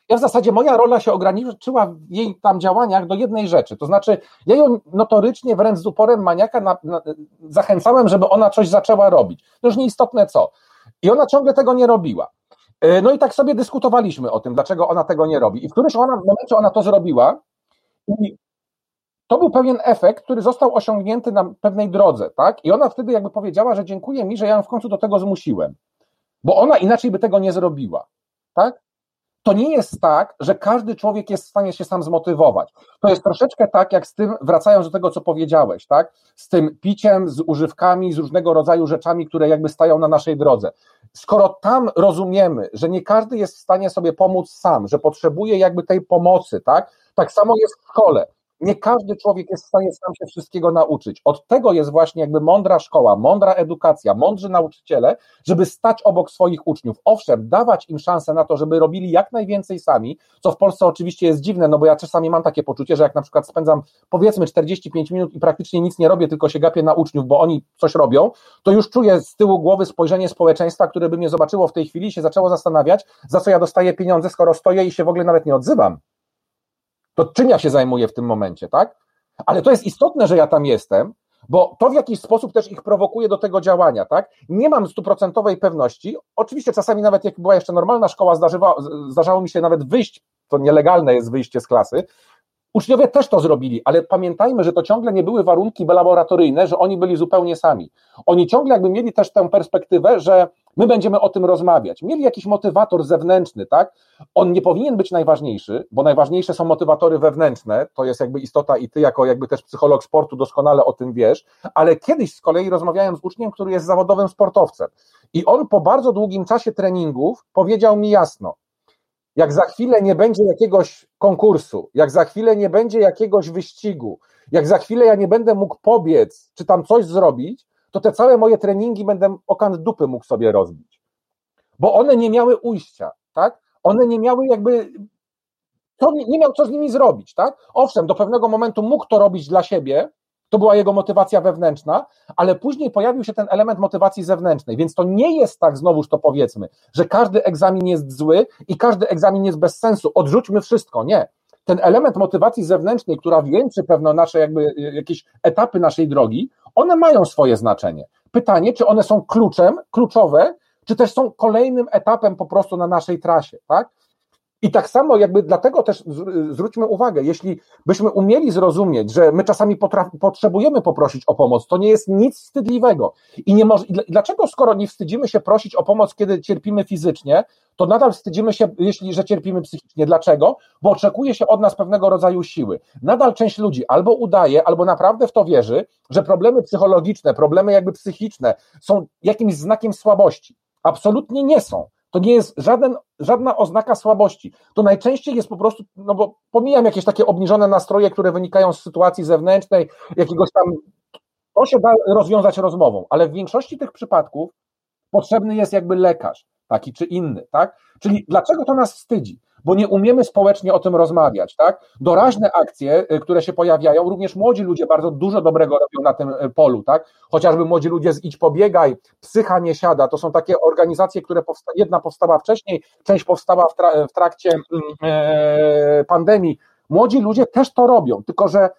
Ja w zasadzie moja rola się ograniczyła w jej tam działaniach do jednej rzeczy. To znaczy, ja ją notorycznie, wręcz z uporem maniaka na, na, zachęcałem, żeby ona coś zaczęła robić. To już nieistotne co. I ona ciągle tego nie robiła. E, no i tak sobie dyskutowaliśmy o tym, dlaczego ona tego nie robi. I w którymś ona, momencie ona to zrobiła i to był pewien efekt, który został osiągnięty na pewnej drodze, tak? I ona wtedy jakby powiedziała, że dziękuję mi, że ja ją w końcu do tego zmusiłem. Bo ona inaczej by tego nie zrobiła, tak? To nie jest tak, że każdy człowiek jest w stanie się sam zmotywować. To jest troszeczkę tak, jak z tym, wracając do tego, co powiedziałeś, tak? Z tym piciem, z używkami, z różnego rodzaju rzeczami, które jakby stają na naszej drodze. Skoro tam rozumiemy, że nie każdy jest w stanie sobie pomóc sam, że potrzebuje jakby tej pomocy, tak? Tak samo jest w szkole Nie każdy człowiek jest w stanie sam się wszystkiego nauczyć. Od tego jest właśnie jakby mądra szkoła, mądra edukacja, mądrzy nauczyciele, żeby stać obok swoich uczniów. Owszem, dawać im szansę na to, żeby robili jak najwięcej sami, co w Polsce oczywiście jest dziwne, no bo ja czasami mam takie poczucie, że jak na przykład spędzam powiedzmy 45 minut i praktycznie nic nie robię, tylko się gapię na uczniów, bo oni coś robią, to już czuję z tyłu głowy spojrzenie społeczeństwa, które by mnie zobaczyło w tej chwili i się zaczęło zastanawiać, za co ja dostaję pieniądze, skoro stoję i się w ogóle nawet nie odzywam to czym ja się zajmuję w tym momencie, tak? Ale to jest istotne, że ja tam jestem, bo to w jakiś sposób też ich prowokuje do tego działania, tak? Nie mam stuprocentowej pewności. Oczywiście czasami nawet jak była jeszcze normalna szkoła, zdarzało mi się nawet wyjść, to nielegalne jest wyjście z klasy. Uczniowie też to zrobili, ale pamiętajmy, że to ciągle nie były warunki laboratoryjne, że oni byli zupełnie sami. Oni ciągle jakby mieli też tę perspektywę, że My będziemy o tym rozmawiać. Mieli jakiś motywator zewnętrzny, tak? On nie powinien być najważniejszy, bo najważniejsze są motywatory wewnętrzne, to jest jakby istota i ty jako jakby też psycholog sportu doskonale o tym wiesz, ale kiedyś z kolei rozmawiałem z uczniem, który jest zawodowym sportowcem i on po bardzo długim czasie treningów powiedział mi jasno, jak za chwilę nie będzie jakiegoś konkursu, jak za chwilę nie będzie jakiegoś wyścigu, jak za chwilę ja nie będę mógł pobiec, czy tam coś zrobić, to te całe moje treningi będę okan dupy mógł sobie rozbić. Bo one nie miały ujścia, tak? One nie miały jakby to nie miał co z nimi zrobić, tak? Owszem, do pewnego momentu mógł to robić dla siebie, to była jego motywacja wewnętrzna, ale później pojawił się ten element motywacji zewnętrznej, więc to nie jest tak, znowuż to powiedzmy, że każdy egzamin jest zły i każdy egzamin jest bez sensu, odrzućmy wszystko, nie. Ten element motywacji zewnętrznej, która wieńczy pewno nasze jakby jakieś etapy naszej drogi, one mają swoje znaczenie. Pytanie, czy one są kluczem, kluczowe, czy też są kolejnym etapem po prostu na naszej trasie, tak? I tak samo jakby dlatego też zwróćmy uwagę, jeśli byśmy umieli zrozumieć, że my czasami potrzebujemy poprosić o pomoc, to nie jest nic wstydliwego. I nie może, i dlaczego skoro nie wstydzimy się prosić o pomoc, kiedy cierpimy fizycznie, to nadal wstydzimy się, jeśli, że cierpimy psychicznie. Dlaczego? Bo oczekuje się od nas pewnego rodzaju siły. Nadal część ludzi albo udaje, albo naprawdę w to wierzy, że problemy psychologiczne, problemy jakby psychiczne są jakimś znakiem słabości. Absolutnie nie są. To nie jest żaden, żadna oznaka słabości. To najczęściej jest po prostu, no bo pomijam jakieś takie obniżone nastroje, które wynikają z sytuacji zewnętrznej, jakiegoś tam. To się da rozwiązać rozmową, ale w większości tych przypadków potrzebny jest jakby lekarz, taki czy inny, tak? Czyli dlaczego to nas wstydzi? Bo nie umiemy społecznie o tym rozmawiać, tak? Doraźne akcje, y, które się pojawiają, również młodzi ludzie bardzo dużo dobrego robią na tym y, polu, tak? Chociażby młodzi ludzie z Idź Pobiegaj, Psycha nie siada, to są takie organizacje, które powsta jedna powstała wcześniej, część powstała w, tra w trakcie e pandemii. Młodzi ludzie też to robią, tylko że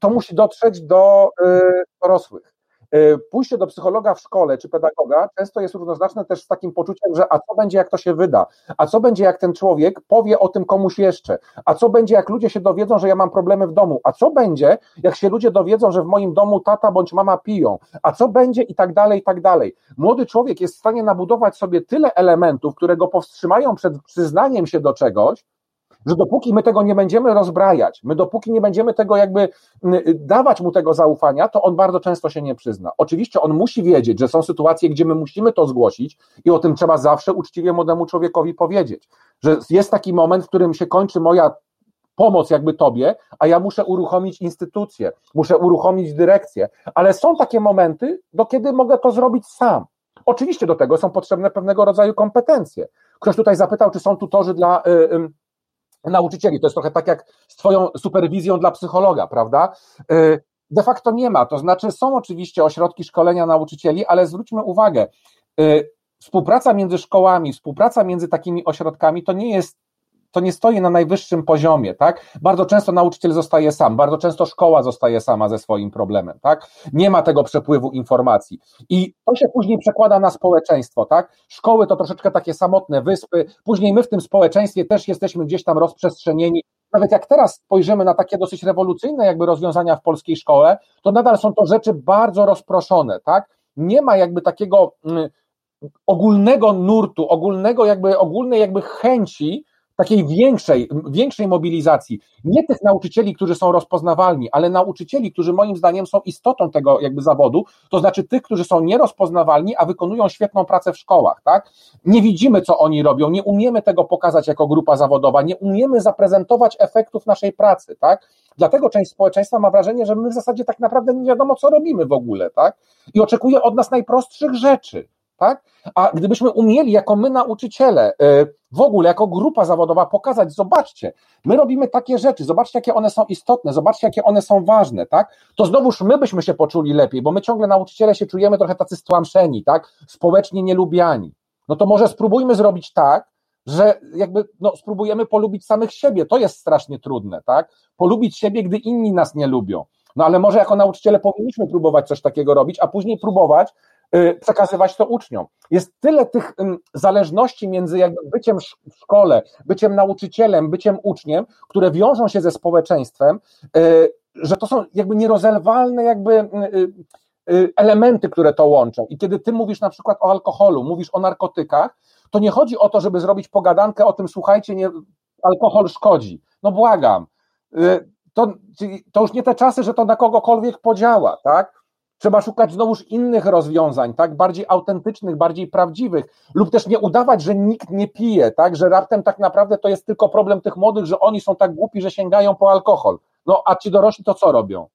to musi dotrzeć do y, dorosłych. E, pójście do psychologa w szkole czy pedagoga często jest równoznaczne też z takim poczuciem, że a co będzie, jak to się wyda, a co będzie, jak ten człowiek powie o tym komuś jeszcze, a co będzie, jak ludzie się dowiedzą, że ja mam problemy w domu, a co będzie, jak się ludzie dowiedzą, że w moim domu tata bądź mama piją, a co będzie i tak dalej, i tak dalej. Młody człowiek jest w stanie nabudować sobie tyle elementów, które go powstrzymają przed przyznaniem się do czegoś, że dopóki my tego nie będziemy rozbrajać, my dopóki nie będziemy tego jakby dawać mu tego zaufania, to on bardzo często się nie przyzna. Oczywiście on musi wiedzieć, że są sytuacje, gdzie my musimy to zgłosić i o tym trzeba zawsze uczciwie młodemu człowiekowi powiedzieć, że jest taki moment, w którym się kończy moja pomoc jakby tobie, a ja muszę uruchomić instytucję, muszę uruchomić dyrekcję, ale są takie momenty, do kiedy mogę to zrobić sam. Oczywiście do tego są potrzebne pewnego rodzaju kompetencje. Ktoś tutaj zapytał, czy są tutorzy dla y, nauczycieli. To jest trochę tak jak z Twoją superwizją dla psychologa, prawda? Y, de facto nie ma. To znaczy, są oczywiście ośrodki szkolenia nauczycieli, ale zwróćmy uwagę, y, współpraca między szkołami, współpraca między takimi ośrodkami to nie jest to nie stoi na najwyższym poziomie, tak? Bardzo często nauczyciel zostaje sam, bardzo często szkoła zostaje sama ze swoim problemem, tak? Nie ma tego przepływu informacji. I to się później przekłada na społeczeństwo, tak? Szkoły to troszeczkę takie samotne wyspy, później my w tym społeczeństwie też jesteśmy gdzieś tam rozprzestrzenieni. Nawet jak teraz spojrzymy na takie dosyć rewolucyjne jakby rozwiązania w polskiej szkole, to nadal są to rzeczy bardzo rozproszone, tak? Nie ma jakby takiego mm, ogólnego nurtu, ogólnego jakby, ogólnej jakby chęci takiej większej, większej mobilizacji. Nie tych nauczycieli, którzy są rozpoznawalni, ale nauczycieli, którzy moim zdaniem są istotą tego jakby zawodu, to znaczy tych, którzy są nierozpoznawalni, a wykonują świetną pracę w szkołach, tak? Nie widzimy, co oni robią, nie umiemy tego pokazać jako grupa zawodowa, nie umiemy zaprezentować efektów naszej pracy, tak? Dlatego część społeczeństwa ma wrażenie, że my w zasadzie tak naprawdę nie wiadomo, co robimy w ogóle, tak? I oczekuje od nas najprostszych rzeczy tak? A gdybyśmy umieli, jako my nauczyciele, y, w ogóle jako grupa zawodowa pokazać, zobaczcie, my robimy takie rzeczy, zobaczcie, jakie one są istotne, zobaczcie, jakie one są ważne, tak? To znowuż my byśmy się poczuli lepiej, bo my ciągle nauczyciele się czujemy trochę tacy stłamszeni, tak? Społecznie nielubiani. No to może spróbujmy zrobić tak, że jakby no, spróbujemy polubić samych siebie. To jest strasznie trudne, tak? Polubić siebie, gdy inni nas nie lubią. No ale może jako nauczyciele powinniśmy próbować coś takiego robić, a później próbować przekazywać to uczniom. Jest tyle tych zależności między byciem w szkole, byciem nauczycielem, byciem uczniem, które wiążą się ze społeczeństwem, y, że to są jakby nierozerwalne jakby y, elementy, które to łączą. I kiedy ty mówisz na przykład o alkoholu, mówisz o narkotykach, to nie chodzi o to, żeby zrobić pogadankę o tym, słuchajcie, nie, alkohol szkodzi. No błagam. To, to już nie te czasy, że to na kogokolwiek podziała, tak? Trzeba szukać znowuż innych rozwiązań, tak, bardziej autentycznych, bardziej prawdziwych, lub też nie udawać, że nikt nie pije, tak, że raptem tak naprawdę to jest tylko problem tych młodych, że oni są tak głupi, że sięgają po alkohol. No, a ci dorośli to co robią?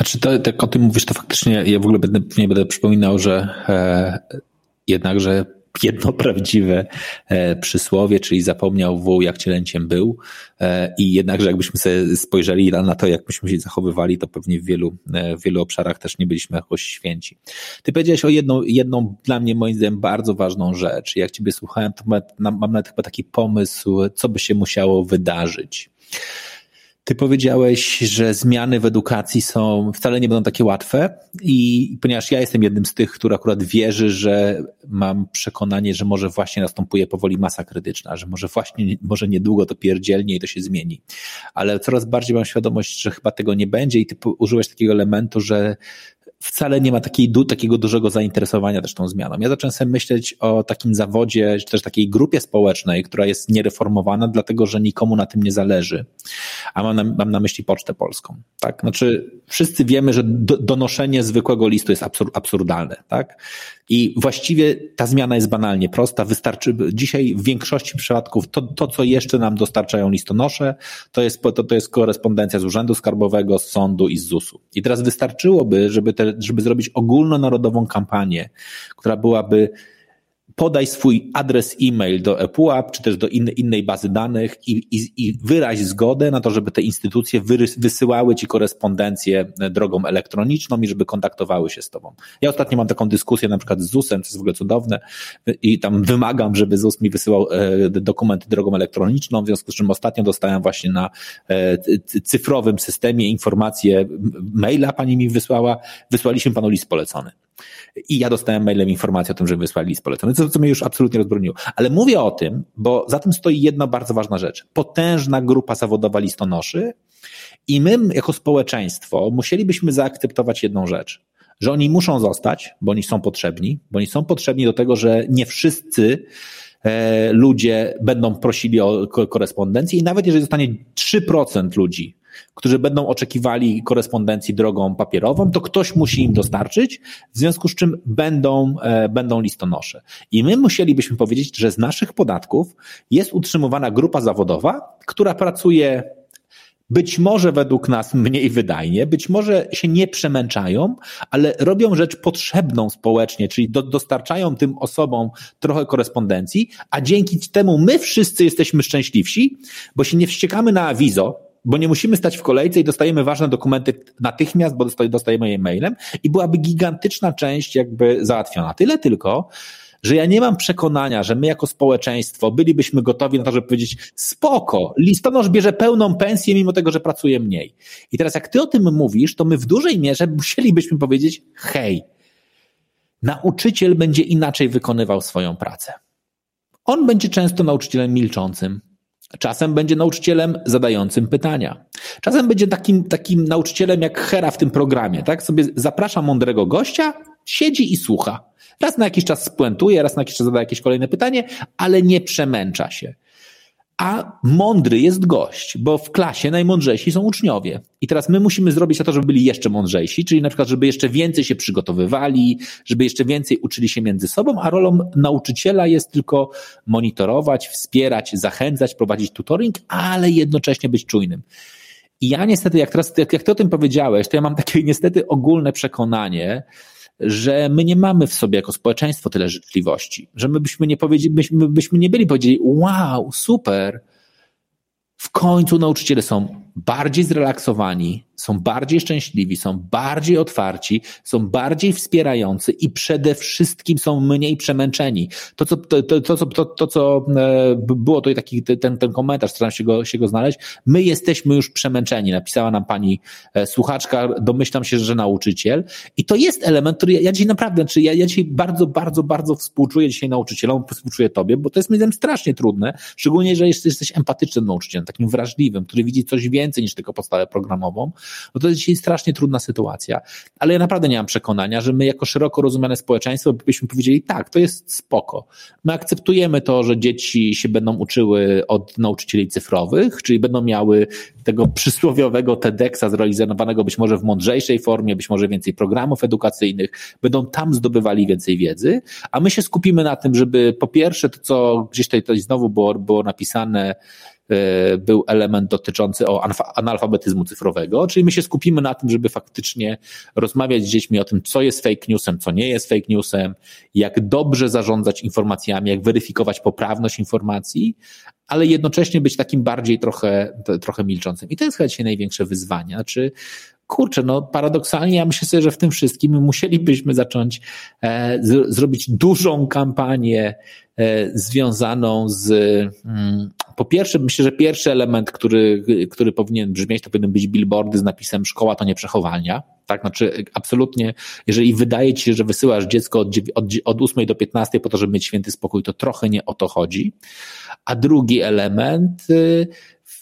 A czy to, tak o tym mówisz, to faktycznie ja w ogóle będę, nie będę przypominał, że e, jednakże jedno prawdziwe e, przysłowie, czyli zapomniał wół, jak cielęciem był. E, I jednakże jakbyśmy sobie spojrzeli na to, jak myśmy się zachowywali, to pewnie w wielu, e, w wielu obszarach też nie byliśmy jakoś święci. Ty powiedziałeś o jedną, jedną dla mnie moim zdaniem bardzo ważną rzecz. Jak ciebie słuchałem, to mam nawet chyba taki pomysł, co by się musiało wydarzyć ty powiedziałeś, że zmiany w edukacji są wcale nie będą takie łatwe i ponieważ ja jestem jednym z tych, który akurat wierzy, że mam przekonanie, że może właśnie następuje powoli masa krytyczna, że może właśnie, może niedługo to pierdzielnie i to się zmieni. Ale coraz bardziej mam świadomość, że chyba tego nie będzie i ty użyłeś takiego elementu, że wcale nie ma takiej, takiego dużego zainteresowania też tą zmianą. Ja zacząłem sobie myśleć o takim zawodzie, czy też takiej grupie społecznej, która jest niereformowana, dlatego że nikomu na tym nie zależy. A mam na, mam na myśli Pocztę Polską. Tak? Znaczy, wszyscy wiemy, że do, donoszenie zwykłego listu jest absur, absurdalne. Tak? I właściwie ta zmiana jest banalnie prosta. Wystarczy, dzisiaj w większości przypadków to, to co jeszcze nam dostarczają listonosze, to jest, to, to jest korespondencja z Urzędu Skarbowego, z sądu i z ZUS-u. I teraz wystarczyłoby, żeby, te, żeby zrobić ogólnonarodową kampanię, która byłaby podaj swój adres e-mail do ePUAP, czy też do innej, bazy danych i, i, i wyraź zgodę na to, żeby te instytucje wysyłały ci korespondencję drogą elektroniczną i żeby kontaktowały się z tobą. Ja ostatnio mam taką dyskusję na przykład z ZUS-em, to jest w ogóle cudowne i tam wymagam, żeby ZUS mi wysyłał e, dokumenty drogą elektroniczną, w związku z czym ostatnio dostałem właśnie na e, cyfrowym systemie informację, maila pani mi wysłała, wysłaliśmy panu list polecony. I ja dostałem mailem informację o tym, że wysłali list polecony, co, co mnie już absolutnie rozbroniło. Ale mówię o tym, bo za tym stoi jedna bardzo ważna rzecz. Potężna grupa zawodowa listonoszy i my jako społeczeństwo musielibyśmy zaakceptować jedną rzecz, że oni muszą zostać, bo oni są potrzebni, bo oni są potrzebni do tego, że nie wszyscy e, ludzie będą prosili o korespondencję i nawet jeżeli zostanie 3% ludzi którzy będą oczekiwali korespondencji drogą papierową, to ktoś musi im dostarczyć, w związku z czym będą, e, będą listonosze. I my musielibyśmy powiedzieć, że z naszych podatków jest utrzymywana grupa zawodowa, która pracuje być może według nas mniej wydajnie, być może się nie przemęczają, ale robią rzecz potrzebną społecznie, czyli do, dostarczają tym osobom trochę korespondencji, a dzięki temu my wszyscy jesteśmy szczęśliwsi, bo się nie wściekamy na awizo, bo nie musimy stać w kolejce i dostajemy ważne dokumenty natychmiast, bo dostajemy je mailem i byłaby gigantyczna część jakby załatwiona. Tyle tylko, że ja nie mam przekonania, że my jako społeczeństwo bylibyśmy gotowi na to, żeby powiedzieć spoko, listonosz bierze pełną pensję mimo tego, że pracuje mniej. I teraz jak ty o tym mówisz, to my w dużej mierze musielibyśmy powiedzieć hej, nauczyciel będzie inaczej wykonywał swoją pracę. On będzie często nauczycielem milczącym, Czasem będzie nauczycielem zadającym pytania. Czasem będzie takim, takim nauczycielem jak Hera w tym programie, tak? Sobie zaprasza mądrego gościa, siedzi i słucha. Raz na jakiś czas spuentuje, raz na jakiś czas zada jakieś kolejne pytanie, ale nie przemęcza się. A mądry jest gość, bo w klasie najmądrzejsi są uczniowie. I teraz my musimy zrobić to, żeby byli jeszcze mądrzejsi, czyli na przykład, żeby jeszcze więcej się przygotowywali, żeby jeszcze więcej uczyli się między sobą, a rolą nauczyciela jest tylko monitorować, wspierać, zachęcać, prowadzić tutoring, ale jednocześnie być czujnym. I ja niestety, jak teraz, jak ty o tym powiedziałeś, to ja mam takie niestety ogólne przekonanie, że my nie mamy w sobie jako społeczeństwo tyle życzliwości, że my byśmy nie powiedzieli, byśmy, byśmy nie byli powiedzieli, wow, super, w końcu nauczyciele są bardziej zrelaksowani, są bardziej szczęśliwi, są bardziej otwarci, są bardziej wspierający i przede wszystkim są mniej przemęczeni. To, co, to, to, to, to, co e, było tutaj taki ten, ten komentarz, staram się go, się go znaleźć. My jesteśmy już przemęczeni, napisała nam pani e, słuchaczka, domyślam się, że nauczyciel. I to jest element, który ja, ja dzisiaj naprawdę, czy ja, ja dzisiaj bardzo, bardzo, bardzo współczuję dzisiaj nauczycielom, współczuję tobie, bo to jest mi strasznie trudne, szczególnie, że jesteś, jesteś empatycznym nauczycielem, takim wrażliwym, który widzi coś więcej niż tylko podstawę programową no to jest dzisiaj strasznie trudna sytuacja. Ale ja naprawdę nie mam przekonania, że my jako szeroko rozumiane społeczeństwo byśmy powiedzieli tak, to jest spoko. My akceptujemy to, że dzieci się będą uczyły od nauczycieli cyfrowych, czyli będą miały tego przysłowiowego TEDxa zrealizowanego być może w mądrzejszej formie, być może więcej programów edukacyjnych, będą tam zdobywali więcej wiedzy, a my się skupimy na tym, żeby po pierwsze to, co gdzieś tutaj, tutaj znowu było, było napisane, był element dotyczący o analfabetyzmu cyfrowego, czyli my się skupimy na tym, żeby faktycznie rozmawiać z dziećmi o tym, co jest fake newsem, co nie jest fake newsem, jak dobrze zarządzać informacjami, jak weryfikować poprawność informacji, ale jednocześnie być takim bardziej trochę, trochę milczącym. I to jest chyba dzisiaj największe wyzwanie. Znaczy, kurczę, no paradoksalnie ja myślę sobie, że w tym wszystkim my musielibyśmy zacząć e, z, zrobić dużą kampanię e, związaną z mm, po pierwsze, myślę, że pierwszy element, który, który powinien brzmieć, to powinny być billboardy z napisem szkoła to nie przechowalnia. Tak, znaczy absolutnie, jeżeli wydaje ci się, że wysyłasz dziecko od, od, od 8 do 15 po to, żeby mieć święty spokój, to trochę nie o to chodzi. A drugi element, y,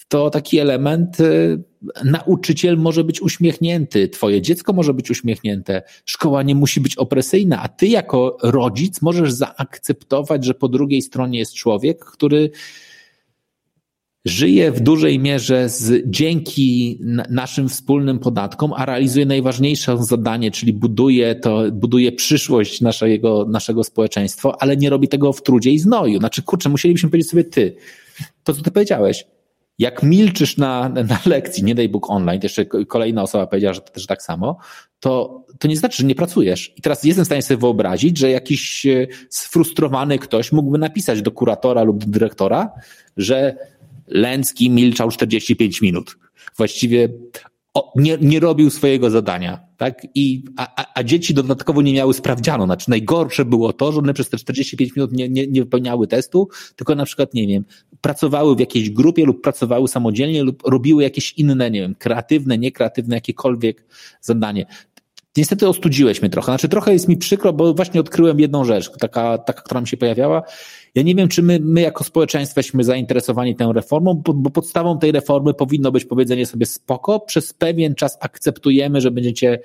to taki element, y, nauczyciel może być uśmiechnięty, twoje dziecko może być uśmiechnięte, szkoła nie musi być opresyjna, a ty jako rodzic możesz zaakceptować, że po drugiej stronie jest człowiek, który żyje w dużej mierze z, dzięki naszym wspólnym podatkom, a realizuje najważniejsze zadanie, czyli buduje to, buduje przyszłość naszego, naszego społeczeństwa, ale nie robi tego w trudzie i znoju. Znaczy, kurczę, musielibyśmy powiedzieć sobie ty, to co ty powiedziałeś, jak milczysz na, na lekcji, nie daj Bóg online, jeszcze kolejna osoba powiedziała, że to też tak samo, to, to nie znaczy, że nie pracujesz. I teraz jestem w stanie sobie wyobrazić, że jakiś e, sfrustrowany ktoś mógłby napisać do kuratora lub do dyrektora, że Lęcki milczał 45 minut. Właściwie nie, nie robił swojego zadania, tak? I, a, a, dzieci dodatkowo nie miały sprawdziano. Znaczy najgorsze było to, że one przez te 45 minut nie, nie, nie wypełniały testu, tylko na przykład, nie wiem, pracowały w jakiejś grupie lub pracowały samodzielnie lub robiły jakieś inne, nie wiem, kreatywne, niekreatywne, jakiekolwiek zadanie. Niestety ostudziłeś mnie trochę. Znaczy trochę jest mi przykro, bo właśnie odkryłem jedną rzecz, taka, taka która mi się pojawiała. Ja nie wiem, czy my, my jako społeczeństwo jesteśmy zainteresowani tą reformą, bo, bo podstawą tej reformy powinno być powiedzenie sobie spoko, przez pewien czas akceptujemy, że będziecie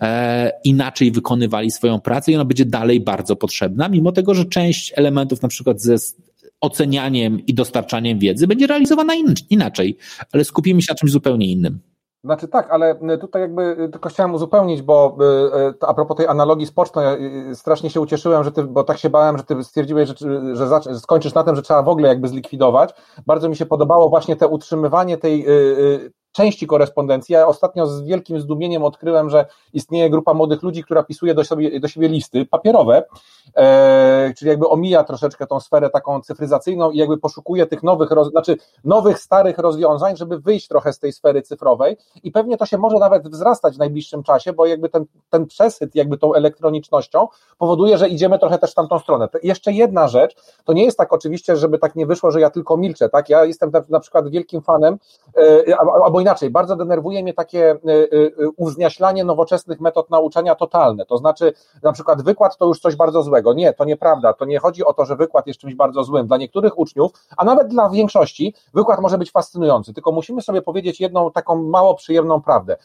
e, inaczej wykonywali swoją pracę i ona będzie dalej bardzo potrzebna, mimo tego, że część elementów na przykład ze ocenianiem i dostarczaniem wiedzy będzie realizowana in, inaczej, ale skupimy się na czymś zupełnie innym. Znaczy tak, ale y, tutaj jakby y, tylko chciałem uzupełnić, bo y, a propos tej analogii z pocztą, ja strasznie się ucieszyłem, że ty, bo tak się bałem, że ty stwierdziłeś, że, że, że skończysz na tym, że trzeba w ogóle jakby zlikwidować. Bardzo mi się podobało właśnie te utrzymywanie tej części korespondencji. Ja ostatnio z wielkim zdumieniem odkryłem, że istnieje grupa młodych ludzi, która pisuje do, do siebie listy papierowe, e, czyli jakby omija troszeczkę tą sferę taką cyfryzacyjną i jakby poszukuje tych nowych, roz, znaczy nowych, starych rozwiązań, żeby wyjść trochę z tej sfery cyfrowej i pewnie to się może nawet wzrastać w najbliższym czasie, bo jakby ten, ten przesyt jakby tą elektronicznością powoduje, że idziemy trochę też w tamtą stronę. Jeszcze jedna rzecz, to nie jest tak oczywiście, żeby tak nie wyszło, że ja tylko milczę, tak? Ja jestem na, na przykład wielkim fanem, e, albo inaczej, bardzo denerwuje mnie takie e, e, uwzniaślanie nowoczesnych metod nauczania totalne, to znaczy na przykład wykład to już coś bardzo złego. Nie, to nieprawda, to nie chodzi o to, że wykład jest czymś bardzo złym. Dla niektórych uczniów, a nawet dla większości, wykład może być fascynujący, tylko musimy sobie powiedzieć jedną taką mało przyjemną prawdę.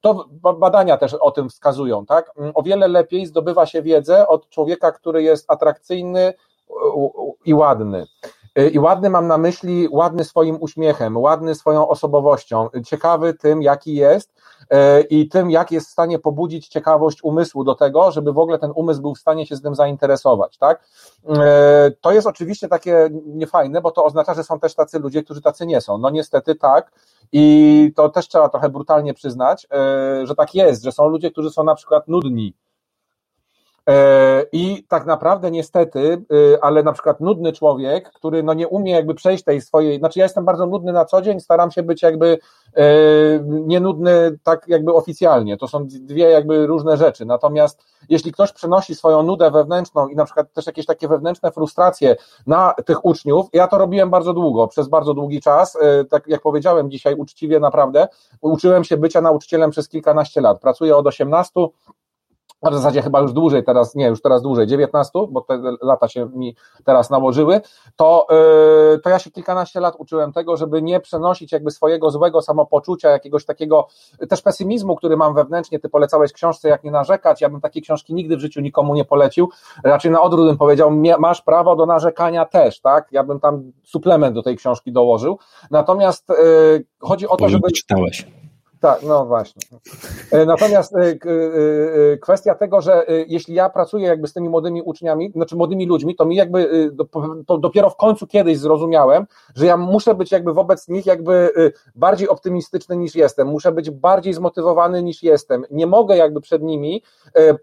To badania też o tym wskazują, tak? O wiele lepiej zdobywa się wiedzę od człowieka, który jest atrakcyjny i ładny. I ładny mam na myśli, ładny swoim uśmiechem, ładny swoją osobowością, ciekawy tym, jaki jest i tym, jak jest w stanie pobudzić ciekawość umysłu do tego, żeby w ogóle ten umysł był w stanie się z tym zainteresować, tak? To jest oczywiście takie niefajne, bo to oznacza, że są też tacy ludzie, którzy tacy nie są. No niestety tak, i to też trzeba trochę brutalnie przyznać, że tak jest, że są ludzie, którzy są na przykład nudni. E, I tak naprawdę niestety, e, ale na przykład nudny człowiek, który no nie umie jakby przejść tej swojej, znaczy ja jestem bardzo nudny na co dzień, staram się być jakby nie nudny tak jakby oficjalnie. To są dwie jakby różne rzeczy. Natomiast jeśli ktoś przenosi swoją nudę wewnętrzną i na przykład też jakieś takie wewnętrzne frustracje na tych uczniów, ja to robiłem bardzo długo, przez bardzo długi czas, e, tak jak powiedziałem dzisiaj uczciwie naprawdę, uczyłem się bycia nauczycielem przez kilkanaście lat. Pracuję od 18 a w zasadzie chyba już dłużej teraz, nie, już teraz dłużej, 19, bo te lata się mi teraz nałożyły, to, yy, to ja się kilkanaście lat uczyłem tego, żeby nie przenosić jakby swojego złego samopoczucia, jakiegoś takiego też pesymizmu, który mam wewnętrznie, ty polecałeś książce Jak nie narzekać, ja bym takiej książki nigdy w życiu nikomu nie polecił, raczej na odwrót bym powiedział, masz prawo do narzekania też, tak, ja bym tam suplement do tej książki dołożył, natomiast yy, chodzi o to, żeby... czytałeś. Tak, no właśnie. E, natomiast e, e, kwestia tego, że jeśli ja pracuję jakby z tymi młodymi uczniami, znaczy młodymi ludźmi, to mi jakby to dopiero w końcu kiedyś zrozumiałem, że ja muszę być jakby wobec nich jakby bardziej optymistyczny niż jestem, muszę być bardziej zmotywowany niż jestem. Nie mogę jakby przed nimi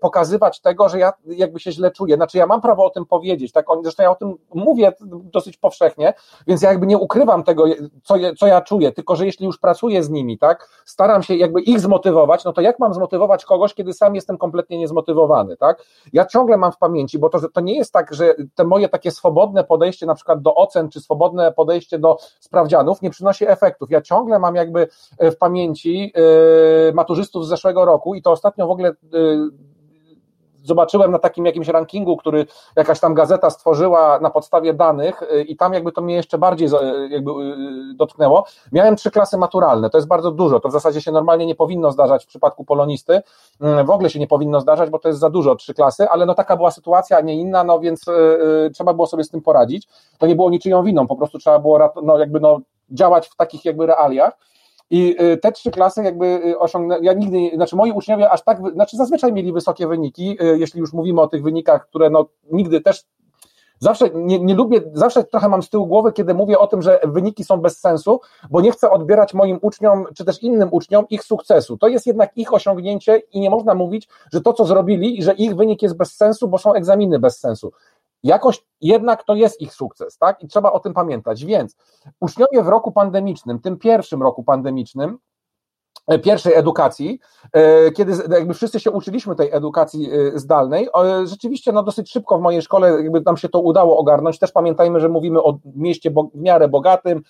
pokazywać tego, że ja jakby się źle czuję. Znaczy ja mam prawo o tym powiedzieć, tak? Zresztą ja o tym mówię dosyć powszechnie, więc ja jakby nie ukrywam tego, co, co ja czuję, tylko że jeśli już pracuję z nimi, tak? Staram się jakby ich zmotywować, no to jak mam zmotywować kogoś, kiedy sam jestem kompletnie niezmotywowany, tak? Ja ciągle mam w pamięci, bo to, to nie jest tak, że te moje takie swobodne podejście na przykład do ocen, czy swobodne podejście do sprawdzianów nie przynosi efektów. Ja ciągle mam jakby e, w pamięci yy, maturzystów z zeszłego roku i to ostatnio w ogóle yy, zobaczyłem na takim jakimś rankingu, który jakaś tam gazeta stworzyła na podstawie danych y, i tam jakby to mnie jeszcze bardziej y, jakby y, dotknęło. Miałem trzy klasy maturalne, to jest bardzo dużo, to w zasadzie się normalnie nie powinno zdarzać w przypadku polonisty, mm, w ogóle się nie powinno zdarzać, bo to jest za dużo, trzy klasy, ale no taka była sytuacja, a nie inna, no więc trzeba było sobie z tym poradzić. To nie było niczyją winą, po prostu trzeba było no, jakby no, działać w takich jakby realiach. I y, te trzy klasy jakby y, osiągnę, ja nigdy, znaczy moi uczniowie aż tak, znaczy zazwyczaj mieli wysokie wyniki, y, jeśli już mówimy o tych wynikach, które no nigdy też Zawsze nie, nie lubię, zawsze trochę mam z tyłu głowy, kiedy mówię o tym, że wyniki są bez sensu, bo nie chcę odbierać moim uczniom, czy też innym uczniom ich sukcesu. To jest jednak ich osiągnięcie i nie można mówić, że to, co zrobili, że ich wynik jest bez sensu, bo są egzaminy bez sensu jakoś jednak to jest ich sukces, tak? I trzeba o tym pamiętać. Więc uczniowie w roku pandemicznym, tym pierwszym roku pandemicznym, pierwszej edukacji, e, kiedy jakby wszyscy się uczyliśmy tej edukacji e, zdalnej, rzeczywiście no dosyć szybko w mojej szkole jakby nam się to udało ogarnąć, też pamiętajmy, że mówimy o mieście w miarę bogatym,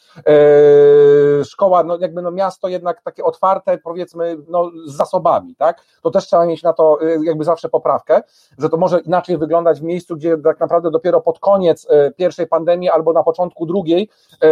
szkoła, no jakby no miasto jednak takie otwarte, powiedzmy, no z zasobami, tak, to też trzeba mieć na to jakby zawsze poprawkę, że to może inaczej wyglądać w miejscu, gdzie tak naprawdę dopiero pod koniec pierwszej pandemii albo na początku drugiej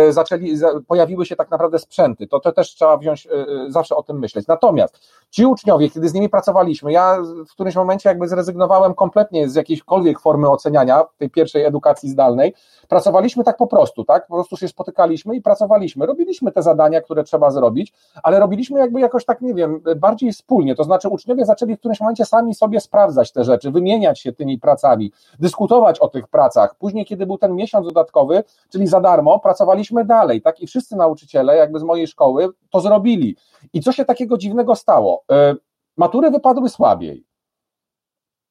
zaczęli, pojawiły się tak naprawdę sprzęty, to, to też trzeba wziąć zawsze o tym tym myśleć. Natomiast ci uczniowie, kiedy z nimi pracowaliśmy, ja w którymś momencie jakby zrezygnowałem kompletnie z jakiejkolwiek formy oceniania tej pierwszej edukacji zdalnej. Pracowaliśmy tak po prostu, tak? Po prostu się spotykaliśmy i pracowaliśmy. Robiliśmy te zadania, które trzeba zrobić, ale robiliśmy jakby jakoś tak, nie wiem, bardziej wspólnie. To znaczy uczniowie zaczęli w którymś momencie sami sobie sprawdzać te rzeczy, wymieniać się tymi pracami, dyskutować o tych pracach. Później, kiedy był ten miesiąc dodatkowy, czyli za darmo, pracowaliśmy dalej, tak? I wszyscy nauczyciele, jakby z mojej szkoły, to zrobili. I co się takiego dziwnego stało? E, matury wypadły słabiej.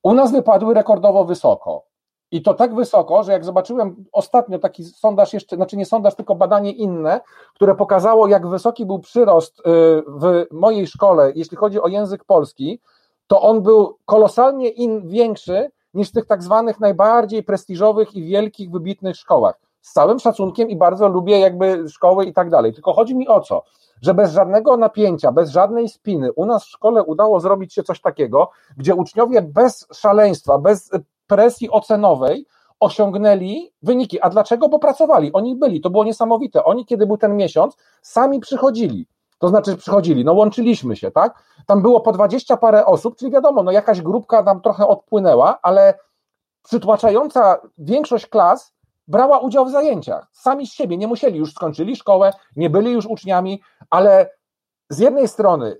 U nas wypadły rekordowo wysoko. I to tak wysoko, że jak zobaczyłem ostatnio taki sondaż jeszcze, znaczy nie sondaż, tylko badanie inne, które pokazało, jak wysoki był przyrost e, w mojej szkole, jeśli chodzi o język polski, to on był kolosalnie in, większy niż w tych tak zwanych najbardziej prestiżowych i wielkich, wybitnych szkołach. Z całym szacunkiem i bardzo lubię jakby szkoły i tak dalej. Tylko chodzi mi o co? Że bez żadnego napięcia, bez żadnej spiny u nas w szkole udało zrobić się coś takiego, gdzie uczniowie bez szaleństwa, bez presji ocenowej osiągnęli wyniki. A dlaczego? Bo pracowali, oni byli, to było niesamowite. Oni, kiedy był ten miesiąc, sami przychodzili. To znaczy przychodzili, no łączyliśmy się, tak? Tam było po dwadzieścia parę osób, czyli wiadomo, no jakaś grupka nam trochę odpłynęła, ale przytłaczająca większość klas brała udział w zajęciach. Sami z siebie, nie musieli, już skończyli szkołę, nie byli już uczniami, ale z jednej strony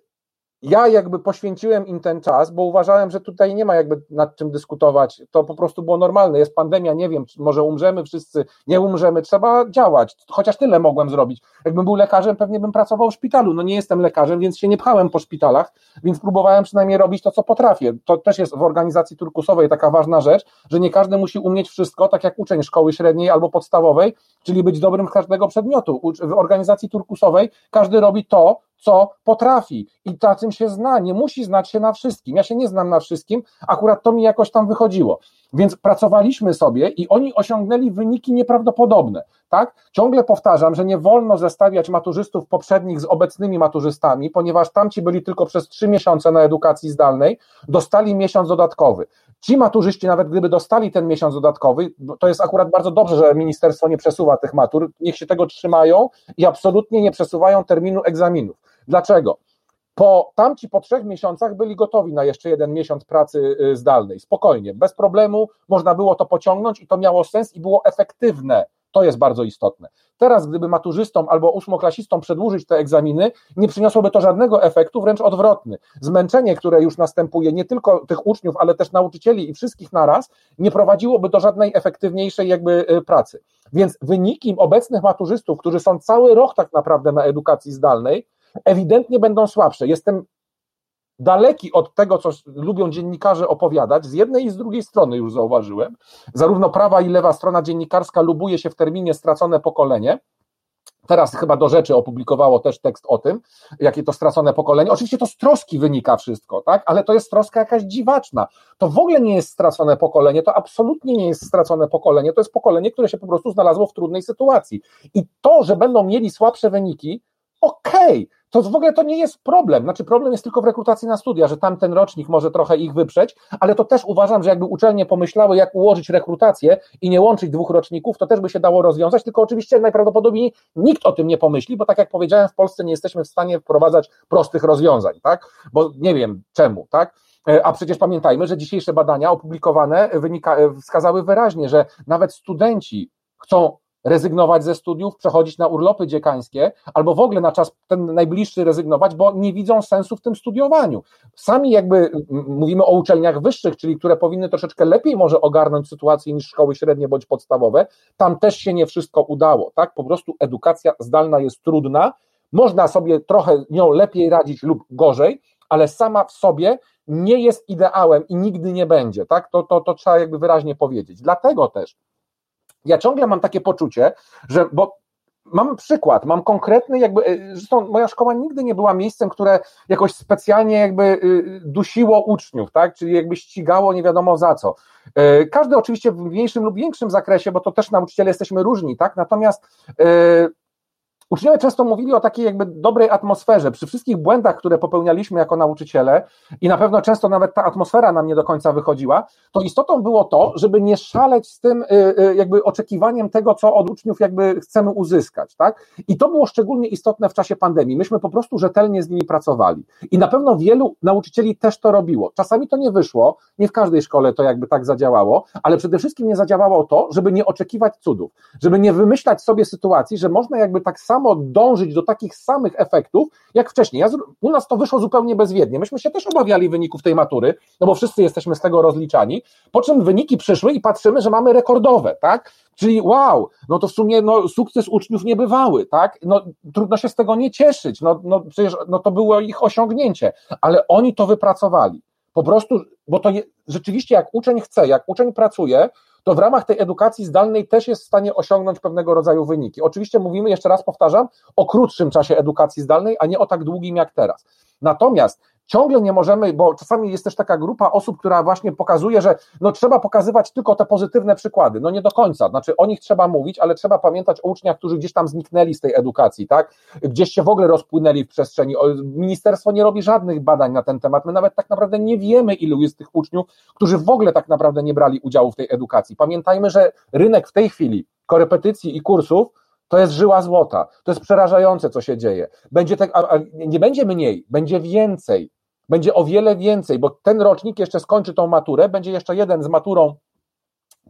ja jakby poświęciłem im ten czas, bo uważałem, że tutaj nie ma jakby nad czym dyskutować. To po prostu było normalne. Jest pandemia, nie wiem, może umrzemy wszyscy, nie umrzemy, trzeba działać. Chociaż tyle mogłem zrobić. Jakbym był lekarzem, pewnie bym pracował w szpitalu. No nie jestem lekarzem, więc się nie pchałem po szpitalach, więc próbowałem przynajmniej robić to, co potrafię. To też jest w organizacji turkusowej taka ważna rzecz, że nie każdy musi umieć wszystko, tak jak uczeń szkoły średniej albo podstawowej, czyli być dobrym z każdego przedmiotu. W organizacji turkusowej każdy robi to, co potrafi i na tym się zna, nie musi znać się na wszystkim. Ja się nie znam na wszystkim, akurat to mi jakoś tam wychodziło. Więc pracowaliśmy sobie i oni osiągnęli wyniki nieprawdopodobne. Tak? Ciągle powtarzam, że nie wolno zestawiać maturzystów poprzednich z obecnymi maturzystami, ponieważ tamci byli tylko przez trzy miesiące na edukacji zdalnej, dostali miesiąc dodatkowy. Ci maturzyści, nawet gdyby dostali ten miesiąc dodatkowy, to jest akurat bardzo dobrze, że ministerstwo nie przesuwa tych matur, niech się tego trzymają i absolutnie nie przesuwają terminu egzaminów. Dlaczego? Po tamci po trzech miesiącach byli gotowi na jeszcze jeden miesiąc pracy y, zdalnej. Spokojnie, bez problemu można było to pociągnąć i to miało sens i było efektywne. To jest bardzo istotne. Teraz, gdyby maturzystom albo ósmoklasistom przedłużyć te egzaminy, nie przyniosłoby to żadnego efektu, wręcz odwrotny. Zmęczenie, które już następuje, nie tylko tych uczniów, ale też nauczycieli i wszystkich naraz, nie prowadziłoby do żadnej efektywniejszej jakby y, pracy. Więc wyniki obecnych maturzystów, którzy są cały rok tak naprawdę na edukacji zdalnej, ewidentnie będą słabsze. Jestem daleki od tego, co lubią dziennikarze opowiadać, z jednej i z drugiej strony już zauważyłem. Zarówno prawa i lewa strona dziennikarska lubuje się w terminie stracone pokolenie. Teraz chyba do rzeczy opublikowało też tekst o tym, jakie to stracone pokolenie. Oczywiście to z troski wynika wszystko, tak? Ale to jest troska jakaś dziwaczna. To w ogóle nie jest stracone pokolenie, to absolutnie nie jest stracone pokolenie, to jest pokolenie, które się po prostu znalazło w trudnej sytuacji. I to, że będą mieli słabsze wyniki, okej, okay, to w ogóle to nie jest problem. Znaczy, problem jest tylko w rekrutacji na studia, że tamten rocznik może trochę ich wyprzeć, ale to też uważam, że jakby uczelnie pomyślały, jak ułożyć rekrutację i nie łączyć dwóch roczników, to też by się dało rozwiązać, tylko oczywiście najprawdopodobniej nikt o tym nie pomyśli, bo tak jak powiedziałem, w Polsce nie jesteśmy w stanie wprowadzać prostych rozwiązań, tak? Bo nie wiem czemu, tak? E, a przecież pamiętajmy, że dzisiejsze badania opublikowane wynika, wskazały wyraźnie, że nawet studenci chcą rezygnować ze studiów, przechodzić na urlopy dziekańskie, albo w ogóle na czas ten najbliższy rezygnować, bo nie widzą sensu w tym studiowaniu. Sami jakby mówimy o uczelniach wyższych, czyli które powinny troszeczkę lepiej może ogarnąć sytuację niż szkoły średnie bądź podstawowe, tam też się nie wszystko udało, tak? Po prostu edukacja zdalna jest trudna, można sobie trochę nią lepiej radzić lub gorzej, ale sama w sobie nie jest ideałem i nigdy nie będzie, tak? To, to, to trzeba jakby wyraźnie powiedzieć. Dlatego też ja ciągle mam takie poczucie, że, bo mam przykład, mam konkretny jakby, e, zresztą moja szkoła nigdy nie była miejscem, które jakoś specjalnie jakby y, dusiło uczniów, tak, czyli jakby ścigało nie wiadomo za co. E, każdy oczywiście w mniejszym lub większym zakresie, bo to też nauczyciele jesteśmy różni, tak, natomiast e, Uczniowie często mówili o takiej jakby dobrej atmosferze. Przy wszystkich błędach, które popełnialiśmy jako nauczyciele, i na pewno często nawet ta atmosfera nam nie do końca wychodziła, to istotą było to, żeby nie szaleć z tym y, y, jakby oczekiwaniem tego, co od uczniów jakby chcemy uzyskać, tak? I to było szczególnie istotne w czasie pandemii. Myśmy po prostu rzetelnie z nimi pracowali. I na pewno wielu nauczycieli też to robiło. Czasami to nie wyszło, nie w każdej szkole to jakby tak zadziałało, ale przede wszystkim nie zadziałało to, żeby nie oczekiwać cudów, żeby nie wymyślać sobie sytuacji, że można jakby tak samo samo dążyć do takich samych efektów, jak wcześniej. Ja, u nas to wyszło zupełnie bezwiednie. Myśmy się też obawiali wyników tej matury, no bo wszyscy jesteśmy z tego rozliczani, po czym wyniki przyszły i patrzymy, że mamy rekordowe, tak? Czyli wow, no to w sumie no, sukces uczniów niebywały, tak? No, trudno się z tego nie cieszyć, no, no przecież no, to było ich osiągnięcie, ale oni to wypracowali. Po prostu, bo to je, rzeczywiście jak uczeń chce, jak uczeń pracuje, to w ramach tej edukacji zdalnej też jest w stanie osiągnąć pewnego rodzaju wyniki. Oczywiście mówimy, jeszcze raz powtarzam, o krótszym czasie edukacji zdalnej, a nie o tak długim jak teraz. Natomiast ciągle nie możemy, bo czasami jest też taka grupa osób, która właśnie pokazuje, że no trzeba pokazywać tylko te pozytywne przykłady. No nie do końca, znaczy o nich trzeba mówić, ale trzeba pamiętać o uczniach, którzy gdzieś tam zniknęli z tej edukacji, tak? Gdzieś się w ogóle rozpłynęli w przestrzeni. Ministerstwo nie robi żadnych badań na ten temat. My nawet tak naprawdę nie wiemy, ilu jest tych uczniów, którzy w ogóle tak naprawdę nie brali udziału w tej edukacji. Pamiętajmy, że rynek w tej chwili korepetycji i kursów to jest żyła złota. To jest przerażające, co się dzieje. Będzie tak, a, a nie będzie mniej, będzie więcej. Będzie o wiele więcej, bo ten rocznik jeszcze skończy tą maturę, będzie jeszcze jeden z maturą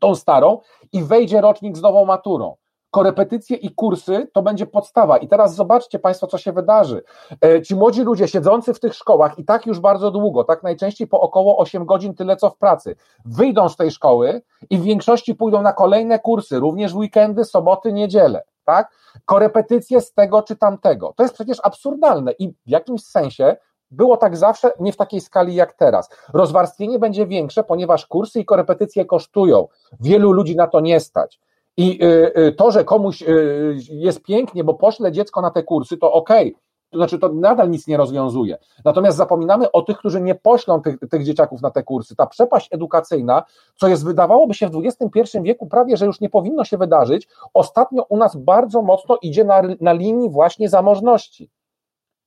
tą starą i wejdzie rocznik z nową maturą korepetycje i kursy to będzie podstawa. I teraz zobaczcie Państwo, co się wydarzy. E, ci młodzi ludzie siedzący w tych szkołach i tak już bardzo długo, tak najczęściej po około 8 godzin, tyle co w pracy, wyjdą z tej szkoły i w większości pójdą na kolejne kursy, również w weekendy, soboty, niedzielę. Tak? Korepetycje z tego czy tamtego. To jest przecież absurdalne i w jakimś sensie było tak zawsze, nie w takiej skali jak teraz. Rozwarstwienie będzie większe, ponieważ kursy i korepetycje kosztują. Wielu ludzi na to nie stać. I y, y, to, że komuś y, jest pięknie, bo pośle dziecko na te kursy, to okej. Okay. To znaczy, to nadal nic nie rozwiązuje. Natomiast zapominamy o tych, którzy nie poślą tych, tych dzieciaków na te kursy. Ta przepaść edukacyjna, co jest, wydawałoby się w XXI wieku prawie, że już nie powinno się wydarzyć, ostatnio u nas bardzo mocno idzie na, na linii właśnie zamożności.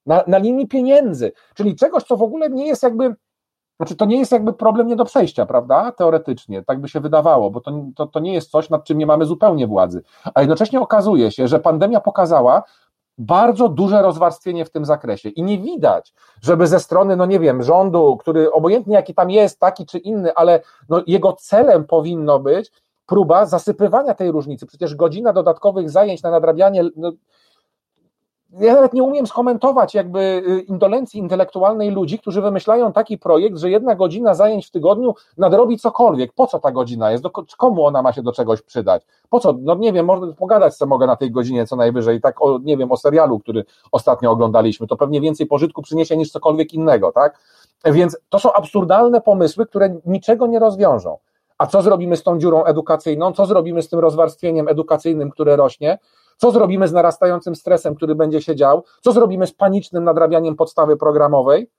Na, na linii pieniędzy, czyli czegoś, co w ogóle nie jest jakby znaczy, to nie jest jakby problem nie do przejścia, prawda? Teoretycznie, tak by się wydawało, bo to, to, to nie jest coś, nad czym nie mamy zupełnie władzy. A jednocześnie okazuje się, że pandemia pokazała bardzo duże rozwarstwienie w tym zakresie i nie widać, żeby ze strony, no nie wiem, rządu, który obojętnie jaki tam jest, taki czy inny, ale no jego celem powinno być próba zasypywania tej różnicy. Przecież godzina dodatkowych zajęć na nadrabianie no, ja nawet nie umiem skomentować jakby y, indolencji intelektualnej ludzi, którzy wymyślają taki projekt, że jedna godzina zajęć w tygodniu nadrobi cokolwiek. Po co ta godzina jest? Do, komu ona ma się do czegoś przydać? Po co? No nie wiem, może pogadać co mogę na tej godzinie co najwyżej, tak o, nie wiem, o serialu, który ostatnio oglądaliśmy, to pewnie więcej pożytku przyniesie niż cokolwiek innego, tak? Więc to są absurdalne pomysły, które niczego nie rozwiążą. A co zrobimy z tą dziurą edukacyjną? Co zrobimy z tym rozwarstwieniem edukacyjnym, które rośnie? Co zrobimy z narastającym stresem, który będzie się dział? Co zrobimy z panicznym nadrabianiem podstawy programowej?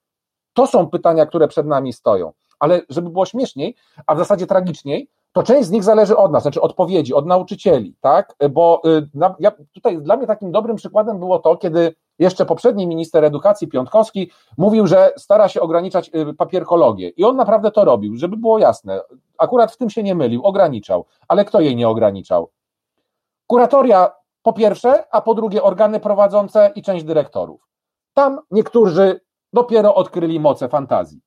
To są pytania, które przed nami stoją. Ale żeby było śmieszniej, a w zasadzie tragiczniej, to część z nich zależy od nas, znaczy odpowiedzi, od nauczycieli, tak? Bo y, na, ja, tutaj dla mnie takim dobrym przykładem było to, kiedy jeszcze poprzedni minister edukacji Piątkowski mówił, że stara się ograniczać y, papierkologię. I on naprawdę to robił, żeby było jasne. Akurat w tym się nie mylił, ograniczał. Ale kto jej nie ograniczał? Kuratoria po pierwsze, a po drugie organy prowadzące i część dyrektorów. Tam niektórzy dopiero odkryli moce fantazji.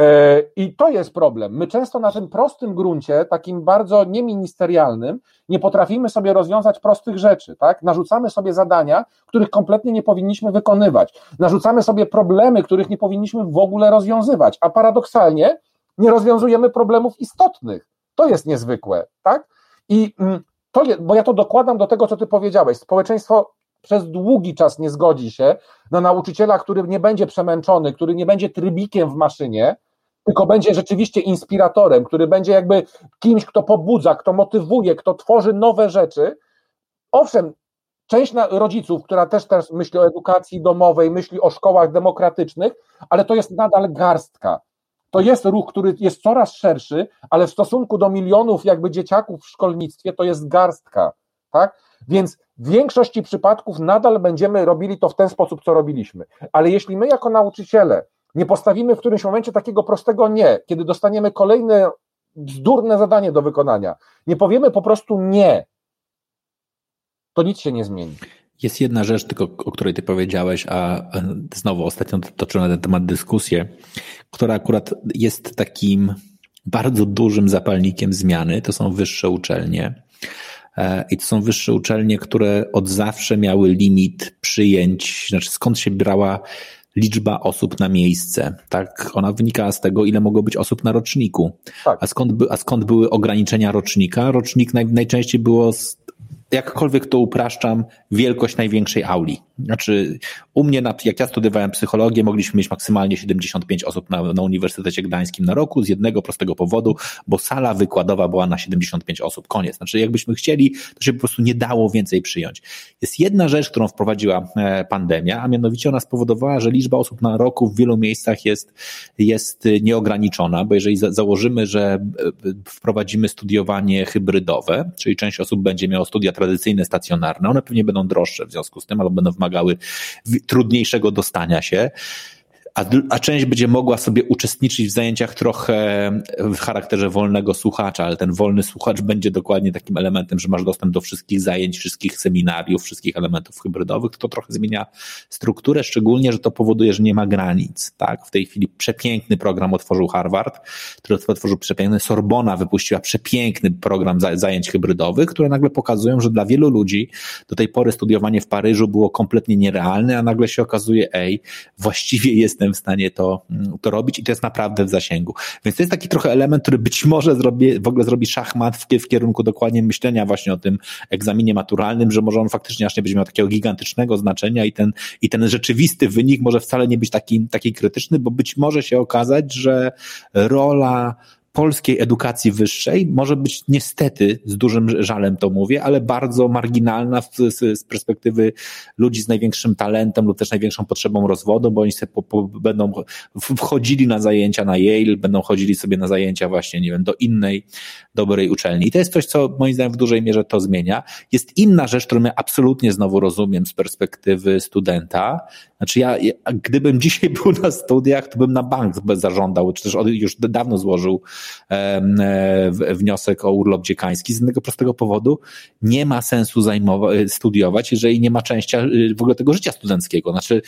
E, I to jest problem. My często na tym prostym gruncie, takim bardzo nieministerialnym, nie potrafimy sobie rozwiązać prostych rzeczy, tak? Narzucamy sobie zadania, których kompletnie nie powinniśmy wykonywać. Narzucamy sobie problemy, których nie powinniśmy w ogóle rozwiązywać, a paradoksalnie nie rozwiązujemy problemów istotnych. To jest niezwykłe, tak? I mm, to bo ja to dokładam do tego, co ty powiedziałeś. Społeczeństwo przez długi czas nie zgodzi się na nauczyciela, który nie będzie przemęczony, który nie będzie trybikiem w maszynie, tylko będzie rzeczywiście inspiratorem, który będzie jakby kimś, kto pobudza, kto motywuje, kto tworzy nowe rzeczy. Owszem, część rodziców, która też teraz myśli o edukacji domowej, myśli o szkołach demokratycznych, ale to jest nadal garstka. To jest ruch, który jest coraz szerszy, ale w stosunku do milionów jakby dzieciaków w szkolnictwie to jest garstka, tak? Więc w większości przypadków nadal będziemy robili to w ten sposób, co robiliśmy. Ale jeśli my jako nauczyciele nie postawimy w którymś momencie takiego prostego nie, kiedy dostaniemy kolejne bzdurne zadanie do wykonania, nie powiemy po prostu nie, to nic się nie zmieni. Jest jedna rzecz, tylko o której ty powiedziałeś, a znowu ostatnio toczyłem na ten temat dyskusję, która akurat jest takim bardzo dużym zapalnikiem zmiany. To są wyższe uczelnie. E, I to są wyższe uczelnie, które od zawsze miały limit przyjęć, znaczy skąd się brała liczba osób na miejsce. Tak, ona wynikała z tego, ile mogło być osób na roczniku. Tak. A, skąd, a skąd były ograniczenia rocznika? Rocznik naj, najczęściej było jakkolwiek to upraszczam, wielkość największej auli. Znaczy, u mnie, na, jak ja studiowałem psychologię, mogliśmy mieć maksymalnie 75 osób na, na Uniwersytecie Gdańskim na roku z jednego prostego powodu, bo sala wykładowa była na 75 osób. Koniec. Znaczy, jakbyśmy chcieli, to się po prostu nie dało więcej przyjąć. Jest jedna rzecz, którą wprowadziła e, pandemia, a mianowicie ona spowodowała, że liczba osób na roku w wielu miejscach jest, jest nieograniczona, bo jeżeli za, założymy, że e, wprowadzimy studiowanie hybrydowe, czyli część osób będzie miała studia tradycyjne, stacjonarne, one pewnie będą droższe w związku z tym, albo będą wymagały trudniejszego dostania się. A, a część będzie mogła sobie uczestniczyć w zajęciach trochę w charakterze wolnego słuchacza, ale ten wolny słuchacz będzie dokładnie takim elementem, że masz dostęp do wszystkich zajęć, wszystkich seminariów, wszystkich elementów hybrydowych, to trochę zmienia strukturę, szczególnie, że to powoduje, że nie ma granic, tak? W tej chwili przepiękny program otworzył Harvard, który otworzył przepiękny, Sorbona wypuściła przepiękny program zajęć hybrydowych, które nagle pokazują, że dla wielu ludzi do tej pory studiowanie w Paryżu było kompletnie nierealne, a nagle się okazuje, ej, właściwie jestem w stanie to, to robić i to jest naprawdę w zasięgu. Więc to jest taki trochę element, który być może zrobi, w ogóle zrobi szachmat w, w kierunku dokładnie myślenia właśnie o tym egzaminie maturalnym, że może on faktycznie aż nie będzie miał takiego gigantycznego znaczenia i ten, i ten rzeczywisty wynik może wcale nie być taki, taki krytyczny, bo być może się okazać, że rola polskiej edukacji wyższej może być niestety, z dużym żalem to mówię, ale bardzo marginalna z, z, perspektywy ludzi z największym talentem lub też największą potrzebą rozwodu, bo oni po, po, będą wchodzili na zajęcia na Yale, będą chodzili sobie na zajęcia właśnie, nie wiem, do innej dobrej uczelni. I to jest coś, co moim zdaniem w dużej mierze to zmienia. Jest inna rzecz, którą ja absolutnie znowu rozumiem z perspektywy studenta, znaczy ja, ja, gdybym dzisiaj był na studiach, to bym na bank zażądał, czy też już dawno złożył e, wniosek o urlop dziekański z jednego prostego powodu. Nie ma sensu zajmować, studiować, jeżeli nie ma części w ogóle tego życia studenckiego. Znaczy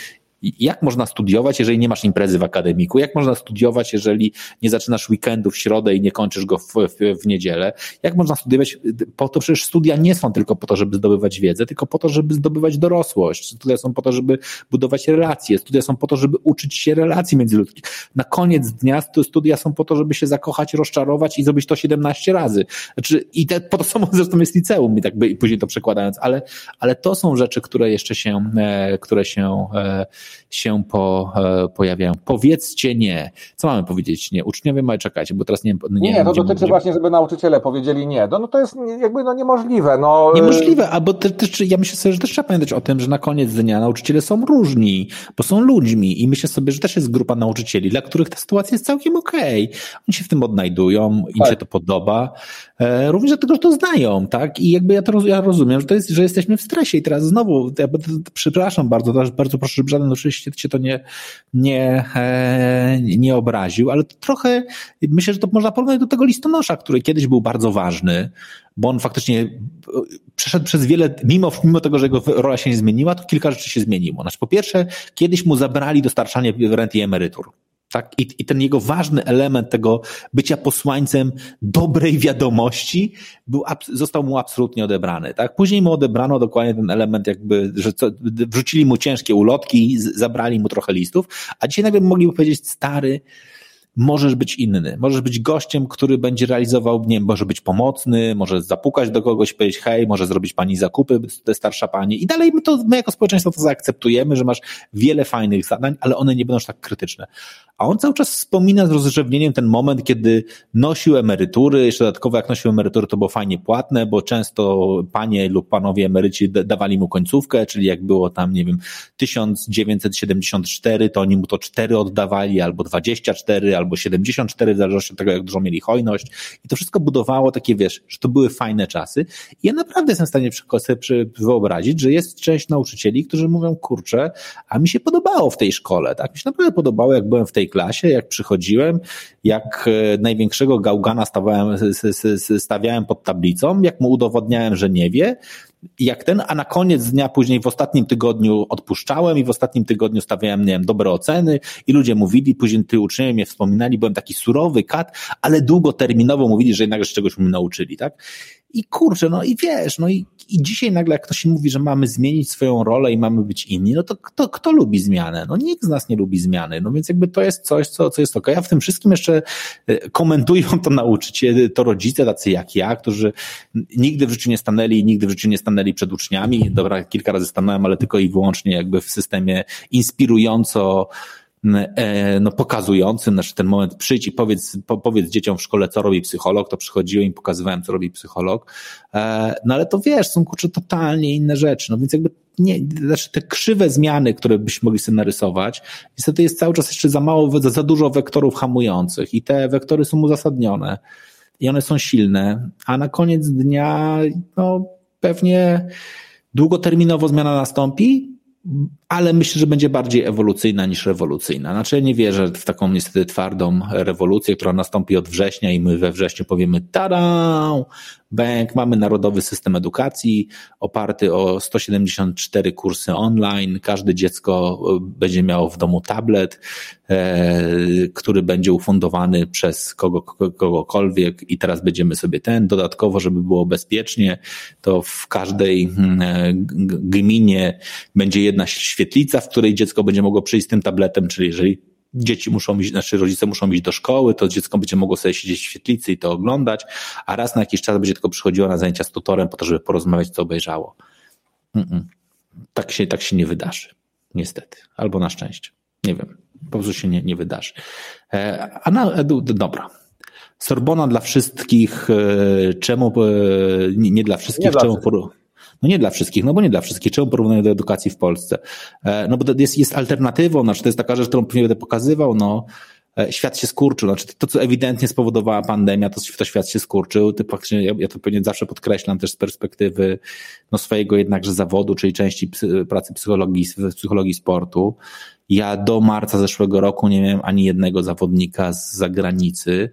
jak można studiować, jeżeli nie masz imprezy w akademiku? Jak można studiować, jeżeli nie zaczynasz weekendu w środę i nie kończysz go w, w, w niedzielę? Jak można studiować? Po to przecież studia nie są tylko po to, żeby zdobywać wiedzę, tylko po to, żeby zdobywać dorosłość. Studia są po to, żeby budować relacje. Studia są po to, żeby uczyć się relacji międzyludzkich. Na koniec dnia studia są po to, żeby się zakochać, rozczarować i zrobić to 17 razy. Znaczy, I te, po to samo zresztą jest liceum, i tak by, i później to przekładając, ale, ale to są rzeczy, które jeszcze się, e, które się e, się po, e, pojawiają. Powiedzcie nie. Co mamy powiedzieć nie? Uczniowie mają czekać, bo teraz nie Nie, nie to dotyczy właśnie, żeby nauczyciele powiedzieli nie. No, no to jest jakby no niemożliwe. No. Niemożliwe, albo też, też, ja myślę sobie, że też trzeba pamiętać o tym, że na koniec dnia nauczyciele są różni, bo są ludźmi i myślę sobie, że też jest grupa nauczycieli, dla których ta sytuacja jest całkiem okej. Okay. Oni się w tym odnajdują, im tak. się to podoba, e, również dlatego, że to znają, tak? I jakby ja to ja rozumiem, że to jest, że jesteśmy w stresie i teraz znowu, ja przepraszam bardzo, bardzo proszę, żeby żaden oczywiście cię to nie, nie, e, nie obraził, ale to trochę myślę, że to można porównać do tego listonosza, który kiedyś był bardzo ważny, bo on faktycznie przeszedł przez wiele, mimo, mimo tego, że jego rola się nie zmieniła, to kilka rzeczy się zmieniło. Znaczy, po pierwsze, kiedyś mu zabrali dostarczanie rent i emerytur. Tak? I, I ten jego ważny element tego bycia posłańcem dobrej wiadomości był, został mu absolutnie odebrany. Tak? Później mu odebrano dokładnie ten element, jakby, że co, wrzucili mu ciężkie ulotki, zabrali mu trochę listów, a dzisiaj nagle mogliby powiedzieć, stary, możesz być inny. Możesz być gościem, który będzie realizował, nie wiem, może być pomocny, może zapukać do kogoś, powiedzieć hej, może zrobić pani zakupy, starsza pani i dalej my to, my jako społeczeństwo to zaakceptujemy, że masz wiele fajnych zadań, ale one nie będą aż tak krytyczne. A on cały czas wspomina z rozrzewnieniem ten moment, kiedy nosił emerytury, jeszcze dodatkowo jak nosił emerytury, to było fajnie płatne, bo często panie lub panowie emeryci dawali mu końcówkę, czyli jak było tam, nie wiem, 1974, to oni mu to 4 oddawali, albo 24, albo 74, w zależności od tego, jak dużo mieli hojność. I to wszystko budowało takie, wiesz, że to były fajne czasy. I ja naprawdę jestem w stanie sobie wyobrazić, że jest część nauczycieli, którzy mówią, kurczę, a mi się podobało w tej szkole, tak? Mi się naprawdę podobało, jak byłem w tej klasie, jak przychodziłem, jak e, największego gałgana stawiałem, stawiałem pod tablicą, jak mu udowodniałem, że nie wie, jak ten, a na koniec dnia później w ostatnim tygodniu odpuszczałem i w ostatnim tygodniu stawiałem, nie wiem, dobre oceny i ludzie mówili, później ty uczniowie mnie wspominali, byłem taki surowy kat, ale długoterminowo mówili, że jednak czegoś mnie nauczyli, tak? I kurczę, no i wiesz, no i, i dzisiaj nagle jak ktoś mówi, że mamy zmienić swoją rolę i mamy być inni, no to kto, kto lubi zmianę? No nikt z nas nie lubi zmiany. No więc jakby to jest coś, co, co jest ok. Ja w tym wszystkim jeszcze e, komentują to nauczyciele, to rodzice tacy jak ja, którzy nigdy w życiu nie stanęli, nigdy w życiu nie stanęli przed uczniami. Dobra, kilka razy stanąłem, ale tylko i wyłącznie jakby w systemie inspirująco no, pokazujący, znaczy ten moment przyjdź i powiedz, po, powiedz dzieciom w szkole, co robi psycholog, to przychodziłem i pokazywałem, co robi psycholog. E, no ale to wiesz, są kurczę totalnie inne rzeczy. No więc jakby nie, znaczy te krzywe zmiany, które byśmy mogli sobie narysować, niestety jest cały czas jeszcze za mało, za, za dużo wektorów hamujących i te wektory są uzasadnione i one są silne, a na koniec dnia, no pewnie długoterminowo zmiana nastąpi, ale myślę, że będzie bardziej ewolucyjna niż rewolucyjna. Znaczy, ja nie wierzę w taką niestety twardą rewolucję, która nastąpi od września i my we wrześniu powiemy tada, bank, mamy narodowy system edukacji oparty o 174 kursy online, każde dziecko e, będzie miało w domu tablet, e, który będzie ufundowany przez kogo, kogokolwiek i teraz będziemy sobie ten, dodatkowo, żeby było bezpiecznie, to w każdej mm, e, gminie będzie jedna świetlica, w której dziecko będzie mogło przyjść z tym tabletem, czyli jeżeli dzieci muszą iść, znaczy rodzice muszą iść do szkoły, to dziecko będzie mogło sobie siedzieć w świetlicy i to oglądać, a raz na jakiś czas będzie tylko przychodziło na zajęcia z tutorem po to, żeby porozmawiać, co obejrzało. Mm-mm. Tak się, tak się nie wydarzy. Niestety. Albo na szczęście. Nie wiem. Po prostu się nie, nie wydarzy. E, a na, edu, dobra. Sorbona dla wszystkich, e, czemu, e, nie, nie dla wszystkich, nie czemu, dla no nie dla wszystkich, no bo nie dla wszystkich. Czemu porównuję do edukacji w Polsce? E, no bo jest, jest alternatywą, znaczy to jest taka rzecz, którą pewnie będę pokazywał, no e, świat się skurczył. Znaczy to, co ewidentnie spowodowała pandemia, to, to świat się skurczył. Ty, ja, ja to pewnie zawsze podkreślam też z perspektywy no, swojego jednakże zawodu, czyli części psy, pracy psychologii, psychologii sportu. Ja do marca zeszłego roku nie miałem ani jednego zawodnika z zagranicy.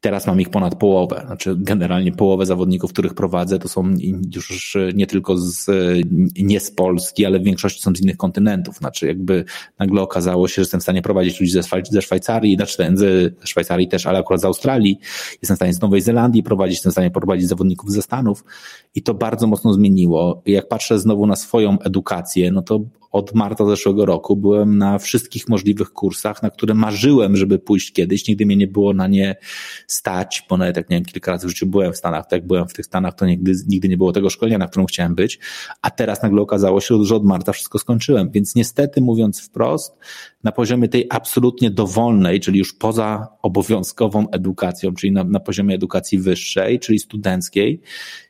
Teraz mam ich ponad połowę. Znaczy, generalnie połowę zawodników, których prowadzę, to są już nie tylko z, nie z Polski, ale w większości są z innych kontynentów. Znaczy, jakby nagle okazało się, że jestem w stanie prowadzić ludzi ze, ze Szwajcarii, znaczy ze Szwajcarii też, ale akurat z Australii. Jestem w stanie z Nowej Zelandii prowadzić, jestem w stanie prowadzić zawodników ze Stanów. I to bardzo mocno zmieniło. Jak patrzę znowu na swoją edukację, no to od marca zeszłego roku byłem na wszystkich możliwych kursach, na które marzyłem, żeby pójść kiedyś. Nigdy mnie nie było na nie stać, bo nawet jak nie wiem, kilka razy w życiu byłem w Stanach, to jak byłem w tych Stanach, to nigdy, nigdy nie było tego szkolenia, na którym chciałem być, a teraz nagle okazało się, że od marca wszystko skończyłem. Więc niestety mówiąc wprost, na poziomie tej absolutnie dowolnej, czyli już poza obowiązkową edukacją, czyli na, na poziomie edukacji wyższej, czyli studenckiej,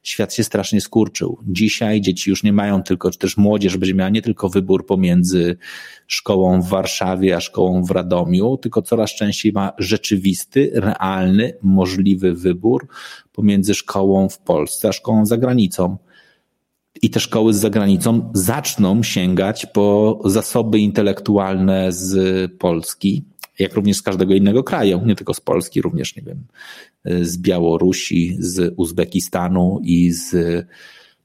świat się strasznie skurczył. Dzisiaj dzieci już nie mają tylko, czy też młodzież będzie miała nie tylko wybór pomiędzy szkołą w Warszawie a szkołą w Radomiu, tylko coraz częściej ma rzeczywisty, realny, możliwy wybór pomiędzy szkołą w Polsce a szkołą za granicą i te szkoły z zagranicą zaczną sięgać po zasoby intelektualne z Polski, jak również z każdego innego kraju, nie tylko z Polski, również, nie wiem, z Białorusi, z Uzbekistanu i z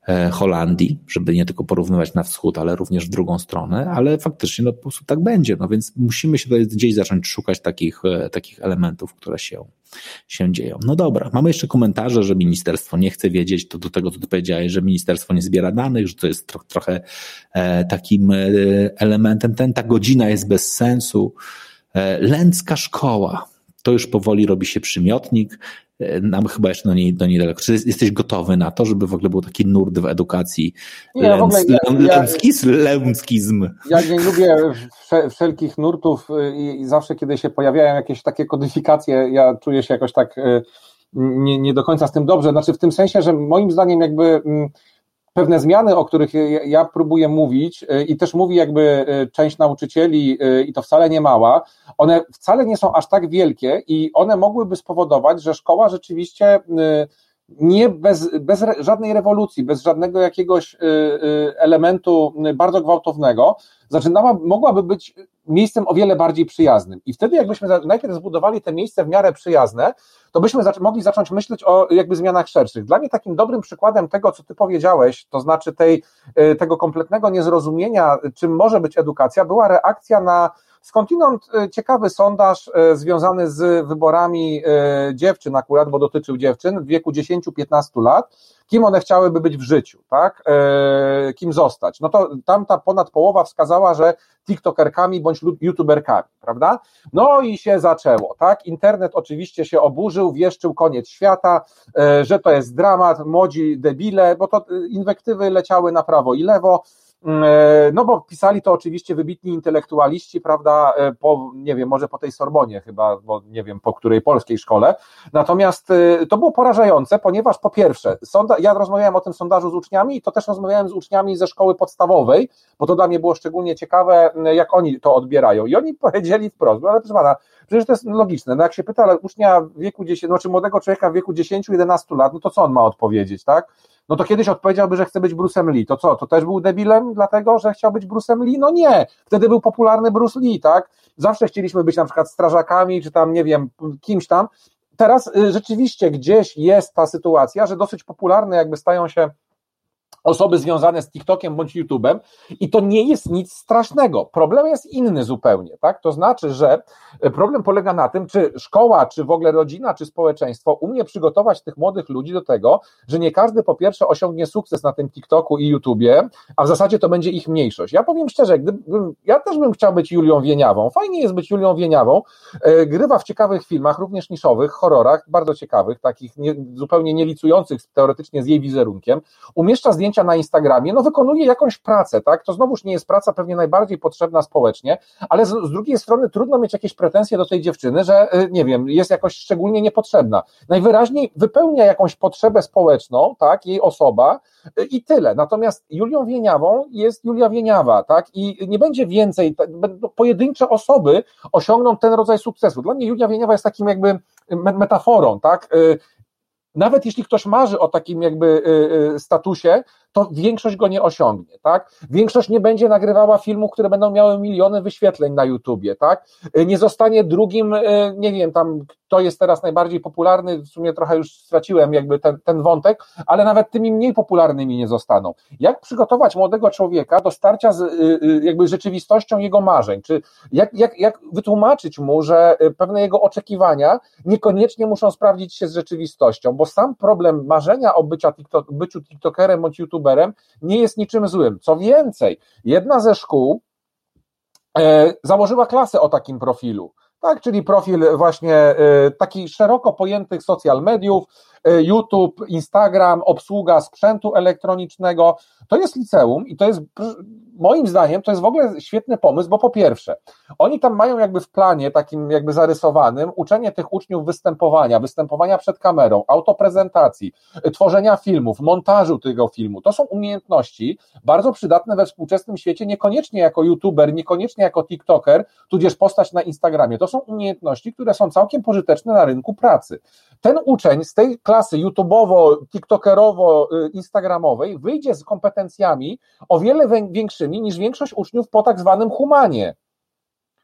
E, Holandii, żeby nie tylko porównywać na wschód, ale również w drugą stronę, ale faktycznie no, po prostu tak będzie, no więc musimy się tutaj gdzieś zacząć szukać takich, e, takich elementów, które się, się dzieją. No dobra, mamy jeszcze komentarze, że ministerstwo nie chce wiedzieć, to do tego, co ty powiedziałeś, że ministerstwo nie zbiera danych, że to jest tro, trochę e, takim elementem, ten, ta godzina jest bez sensu. Lęcka szkoła, to już powoli robi się przymiotnik. E, nam chyba jeszcze do niej, do niej daleko. Czy jesteś gotowy na to, żeby w ogóle był taki nurt w edukacji? Nie, Lęc, w ogóle ja, Ja nie lubię wszelkich nurtów i, i, zawsze, kiedy się pojawiają jakieś takie kodyfikacje, ja czuję się jakoś tak e, nie, nie do końca z tym dobrze. Znaczy w tym sensie, że moim zdaniem jakby mm, pewne zmiany, o których ja próbuję mówić y, i też mówi jakby y, część nauczycieli y, i to wcale nie mała, one wcale nie są aż tak wielkie i one mogłyby spowodować, że szkoła rzeczywiście nie bez, bez żadnej rewolucji, bez żadnego jakiegoś elementu bardzo gwałtownego, zaczynała, mogłaby być miejscem o wiele bardziej przyjaznym. I wtedy, jakbyśmy najpierw zbudowali te miejsce w miarę przyjazne, to byśmy mogli zacząć myśleć o jakby zmianach szerszych. Dla mnie takim dobrym przykładem tego, co ty powiedziałeś, to znaczy tej, y, tego kompletnego niezrozumienia, czym może być edukacja, była reakcja na skądinąd y, ciekawy sondaż y, związany z wyborami dziewczyn akurat, bo dotyczył dziewczyn w wieku 10-15 lat, kim one chciałyby być w życiu, tak? Kim zostać. No to tamta ponad połowa wskazała, że TikTokerkami bądź YouTuberkami, prawda? No i się zaczęło, tak? Internet oczywiście się oburzył, wieszczył koniec świata, e, że to jest dramat, młodzi debile, bo to e, inwektywy leciały na prawo i lewo, e, no bo pisali to oczywiście wybitni intelektualiści, prawda, e, po, nie wiem, może po tej Sorbonie chyba, bo nie wiem, po której polskiej szkole. Natomiast e, to było porażające, ponieważ po pierwsze, sonda, ja rozmawiałem o tym sondażu z uczniami i to też rozmawiałem z uczniami ze szkoły podstawowej, bo to dla mnie było szczególnie ciekawe, jak oni to odbierają. I oni powiedzieli wprost, no ale proszę pana, przecież to jest logiczne, no jak się pyta ucznia w wieku 10, znaczy młodego człowieka w wieku 10-11 lat, no to co on ma odpowiedzieć, tak? no to kiedyś odpowiedziałby, że chce być Bruce'em Lee. To co, to też był debilem dlatego, że chciał być Bruce'em Lee? No nie, wtedy był popularny Bruce Lee, tak? Zawsze chcieliśmy być na przykład strażakami, czy tam, nie wiem, kimś tam. Teraz y, rzeczywiście gdzieś jest ta sytuacja, że dosyć popularne jakby stają się osoby związane z TikTokiem bądź YouTube'em i to nie jest nic strasznego. Problem jest inny zupełnie, tak? To znaczy, że problem polega na tym, czy szkoła, czy w ogóle rodzina, czy społeczeństwo umie przygotować tych młodych ludzi do tego, że nie każdy po pierwsze osiągnie sukces na tym TikToku i YouTubie, a w zasadzie to będzie ich mniejszość. Ja powiem szczerze, gdybym, ja też bym chciał być Julią Wieniawą. Fajnie jest być Julią Wieniawą. E, grywa w ciekawych filmach, również niszowych, horrorach, bardzo ciekawych, takich nie, zupełnie nielicujących teoretycznie z jej wizerunkiem. Umieszcza zdjęcia zdjęcia na Instagramie, no wykonuje jakąś pracę, tak? To znowuż nie jest praca pewnie najbardziej potrzebna społecznie, ale z, z drugiej strony trudno mieć jakieś pretensje do tej dziewczyny, że y, nie wiem, jest jakoś szczególnie niepotrzebna. Najwyraźniej wypełnia jakąś potrzebę społeczną, tak? Jej osoba y, i tyle. Natomiast Julią Wieniawą jest Julia Wieniawa, tak? I nie będzie więcej, no, pojedyncze osoby osiągną ten rodzaj sukcesu. Dla mnie Julia Wieniawa jest takim jakby metaforą, tak? Y, nawet jeśli ktoś marzy o takim jakby statusie, to większość go nie osiągnie, tak? Większość nie będzie nagrywała filmów, które będą miały miliony wyświetleń na YouTubie, tak? Nie zostanie drugim, e, nie wiem, tam kto jest teraz najbardziej popularny, w sumie trochę już straciłem jakby ten, ten wątek, ale nawet tymi mniej popularnymi nie zostaną. Jak przygotować młodego człowieka do starcia z e, jakby rzeczywistością jego marzeń? Czy jak, jak, jak wytłumaczyć mu, że pewne jego oczekiwania niekoniecznie muszą sprawdzić się z rzeczywistością, bo sam problem marzenia o bycia TikTok, byciu TikTokerem bądź YouTube youtuberem nie jest niczym złym. Co więcej, jedna ze szkół e, założyła klasę o takim profilu. Tak, czyli profil właśnie e, taki szeroko pojętych social mediów, YouTube, Instagram, obsługa sprzętu elektronicznego. To jest liceum i to jest moim zdaniem to jest w ogóle świetny pomysł, bo po pierwsze, oni tam mają jakby w planie takim jakby zarysowanym uczenie tych uczniów występowania, występowania przed kamerą, autoprezentacji, tworzenia filmów, montażu tego filmu. To są umiejętności bardzo przydatne we współczesnym świecie, niekoniecznie jako youtuber, niekoniecznie jako tiktoker, tudzież postać na Instagramie. To są umiejętności, które są całkiem pożyteczne na rynku pracy. Ten uczeń z tej klasy YouTubeowo, TikTokerowo, y, Instagramowej wyjdzie z kompetencjami o wiele większymi niż większość uczniów po tak zwanym humanie,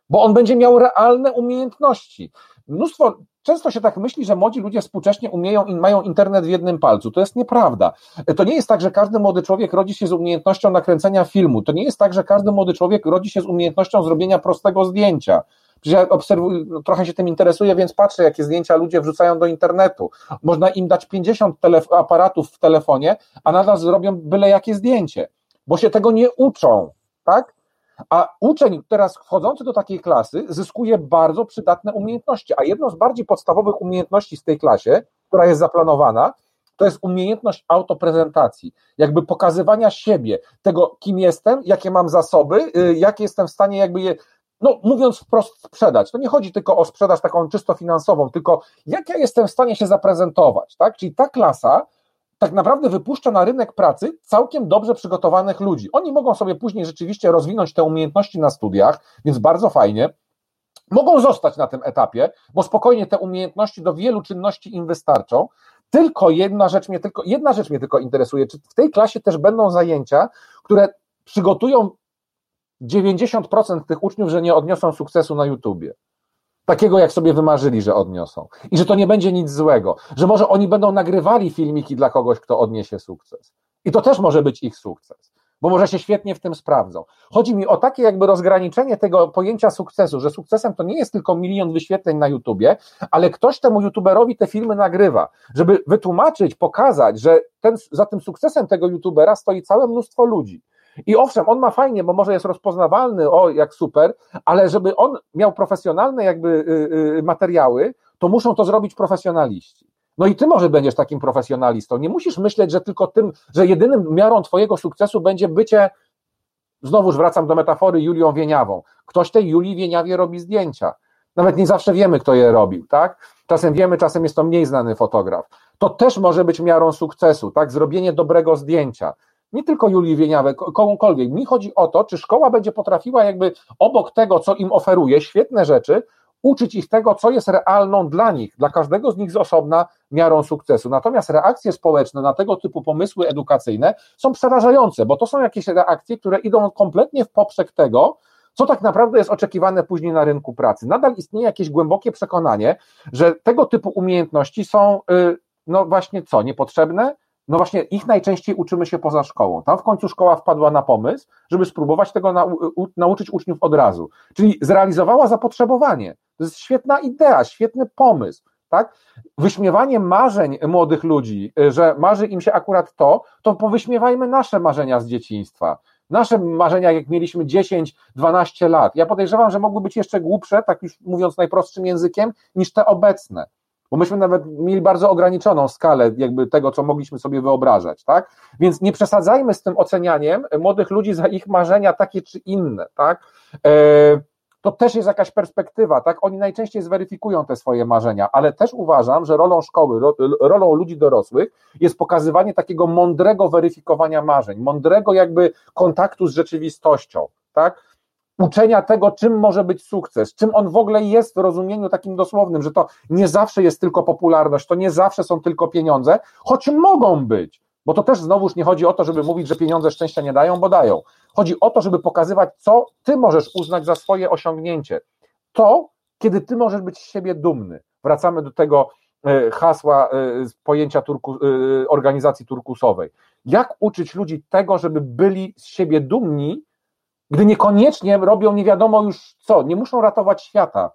bo on będzie miał realne umiejętności. Mnóstwo, często się tak myśli, że młodzi ludzie współcześnie umieją i mają internet w jednym palcu. To jest nieprawda. To nie jest tak, że każdy młody człowiek rodzi się z umiejętnością nakręcenia filmu. To nie jest tak, że każdy młody człowiek rodzi się z umiejętnością zrobienia prostego zdjęcia. Przecież ja obserwuję, no, trochę się tym interesuję, więc patrzę, jakie zdjęcia ludzie wrzucają do internetu. Można im dać 50 aparatów w telefonie, a nadal zrobią byle jakie zdjęcie bo się tego nie uczą, tak? A uczeń teraz wchodzący do takiej klasy zyskuje bardzo przydatne umiejętności, a jedną z bardziej podstawowych umiejętności z tej klasie, która jest zaplanowana, to jest umiejętność autoprezentacji, jakby pokazywania siebie, tego kim jestem, jakie mam zasoby, y, jak jestem w stanie jakby je, no mówiąc wprost sprzedać. To nie chodzi tylko o sprzedaż taką czysto finansową, tylko jak ja jestem w stanie się zaprezentować, tak? Czyli ta klasa tak naprawdę wypuszcza na rynek pracy całkiem dobrze przygotowanych ludzi. Oni mogą sobie później rzeczywiście rozwinąć te umiejętności na studiach, więc bardzo fajnie. Mogą zostać na tym etapie, bo spokojnie te umiejętności do wielu czynności im wystarczą. Tylko jedna rzecz mnie tylko, jedna rzecz mnie tylko interesuje, czy w tej klasie też będą zajęcia, które przygotują 90% tych uczniów, że nie odniosą sukcesu na YouTubie takiego, jak sobie wymarzyli, że odniosą. I że to nie będzie nic złego, że może oni będą nagrywali filmiki dla kogoś, kto odniesie sukces. I to też może być ich sukces, bo może się świetnie w tym sprawdzą. Chodzi mi o takie jakby rozgraniczenie tego pojęcia sukcesu, że sukcesem to nie jest tylko milion wyświetleń na YouTubie, ale ktoś temu YouTuberowi te filmy nagrywa, żeby wytłumaczyć, pokazać, że ten, za tym sukcesem tego YouTubera stoi całe mnóstwo ludzi i owszem, on ma fajnie, bo może jest rozpoznawalny, o jak super, ale żeby on miał profesjonalne jakby y, y, materiały, to muszą to zrobić profesjonaliści. No i ty może będziesz takim profesjonalistą. Nie musisz myśleć, że tylko tym, że jedynym miarą twojego sukcesu będzie bycie, znowuż wracam do metafory Julią Wieniawą. Ktoś tej Julii Wieniawie robi zdjęcia. Nawet nie zawsze wiemy, kto je robił, tak? Czasem wiemy, czasem jest to mniej znany fotograf. To też może być miarą sukcesu, tak? Zrobienie dobrego zdjęcia nie tylko Julii Wieniawę, komukolwiek. Mi chodzi o to, czy szkoła będzie potrafiła jakby obok tego, co im oferuje, świetne rzeczy, uczyć ich tego, co jest realną dla nich, dla każdego z nich z osobna miarą sukcesu. Natomiast reakcje społeczne na tego typu pomysły edukacyjne są przerażające, bo to są jakieś reakcje, które idą kompletnie w poprzek tego, co tak naprawdę jest oczekiwane później na rynku pracy. Nadal istnieje jakieś głębokie przekonanie, że tego typu umiejętności są, y, no właśnie co, niepotrzebne, no właśnie ich najczęściej uczymy się poza szkołą. Tam w końcu szkoła wpadła na pomysł, żeby spróbować tego nau nauczyć uczniów od razu. Czyli zrealizowała zapotrzebowanie. To jest świetna idea, świetny pomysł. Tak? Wyśmiewanie marzeń młodych ludzi, że marzy im się akurat to, to powyśmiewajmy nasze marzenia z dzieciństwa. Nasze marzenia, jak mieliśmy 10-12 lat, ja podejrzewam, że mogły być jeszcze głupsze, tak już mówiąc najprostszym językiem, niż te obecne bo myśmy nawet mieli bardzo ograniczoną skalę jakby tego, co mogliśmy sobie wyobrażać, tak? Więc nie przesadzajmy z tym ocenianiem młodych ludzi za ich marzenia takie czy inne, tak? E, to też jest jakaś perspektywa, tak? Oni najczęściej zweryfikują te swoje marzenia, ale też uważam, że rolą szkoły, rolą ludzi dorosłych jest pokazywanie takiego mądrego weryfikowania marzeń, mądrego jakby kontaktu z rzeczywistością, tak? Uczenia tego, czym może być sukces, czym on w ogóle jest w rozumieniu takim dosłownym, że to nie zawsze jest tylko popularność, to nie zawsze są tylko pieniądze, choć mogą być, bo to też znowuż nie chodzi o to, żeby mówić, że pieniądze szczęścia nie dają, bo dają. Chodzi o to, żeby pokazywać, co ty możesz uznać za swoje osiągnięcie. To, kiedy ty możesz być z siebie dumny. Wracamy do tego e, hasła e, z pojęcia turku, e, organizacji turkusowej. Jak uczyć ludzi tego, żeby byli z siebie dumni, gdy niekoniecznie robią nie wiadomo już co, nie muszą ratować świata,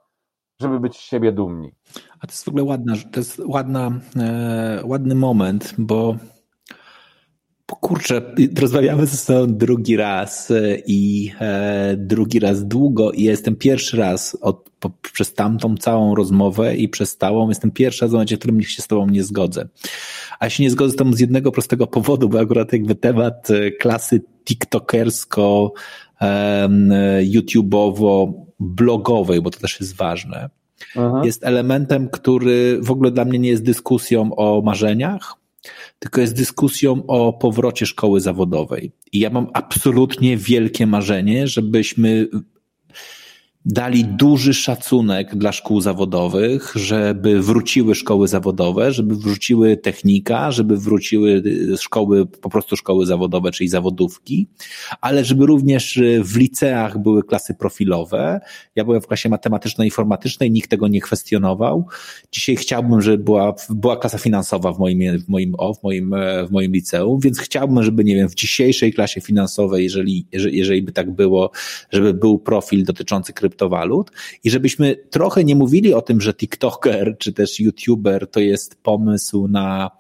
żeby być z siebie dumni. A to jest w ogóle ładna, to jest ładna, e, ładny moment, bo, kurczę, rozmawiamy ze sobą drugi raz e, i e, drugi raz długo i jestem pierwszy raz od, po, przez tamtą całą rozmowę i przez całą, jestem pierwszy raz w momencie, w którym się z tobą nie zgodzę. A się nie zgodzę z tobą z jednego prostego powodu, bo akurat jakby temat e, klasy tiktokersko YouTubeowo-blogowej, bo to też jest ważne, Aha. jest elementem, który w ogóle dla mnie nie jest dyskusją o marzeniach, tylko jest dyskusją o powrocie szkoły zawodowej. I ja mam absolutnie wielkie marzenie, żebyśmy dali duży szacunek dla szkół zawodowych, żeby wróciły szkoły zawodowe, żeby wróciły technika, żeby wróciły szkoły, po prostu szkoły zawodowe, czyli zawodówki, ale żeby również w liceach były klasy profilowe. Ja byłem w klasie matematyczno-informatycznej, nikt tego nie kwestionował. Dzisiaj chciałbym, żeby była, była klasa finansowa w moim, w moim, o, w moim, w moim liceum, więc chciałbym, żeby, nie wiem, w dzisiejszej klasie finansowej, jeżeli, jeżeli, by tak było, żeby był profil dotyczący krypto kryptowalut i żebyśmy trochę nie mówili o tym, że TikToker czy też YouTuber to jest pomysł na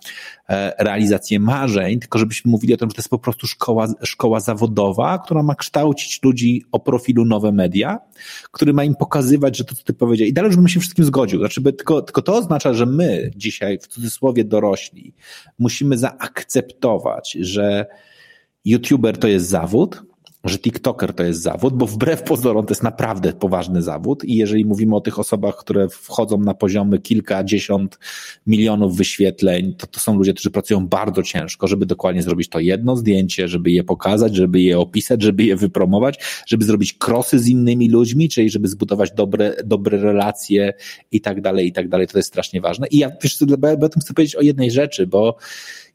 e, realizację marzeń, tylko żebyśmy mówili o tym, że to jest po prostu szkoła, szkoła zawodowa, która ma kształcić ludzi o profilu nowe media, który ma im pokazywać, że to, co ty powiedziałeś. I dalej już bym się wszystkim zgodził. Znaczy, tylko, tylko to oznacza, że my dzisiaj, w cudzysłowie dorośli, musimy zaakceptować, że YouTuber to jest zawód, że TikToker to jest zawód, bo wbrew pozorom to jest naprawdę poważny zawód i jeżeli mówimy o tych osobach, które wchodzą na poziomy kilkadziesiąt milionów wyświetleń, to to są ludzie, którzy pracują bardzo ciężko, żeby dokładnie zrobić to jedno zdjęcie, żeby je pokazać, żeby je opisać, żeby je wypromować, żeby zrobić krosy z innymi ludźmi, czyli żeby zbudować dobre, dobre relacje i tak dalej, i tak dalej. To jest strasznie ważne. I ja wiesz, o tym chcę powiedzieć o jednej rzeczy, bo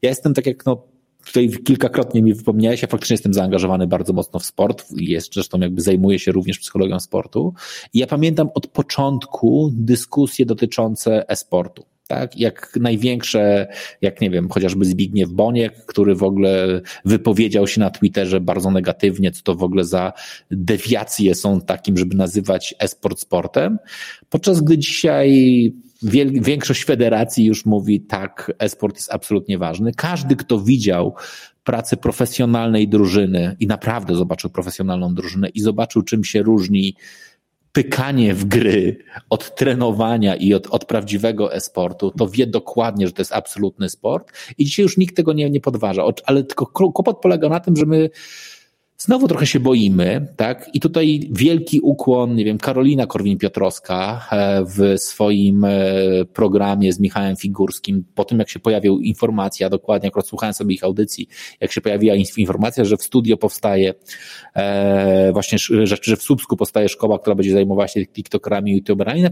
ja jestem tak jak no tutaj kilkakrotnie mi wypomniałeś, ja faktycznie jestem zaangażowany bardzo mocno w sport jest zresztą jakby zajmuję się również psychologią sportu. I ja pamiętam od początku dyskusje dotyczące e-sportu. Tak, jak największe, jak nie wiem, chociażby Zbigniew Boniek, który w ogóle wypowiedział się na Twitterze bardzo negatywnie, co to w ogóle za dewiacje są takim, żeby nazywać e-sport sportem, podczas gdy dzisiaj większość federacji już mówi tak, esport jest absolutnie ważny. Każdy, kto widział pracę profesjonalnej drużyny i naprawdę zobaczył profesjonalną drużynę i zobaczył, czym się różni pykanie w gry od trenowania i od, od prawdziwego esportu, to wie dokładnie, że to jest absolutny sport i dzisiaj już nikt tego nie, nie podważa. Ale tylko kłopot polega na tym, że my Znowu trochę się boimy, tak? I tutaj wielki ukłon, nie wiem, Karolina Korwin-Piotrowska e, w swoim e, programie z Michałem Figurskim, po tym jak się pojawił informacja, dokładnie jak odsłuchałem sobie ich audycji, jak się pojawiła informacja, że w studio powstaje e, właśnie, że, w Słupsku powstaje szkoła, która będzie zajmowała się TikTokerami, YouTuberami,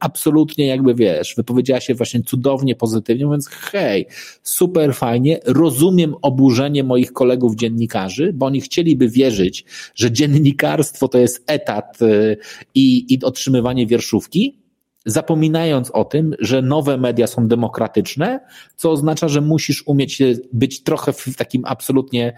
absolutnie jakby wiesz, wypowiedziała się właśnie cudownie, pozytywnie, mówiąc hej, super fajnie, rozumiem oburzenie moich kolegów dziennikarzy, bo oni chcieliby wierzyć, że dziennikarstwo to jest etat y, i, i otrzymywanie wierszówki, zapominając o tym, że nowe media są demokratyczne, co oznacza, że musisz umieć być trochę w takim absolutnie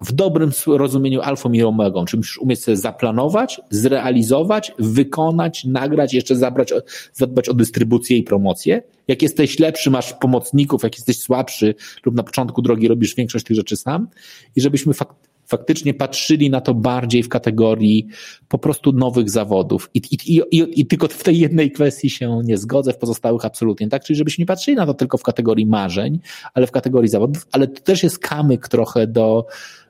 w dobrym rozumieniu alfą i omegą, czyli musisz umieć sobie zaplanować, zrealizować, wykonać, nagrać, jeszcze zabrać, zadbać o dystrybucję i promocję. Jak jesteś lepszy, masz pomocników, jak jesteś słabszy lub na początku drogi robisz większość tych rzeczy sam i żebyśmy fakt, faktycznie patrzyli na to bardziej w kategorii po prostu nowych zawodów. I, i, i, I tylko w tej jednej kwestii się nie zgodzę, w pozostałych absolutnie tak. Czyli żebyśmy nie patrzyli na to tylko w kategorii marzeń, ale w kategorii zawodów, ale to też jest kamyk trochę do,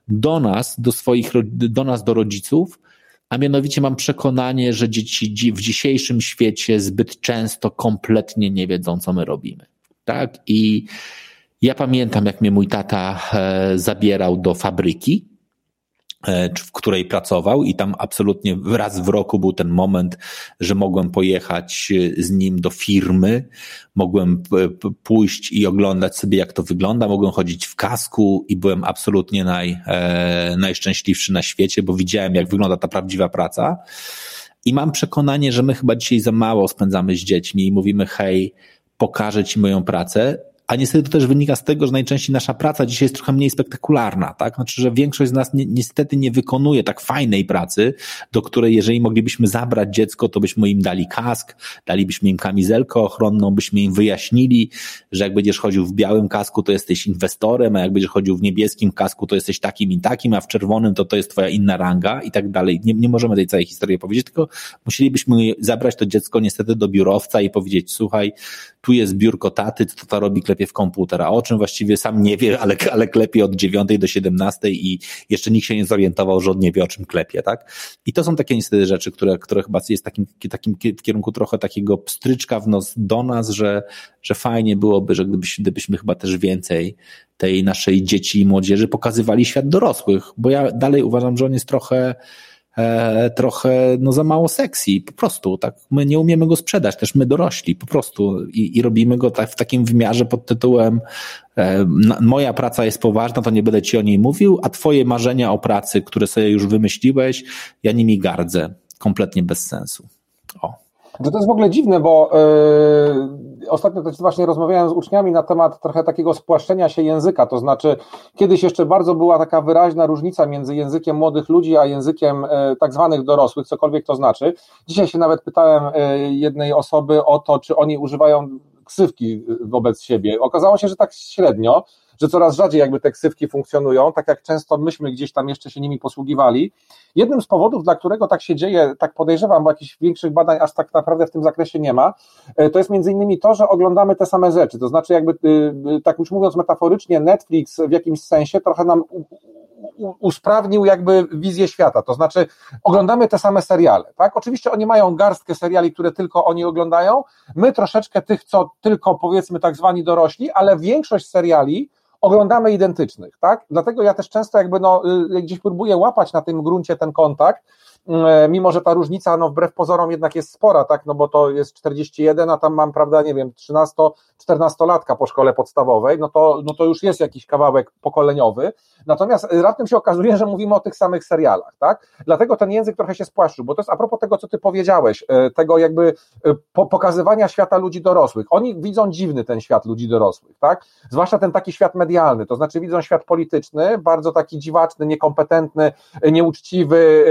do nas, do swoich, do nas, do rodziców, a mianowicie mam przekonanie, że dzieci w dzisiejszym świecie zbyt często kompletnie nie wiedzą, co my robimy. Tak? I ja pamiętam, jak mnie mój tata e, zabierał do fabryki w której pracował i tam absolutnie raz w roku był ten moment, że mogłem pojechać e, z nim do firmy, mogłem pójść i oglądać sobie jak to wygląda, mogłem chodzić w kasku i byłem absolutnie naj, e, najszczęśliwszy na świecie, bo widziałem jak wygląda ta prawdziwa praca. I mam przekonanie, że my chyba dzisiaj za mało spędzamy z dziećmi i mówimy hej, pokażę ci moją pracę, a niestety to też wynika z tego, że najczęściej nasza praca dzisiaj jest trochę mniej spektakularna, tak? Znaczy, że większość z nas ni niestety nie wykonuje tak fajnej pracy, do której jeżeli moglibyśmy zabrać dziecko, to byśmy im dali kask, dalibyśmy im kamizelkę ochronną, byśmy im wyjaśnili, że jak będziesz chodził w białym kasku, to jesteś inwestorem, a jak będziesz chodził w niebieskim kasku, to jesteś takim i takim, a w czerwonym to to jest twoja inna ranga i tak dalej. Nie, nie możemy tej całej historii powiedzieć, tylko musielibyśmy zabrać to dziecko niestety do biurowca i powiedzieć, słuchaj, tu jest biurko taty, to to robi, klepie w komputer, a o czym właściwie sam nie wie, ale, ale klepie od 9 do 17 i jeszcze nikt się nie zorientował, że on nie wie, o czym klepie, tak? I to są takie niestety rzeczy, które, które chyba jest takim, takim w kierunku trochę takiego pstryczka w nos do nas, że, że fajnie byłoby, że gdybyśmy, gdybyśmy chyba też więcej tej naszej dzieci i młodzieży pokazywali świat dorosłych, bo ja dalej uważam, że on jest trochę e, trochę no, za mało sexy, po prostu, tak, my nie umiemy go sprzedać, też my dorośli, po prostu i, i robimy go tak w takim wymiarze pod tytułem e, moja praca jest poważna, to nie będę ci o niej mówił, a twoje marzenia o pracy, które sobie już wymyśliłeś, ja nimi gardzę, kompletnie bez sensu. O. To jest w ogóle dziwne, bo yy, ostatnio też właśnie rozmawiałem z uczniami na temat trochę takiego spłaszczenia się języka, to znaczy kiedyś jeszcze bardzo była taka wyraźna różnica między językiem młodych ludzi, a językiem yy, tak zwanych dorosłych, cokolwiek to znaczy. Dzisiaj się nawet pytałem yy, jednej osoby o to, czy oni używają ksywki wobec siebie. Okazało się, że tak średnio, że coraz rzadziej jakby te ksywki funkcjonują, tak jak często myśmy gdzieś tam jeszcze się nimi posługiwali. Jednym z powodów, dla którego tak się dzieje, tak podejrzewam, bo jakichś większych badań aż tak naprawdę w tym zakresie nie ma, e, to jest między innymi to, że oglądamy te same rzeczy. To znaczy, jakby, y, y, tak już mówiąc metaforycznie, Netflix w jakimś sensie trochę nam usprawnił jakby wizję świata, to znaczy oglądamy te same seriale, tak? Oczywiście oni mają garstkę seriali, które tylko oni oglądają, my troszeczkę tych, co tylko powiedzmy tak zwani dorośli, ale większość seriali oglądamy identycznych, tak? Dlatego ja też często jakby no, y, gdzieś próbuję łapać na tym gruncie ten kontakt, mimo że ta różnica, no wbrew pozorom jednak jest spora, tak, no bo to jest 41, a tam mam, prawda, nie wiem, 13, 14-latka po szkole podstawowej, no to, no to już jest jakiś kawałek pokoleniowy, natomiast raptem się okazuje, że mówimy o tych samych serialach, tak, dlatego ten język trochę się spłaszczył, bo to jest a propos tego, co ty powiedziałeś, e, tego jakby e, pokazywania świata ludzi dorosłych, oni widzą dziwny ten świat ludzi dorosłych, tak, zwłaszcza ten taki świat medialny, to znaczy widzą świat polityczny, bardzo taki dziwaczny, niekompetentny, nieuczciwy,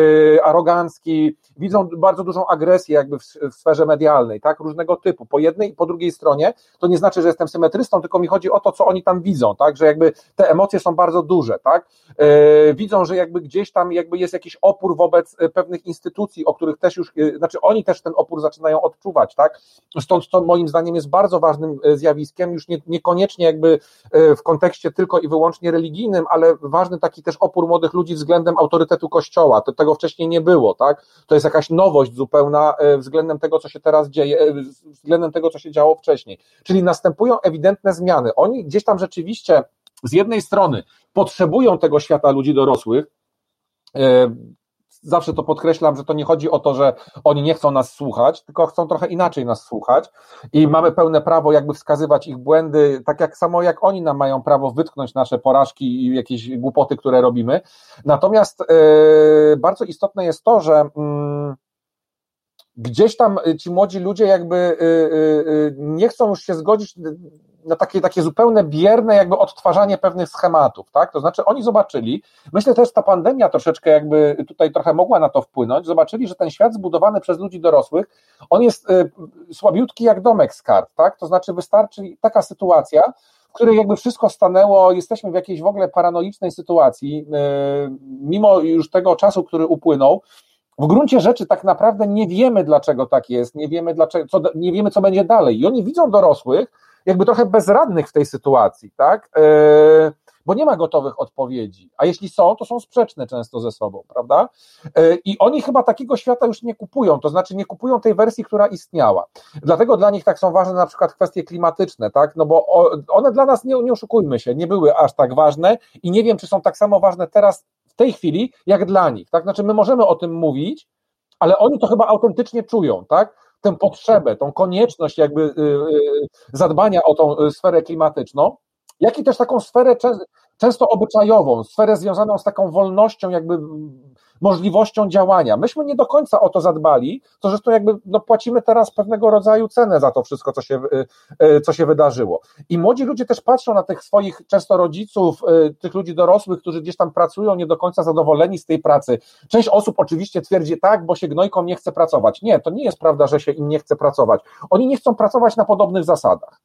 a arogancki, widzą bardzo dużą agresję jakby w, w sferze medialnej, tak, różnego typu, po jednej i po drugiej stronie, to nie znaczy, że jestem symetrystą, tylko mi chodzi o to, co oni tam widzą, tak, że jakby te emocje są bardzo duże, tak, yy, widzą, że jakby gdzieś tam jakby jest jakiś opór wobec pewnych instytucji, o których też już, yy, znaczy oni też ten opór zaczynają odczuwać, tak, stąd to moim zdaniem jest bardzo ważnym zjawiskiem, już nie, niekoniecznie jakby w kontekście tylko i wyłącznie religijnym, ale ważny taki też opór młodych ludzi względem autorytetu Kościoła, to, tego wcześniej nie było, tak, to jest jakaś nowość zupełna względem tego, co się teraz dzieje, względem tego, co się działo wcześniej, czyli następują ewidentne zmiany, oni gdzieś tam rzeczywiście z jednej strony potrzebują tego świata ludzi dorosłych, zawsze to podkreślam, że to nie chodzi o to, że oni nie chcą nas słuchać, tylko chcą trochę inaczej nas słuchać i mamy pełne prawo jakby wskazywać ich błędy, tak jak samo jak oni nam mają prawo wytknąć nasze porażki i jakieś głupoty, które robimy. Natomiast yy, bardzo istotne jest to, że yy, gdzieś tam ci młodzi ludzie jakby yy, nie chcą już się zgodzić na takie, takie zupełne bierne jakby odtwarzanie pewnych schematów, tak? To znaczy oni zobaczyli, myślę też ta pandemia troszeczkę jakby tutaj trochę mogła na to wpłynąć, zobaczyli, że ten świat zbudowany przez ludzi dorosłych, on jest y, słabiutki jak domek z kart, tak? To znaczy wystarczy taka sytuacja, w której jakby wszystko stanęło, jesteśmy w jakiejś w ogóle paranoicznej sytuacji, y, mimo już tego czasu, który upłynął, w gruncie rzeczy tak naprawdę nie wiemy, dlaczego tak jest, nie wiemy, dlaczego, co, nie wiemy, co będzie dalej. I oni widzą dorosłych, jakby trochę bezradnych w tej sytuacji, tak? E, bo nie ma gotowych odpowiedzi, a jeśli są, to są sprzeczne często ze sobą, prawda? E, I oni chyba takiego świata już nie kupują, to znaczy nie kupują tej wersji, która istniała. Dlatego dla nich tak są ważne na przykład kwestie klimatyczne, tak? No bo one dla nas, nie, nie oszukujmy się, nie były aż tak ważne i nie wiem, czy są tak samo ważne teraz, w tej chwili, jak dla nich, tak? Znaczy my możemy o tym mówić, ale oni to chyba autentycznie czują, tak? Tę potrzebę, tą konieczność jakby y, y, zadbania o tą y, sferę klimatyczną, jak i też taką sferę często obyczajową, sferę związaną z taką wolnością, jakby możliwością działania. Myśmy nie do końca o to zadbali, to zresztą jakby no, płacimy teraz pewnego rodzaju cenę za to wszystko, co się, co się wydarzyło. I młodzi ludzie też patrzą na tych swoich często rodziców, tych ludzi dorosłych, którzy gdzieś tam pracują, nie do końca zadowoleni z tej pracy. Część osób oczywiście twierdzi tak, bo się gnojkom nie chce pracować. Nie, to nie jest prawda, że się im nie chce pracować. Oni nie chcą pracować na podobnych zasadach.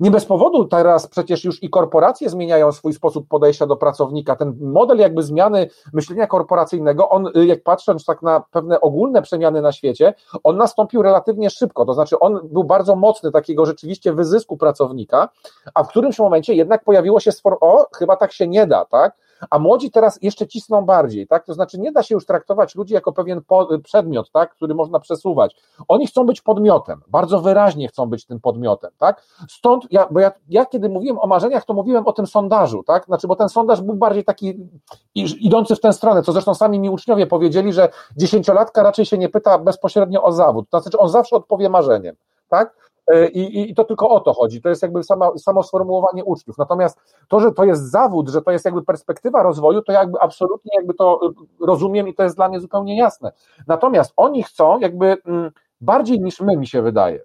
Nie bez powodu teraz przecież już i korporacje zmieniają swój sposób podejścia do pracownika. Ten model jakby zmiany myślenia korporacyjnego, on jak patrząc tak na pewne ogólne przemiany na świecie, on nastąpił relatywnie szybko, to znaczy on był bardzo mocny takiego rzeczywiście wyzysku pracownika, a w którymś momencie jednak pojawiło się sfor, o, chyba tak się nie da, tak? A młodzi teraz jeszcze cisną bardziej, tak? To znaczy nie da się już traktować ludzi jako pewien przedmiot, tak? Który można przesuwać. Oni chcą być podmiotem, bardzo wyraźnie chcą być tym podmiotem, tak? Stąd, ja, bo ja, ja kiedy mówiłem o marzeniach, to mówiłem o tym sondażu, tak? Znaczy, bo ten sondaż był bardziej taki idący w tę stronę, co zresztą sami mi uczniowie powiedzieli, że dziesięciolatka raczej się nie pyta bezpośrednio o zawód, to znaczy on zawsze odpowie marzeniem, tak? E, I, I to tylko o to chodzi. To jest jakby sama, samo sformułowanie uczniów. Natomiast to, że to jest zawód, że to jest jakby perspektywa rozwoju, to jakby absolutnie jakby to e, rozumiem i to jest dla mnie zupełnie jasne. Natomiast oni chcą jakby mm, bardziej niż my, mi się wydaje,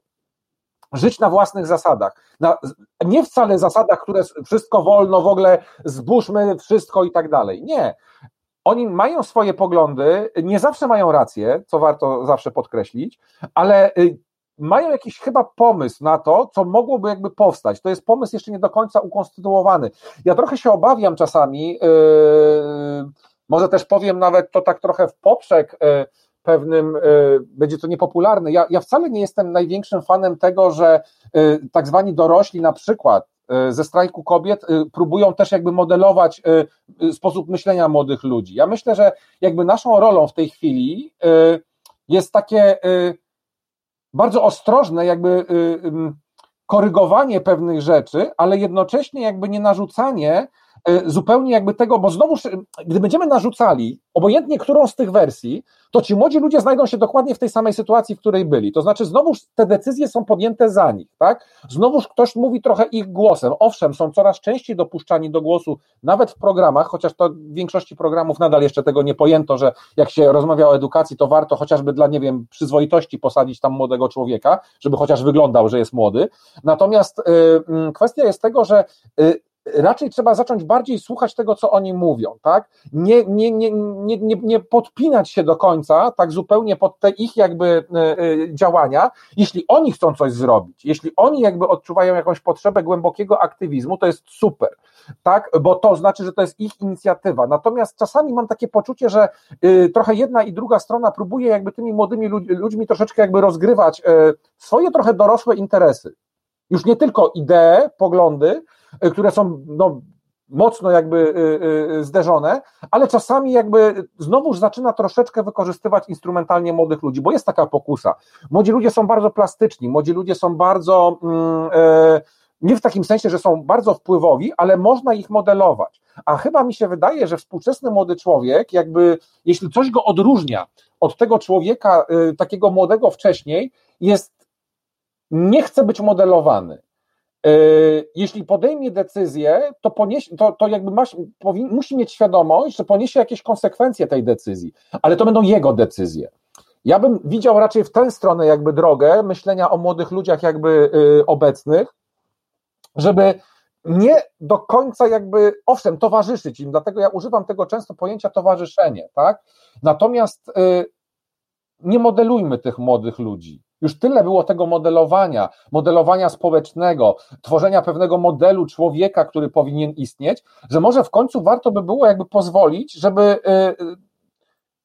żyć na własnych zasadach. Na, nie wcale zasadach, które wszystko wolno, w ogóle zbóżmy wszystko i tak dalej. Nie. Oni mają swoje poglądy, nie zawsze mają rację, co warto zawsze podkreślić, ale y, mają jakiś chyba pomysł na to, co mogłoby jakby powstać. To jest pomysł jeszcze nie do końca ukonstytuowany. Ja trochę się obawiam czasami, yy, może też powiem nawet to tak trochę w poprzek yy, pewnym, yy, będzie to niepopularne. Ja, ja wcale nie jestem największym fanem tego, że yy, tak zwani dorośli na przykład yy, ze strajku kobiet yy, próbują też jakby modelować sposób myślenia młodych ludzi. Ja myślę, że jakby naszą rolą w tej chwili jest takie bardzo ostrożne, jakby y, korygowanie pewnych rzeczy, ale jednocześnie jakby nie narzucanie zupełnie jakby tego, bo znowuż, gdy będziemy narzucali, obojętnie którą z tych wersji, to ci młodzi ludzie znajdą się dokładnie w tej samej sytuacji, w której byli. To znaczy, znowuż te decyzje są podjęte za nich, tak? Znowuż ktoś mówi trochę ich głosem. Owszem, są coraz częściej dopuszczani do głosu, nawet w programach, chociaż to w większości programów nadal jeszcze tego nie pojęto, że jak się rozmawia o edukacji, to warto chociażby dla, nie wiem, przyzwoitości posadzić tam młodego człowieka, żeby chociaż wyglądał, że jest młody. Natomiast y, y, kwestia jest tego, że y, raczej trzeba zacząć bardziej słuchać tego, co oni mówią, tak? Nie, nie, nie, nie, nie, nie podpinać się do końca, tak zupełnie pod te ich jakby działania. Jeśli oni chcą coś zrobić, jeśli oni jakby odczuwają jakąś potrzebę głębokiego aktywizmu, to jest super, tak? Bo to znaczy, że to jest ich inicjatywa. Natomiast czasami mam takie poczucie, że trochę jedna i druga strona próbuje jakby tymi młodymi ludźmi troszeczkę jakby rozgrywać swoje trochę dorosłe interesy. Już nie tylko idee, poglądy, y, które są no, mocno jakby y, y, zderzone, ale czasami jakby znowuż zaczyna troszeczkę wykorzystywać instrumentalnie młodych ludzi, bo jest taka pokusa. Młodzi ludzie są bardzo plastyczni, młodzi ludzie są bardzo, mm, e, nie w takim sensie, że są bardzo wpływowi, ale można ich modelować. A chyba mi się wydaje, że współczesny młody człowiek, jakby jeśli coś go odróżnia od tego człowieka takiego młodego wcześniej, jest nie chce być modelowany. E, jeśli podejmie decyzję, to, poniesie, to, to jakby masz, powin, musi mieć świadomość, że poniesie jakieś konsekwencje tej decyzji, ale to będą jego decyzje. Ja bym widział raczej w tę stronę jakby drogę myślenia o młodych ludziach jakby y, obecnych, żeby nie do końca jakby, owszem, towarzyszyć im, dlatego ja używam tego często pojęcia towarzyszenie, tak? Natomiast y, nie modelujmy tych młodych ludzi. Już tyle było tego modelowania, modelowania społecznego, tworzenia pewnego modelu człowieka, który powinien istnieć, że może w końcu warto by było jakby pozwolić, żeby, y,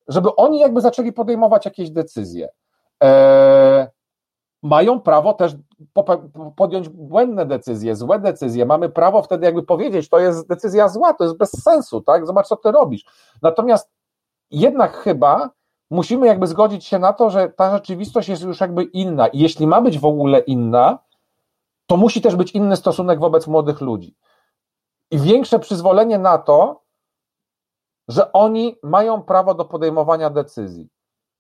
żeby oni jakby zaczęli podejmować jakieś decyzje. E, mają prawo też podjąć błędne decyzje, złe decyzje. Mamy prawo wtedy jakby powiedzieć, to jest decyzja zła, to jest bez sensu, tak? Zobacz, co ty robisz. Natomiast jednak chyba musimy jakby zgodzić się na to, że ta rzeczywistość jest już jakby inna i jeśli ma być w ogóle inna, to musi też być inny stosunek wobec młodych ludzi. I większe przyzwolenie na to, że oni mają prawo do podejmowania decyzji.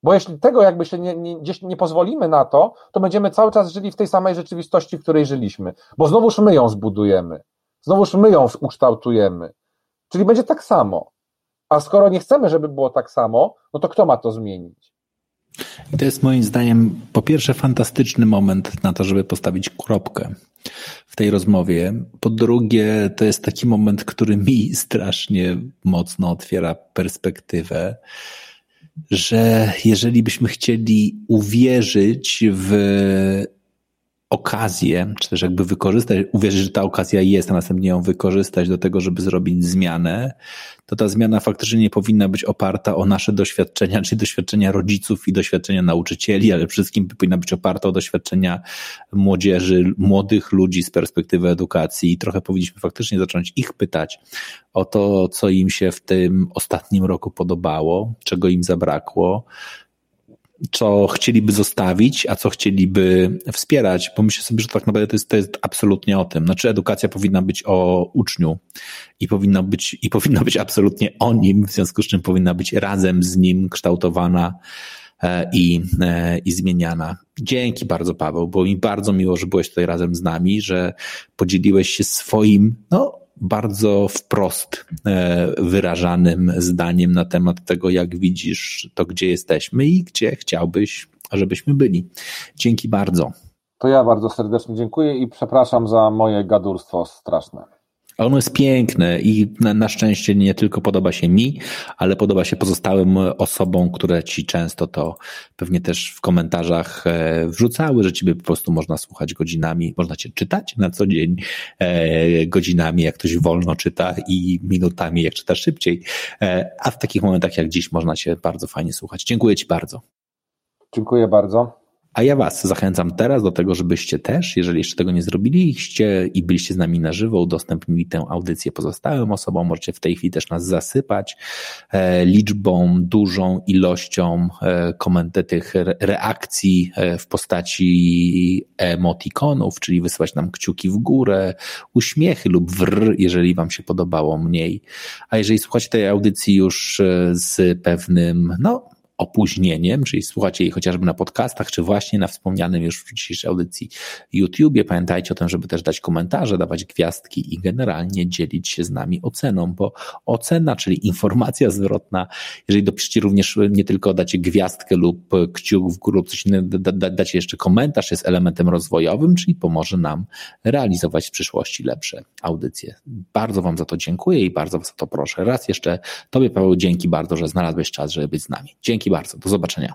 Bo jeśli tego jakby się nie, nie, gdzieś nie pozwolimy na to, to będziemy cały czas żyli w tej samej rzeczywistości, w której żyliśmy. Bo znowuż my ją zbudujemy. Znowuż my ją ukształtujemy. Czyli będzie tak samo. A skoro nie chcemy, żeby było tak samo, no to kto ma to zmienić? I to jest moim zdaniem po pierwsze fantastyczny moment na to, żeby postawić kropkę w tej rozmowie. Po drugie, to jest taki moment, który mi strasznie mocno otwiera perspektywę, że jeżeli byśmy chcieli uwierzyć w okazję, czy też jakby wykorzystać, uwierzyć, że ta okazja jest, a następnie ją wykorzystać do tego, żeby zrobić zmianę, to ta zmiana faktycznie nie powinna być oparta o nasze doświadczenia, czyli doświadczenia rodziców i doświadczenia nauczycieli, ale wszystkim powinna być oparta o doświadczenia młodzieży, młodych ludzi z perspektywy edukacji. I trochę powinniśmy faktycznie zacząć ich pytać o to, co im się w tym ostatnim roku podobało, czego im zabrakło, co chcieliby zostawić, a co chcieliby wspierać, bo myślę sobie, że tak naprawdę to jest, to jest absolutnie o tym. Znaczy edukacja powinna być o uczniu i powinna być, i powinna być absolutnie o nim, w związku z czym powinna być razem z nim kształtowana e, i, e, i zmieniana. Dzięki bardzo, Paweł, bo mi bardzo miło, że byłeś tutaj razem z nami, że podzieliłeś się swoim, no, bardzo wprost e, wyrażanym zdaniem na temat tego, jak widzisz to, gdzie jesteśmy i gdzie chciałbyś, żebyśmy byli. Dzięki bardzo. To ja bardzo serdecznie dziękuję i przepraszam za moje gadurstwo straszne. Ono jest piękne i na, na, szczęście nie tylko podoba się mi, ale podoba się pozostałym osobom, które ci często to pewnie też w komentarzach e, wrzucały, że ciebie po prostu można słuchać godzinami, można cię czytać na co dzień e, godzinami, jak ktoś wolno czyta i minutami, jak czyta szybciej, e, a w takich momentach jak dziś można cię bardzo fajnie słuchać. Dziękuję ci bardzo. Dziękuję bardzo. A ja Was zachęcam teraz do tego, żebyście też, jeżeli jeszcze tego nie zrobiliście i byliście z nami na żywo, udostępnili tę audycję pozostałym osobom. Możecie w tej chwili też nas zasypać e, liczbą, dużą ilością e, tych reakcji e, w postaci emotikonów, czyli wysyłać nam kciuki w górę, uśmiechy lub wr, jeżeli Wam się podobało mniej. A jeżeli słuchacie tej audycji już z pewnym, no, opóźnieniem, czyli słuchacie jej chociażby na podcastach, czy właśnie na wspomnianym już w dzisiejszej audycji YouTubie. Pamiętajcie o tym, żeby też dać komentarze, dawać gwiazdki i generalnie dzielić się z nami oceną, bo ocena, czyli informacja zwrotna, jeżeli dopiszcie również nie tylko dacie gwiazdkę lub kciuk w górę lub coś innego, dacie jeszcze komentarz, jest elementem rozwojowym, czyli pomoże nam realizować w przyszłości lepsze audycje. Bardzo Wam za to dziękuję i bardzo Was za to proszę. Raz jeszcze Tobie, Paweł, dzięki bardzo, że znalazłeś czas, żeby być z nami. Dzięki bardzo. Do zobaczenia.